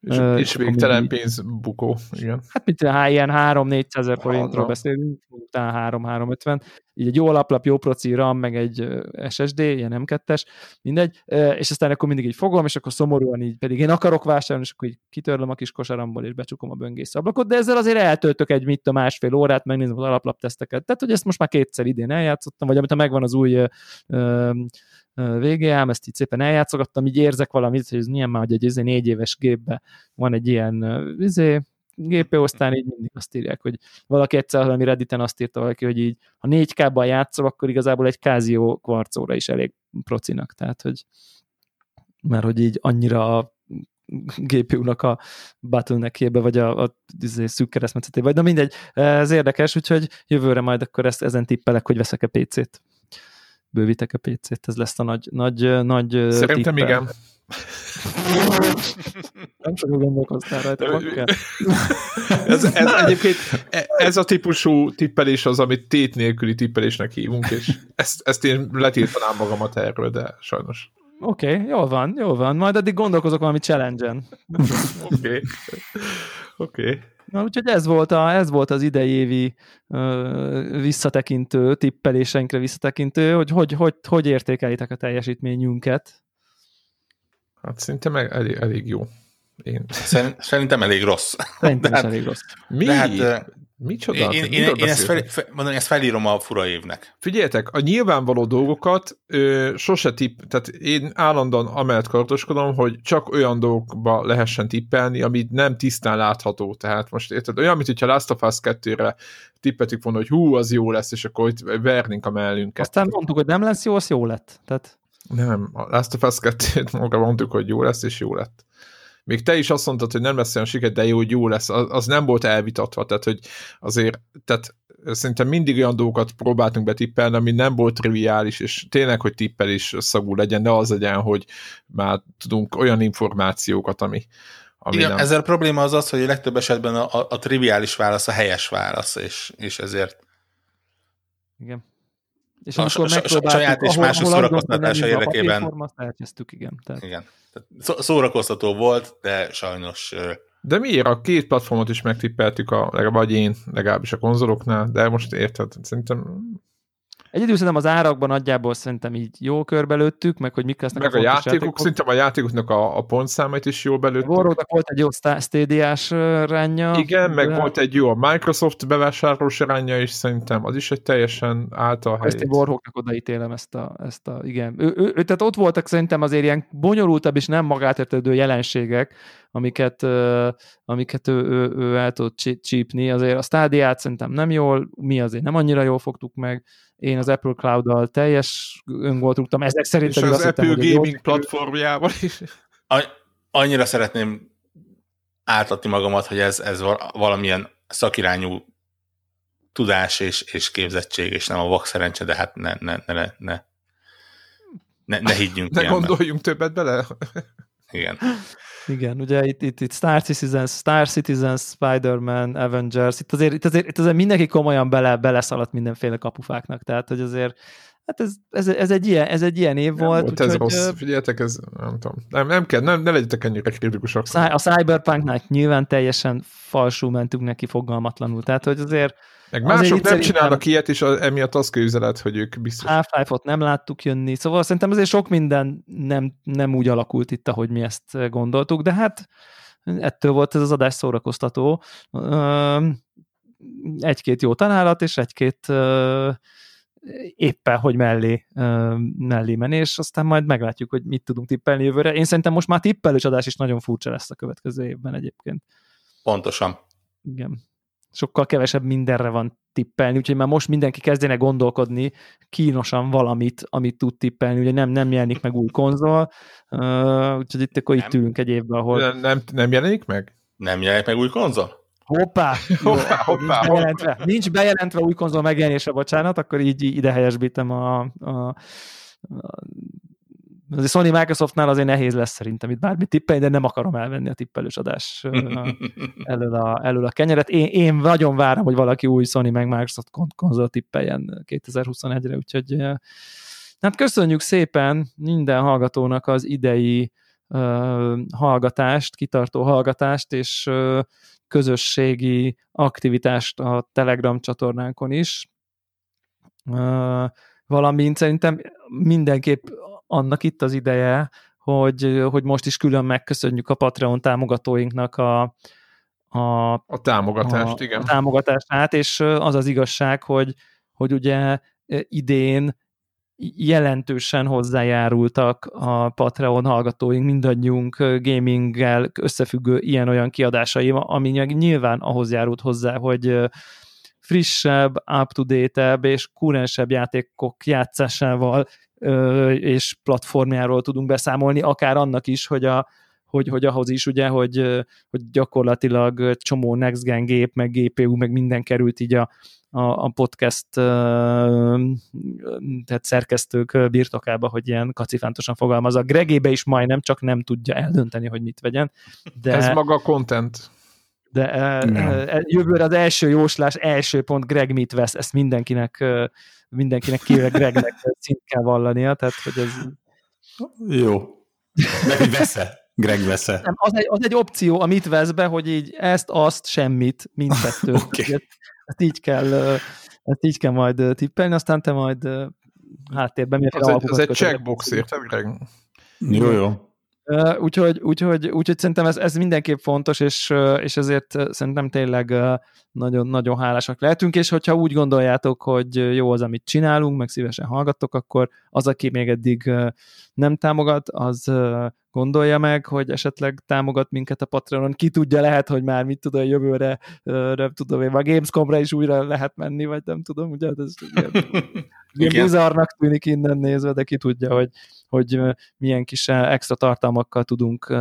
És, Ö, és végtelen pénz bukó. Igen. Hát há, ilyen 3-400 ezer forintról beszélünk, utána 3-350. Így egy jó alaplap, jó proci RAM, meg egy SSD, ilyen M2-es, mindegy, és aztán akkor mindig így fogom, és akkor szomorúan így pedig én akarok vásárolni, és akkor így kitörlöm a kis kosaramból, és becsukom a böngész ablakot, de ezzel azért eltöltök egy mit a másfél órát, megnézem az alaplap teszteket. Tehát, hogy ezt most már kétszer idén eljátszottam, vagy amit ha megvan az új VGA-m, ezt így szépen eljátszogattam, így érzek valamit, hogy ez milyen már, hogy egy izé négy éves gépbe van egy ilyen izé, GPU, aztán így mindig azt írják, hogy valaki egyszer valami Redditen azt írta valaki, hogy így, ha 4K-ban játszol, akkor igazából egy Casio kvarcóra is elég procinak, tehát, hogy mert hogy így annyira a GPU-nak a bottleneckjébe, vagy a, a izé, szűk keresztmetszetébe, vagy na mindegy, ez érdekes, úgyhogy jövőre majd akkor ezt, ezen tippelek, hogy veszek a PC-t. Bővítek a PC-t, ez lesz a nagy, nagy, nagy Szerintem tippel. igen. Nem sokat gondolkoztál rajta, ez, ez egyébként e- ez a típusú tippelés az, amit tét nélküli tippelésnek hívunk, és ezt, ezt én letiltanám magamat erről, de sajnos. Oké, okay, jól van, jól van. Majd addig gondolkozok valami challenge-en. Oké. Oké. Na, úgyhogy ez volt, a, ez volt az idei évi ö, visszatekintő, tippeléseinkre visszatekintő, hogy hogy, hogy hogy értékelitek a teljesítményünket. Hát szerintem el- elég, elég jó. Én. Szerint- Szerintem elég rossz. Szerintem hát- elég rossz. Mi? De hát, Micsoda? Én, én, én, ezt, fel, beszéltek? fe, mondom, ezt felírom a fura évnek. Figyeljetek, a nyilvánvaló dolgokat ö, sose tipp, tehát én állandóan amellett kardoskodom, hogy csak olyan dolgokba lehessen tippelni, amit nem tisztán látható. Tehát most érted, olyan, mint hogyha Last of Us 2-re tippetük volna, hogy hú, az jó lesz, és akkor itt vernénk a mellünket. Aztán mondtuk, hogy nem lesz jó, az jó lett. Tehát Nem, a Last of Us 2-t maga mondtuk, hogy jó lesz, és jó lett. Még te is azt mondtad, hogy nem lesz olyan siker, de jó, hogy jó lesz. Az, az nem volt elvitatva, tehát hogy azért, tehát szerintem mindig olyan dolgokat próbáltunk betippelni, ami nem volt triviális, és tényleg, hogy tippelés szagú legyen, de az legyen, hogy már tudunk olyan információkat, ami, ami Igen, nem. ezzel a probléma az az, hogy a legtöbb esetben a, a, a triviális válasz a helyes válasz, és, és ezért igen. És A amikor megpróbáltuk, saját és mások szórakoztatása a érdekében- azt elkezdtük, igen. Tehát, igen. Tehát szó- szórakoztató volt, de sajnos De miért a két platformot is megtippeltük, a, vagy én, legalábbis a konzoloknál, de most érted, szerintem Egyedül szerintem az árakban nagyjából szerintem így jó körbelőttük, meg hogy mik lesznek meg a fontos játékok, szerintem a játékoknak a, a pontszámait is jól belőttük. Warhawknak volt egy jó ö, ránja. Igen, meg de volt egy jó a Microsoft bevásárlós irányja is szerintem, az is egy teljesen állta a Ezt helyét. Warhawknak odaítélem ezt a, ezt a igen. Ő, ő, ő, tehát ott voltak szerintem azért ilyen bonyolultabb és nem magát értetődő jelenségek, amiket, amiket ő, ő, ő el tudott csí- csípni. Azért a stádiát szerintem nem jól, mi azért nem annyira jól fogtuk meg. Én az Apple Cloud-dal teljes öngolt rúgtam. Ezek szerint És az hittem, Apple jó Gaming platformjával is. annyira szeretném átadni magamat, hogy ez, ez val- valamilyen szakirányú tudás és, és képzettség, és nem a vak szerencse, de hát ne, ne, ne, ne, ne. Ne, ne higgyünk Ne ilyenbe. gondoljunk többet bele. Igen. Igen, ugye itt, itt, itt Star Citizen, Star Citizen, Spider-Man, Avengers, itt azért, itt azért, itt azért mindenki komolyan bele, beleszaladt mindenféle kapufáknak, tehát hogy azért Hát ez, ez, ez, egy, ilyen, ez egy ilyen év Nem volt. volt ez úgyhogy, rossz. Figyeljetek, ez nem tudom. Nem, nem kell, nem, ne legyetek ennyire kritikusak. A Cyberpunknak nyilván teljesen falsú mentünk neki fogalmatlanul. Tehát, hogy azért Meg mások nem csinálnak ilyet, és az, emiatt az közüzelet, hogy ők biztos. Half-Life-ot nem láttuk jönni, szóval szerintem azért sok minden nem, nem úgy alakult itt, ahogy mi ezt gondoltuk, de hát ettől volt ez az adás szórakoztató. Egy-két jó találat, és egy-két éppen, hogy mellé, mellé menés, aztán majd meglátjuk, hogy mit tudunk tippelni jövőre. Én szerintem most már tippelős adás is nagyon furcsa lesz a következő évben egyébként. Pontosan. Igen. Sokkal kevesebb mindenre van tippelni, úgyhogy már most mindenki kezdene gondolkodni kínosan valamit, amit tud tippelni, ugye nem, nem jelenik meg új konzol, uh, úgyhogy itt akkor itt Nem. ülünk egy évben, ahol Nem, nem, nem jelenik meg? Nem jelenik meg új konzol? hoppá, Hoppá, hoppá, nincs, hoppá. bejelentve, nincs bejelentve új konzol megjelenése, bocsánat, akkor így ide helyesbítem a, a, a azért Sony Microsoftnál azért nehéz lesz szerintem itt bármi tippelni, de nem akarom elvenni a tippelős adás elől a, elől a kenyeret. Én, én nagyon várom, hogy valaki új Sony meg Microsoft kon- konzol tippeljen 2021-re, úgyhogy hát köszönjük szépen minden hallgatónak az idei uh, hallgatást, kitartó hallgatást, és uh, közösségi aktivitást a Telegram csatornánkon is. Uh, valamint szerintem mindenképp annak itt az ideje, hogy, hogy most is külön megköszönjük a Patreon támogatóinknak a, a, A támogatást, a, igen. a támogatását, és az az igazság, hogy, hogy ugye idén jelentősen hozzájárultak a Patreon hallgatóink, mindannyiunk gaminggel összefüggő ilyen-olyan kiadásai, ami nyilván ahhoz járult hozzá, hogy frissebb, up-to-date-ebb és kurensebb játékok játszásával és platformjáról tudunk beszámolni, akár annak is, hogy a hogy, hogy ahhoz is ugye, hogy, hogy gyakorlatilag csomó next gen gép, meg GPU, meg minden került így a, a, a podcast tehát szerkesztők birtokába, hogy ilyen kacifántosan fogalmaz. A Gregébe is majdnem, csak nem tudja eldönteni, hogy mit vegyen. De, Ez maga a content. de e, e, jövőre az első jóslás, első pont Greg mit vesz, ezt mindenkinek mindenkinek kivéve Gregnek szint kell vallania, tehát hogy ez Jó. Meg hogy vesz-e? Greg vesz-e? nem, az, egy, az egy opció, amit vesz be, hogy így ezt, azt, semmit, mindkettőt. Oké. Ugye, Ezt így kell, ezt így kell majd tippelni, aztán te majd háttérben Az egy, az egy checkbox, érted, Greg? Jó, jó. Úgyhogy, úgyhogy, úgyhogy szerintem ez, ez mindenképp fontos, és, és ezért szerintem tényleg nagyon, nagyon hálásak lehetünk, és hogyha úgy gondoljátok, hogy jó az, amit csinálunk, meg szívesen hallgattok, akkor az, aki még eddig nem támogat, az gondolja meg, hogy esetleg támogat minket a Patreonon. Ki tudja, lehet, hogy már mit tudom, jövőre, nem tudom én, a Gamescomra is újra lehet menni, vagy nem tudom, ugye ez ilyen, bizarrnak tűnik innen nézve, de ki tudja, hogy, hogy milyen kis extra tartalmakkal tudunk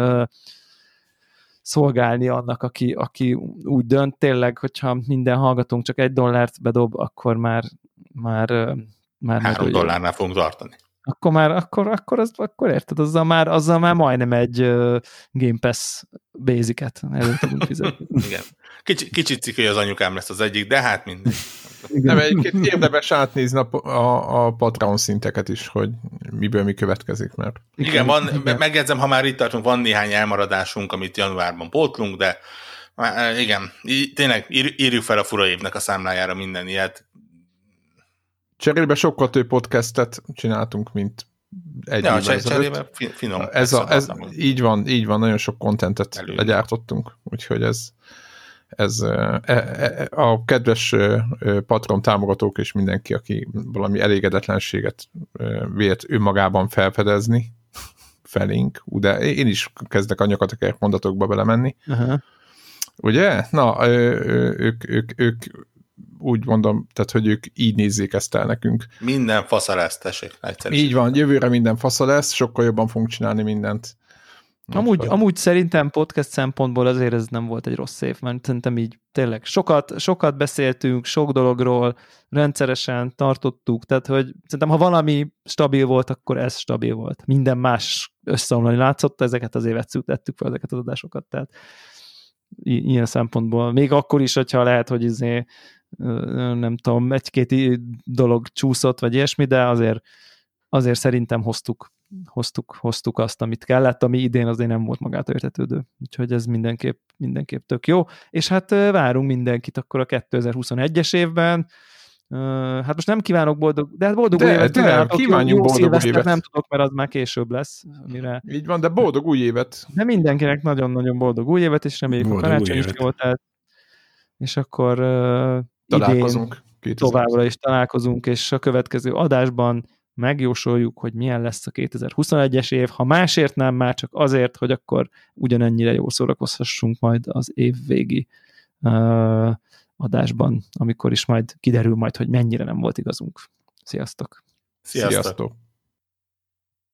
szolgálni annak, aki, aki úgy dönt. Tényleg, hogyha minden hallgatónk csak egy dollárt bedob, akkor már már, már Három dollárnál fogunk tartani. Akkor már, akkor, akkor, az, akkor érted, azzal már, azzal már majdnem egy uh, Game Pass basic-et elő tudunk fizetni. Igen. Kicsi, kicsit hogy az anyukám lesz az egyik, de hát mindegy. Nem, egyébként érdemes átnézni a, a, a Patreon szinteket is, hogy miből mi következik, mert Igen, van, igen. megjegyzem, ha már itt tartunk, van néhány elmaradásunk, amit januárban pótlunk, de igen, tényleg ír, írjuk fel a fura évnek a számlájára minden ilyet. Cserébe sokkal több podcastet csináltunk, mint egy Ja, évvel cserébe fi- finom. Ez, a, ez így van, így van, nagyon sok kontentet Előny. legyártottunk, úgyhogy ez, ez e, e, a kedves e, e, patron támogatók és mindenki, aki valami elégedetlenséget e, vélt önmagában felfedezni felénk, de én is kezdek a nyakatekert mondatokba belemenni, Aha. ugye? Na, ők, ők, ők úgy mondom, tehát, hogy ők így nézzék ezt el nekünk. Minden fasza lesz, tessék. Így van, jövőre minden fasza lesz, sokkal jobban fogunk csinálni mindent. Amúgy, Most- amúgy szerintem podcast szempontból azért ez nem volt egy rossz év, mert szerintem így tényleg sokat, sokat beszéltünk, sok dologról, rendszeresen tartottuk, tehát hogy szerintem ha valami stabil volt, akkor ez stabil volt. Minden más összeomlani látszott, ezeket az évet szültettük fel, ezeket az adásokat, tehát i- ilyen szempontból. Még akkor is, hogyha lehet, hogy izé, nem tudom, egy-két dolog csúszott, vagy ilyesmi, de azért, azért szerintem hoztuk hoztuk, hoztuk azt, amit kellett, ami idén azért nem volt magától értetődő. Úgyhogy ez mindenképp, mindenképp tök jó. És hát várunk mindenkit akkor a 2021-es évben. Hát most nem kívánok boldog, de hát boldog De, új évet de, kívánok. Kívánjunk jó boldog új évet. nem tudok, mert az már később lesz. Amire... Így van, de boldog új évet! De mindenkinek nagyon-nagyon boldog új évet, és reméljük a Boldog új karácsony is jól telt. És akkor idén Találkozunk. 2020. továbbra is találkozunk, és a következő adásban megjósoljuk, hogy milyen lesz a 2021-es év, ha másért nem, már csak azért, hogy akkor ugyanennyire jól szórakozhassunk majd az év végi uh, adásban, amikor is majd kiderül majd, hogy mennyire nem volt igazunk. Sziasztok! Sziasztok! Sziasztok.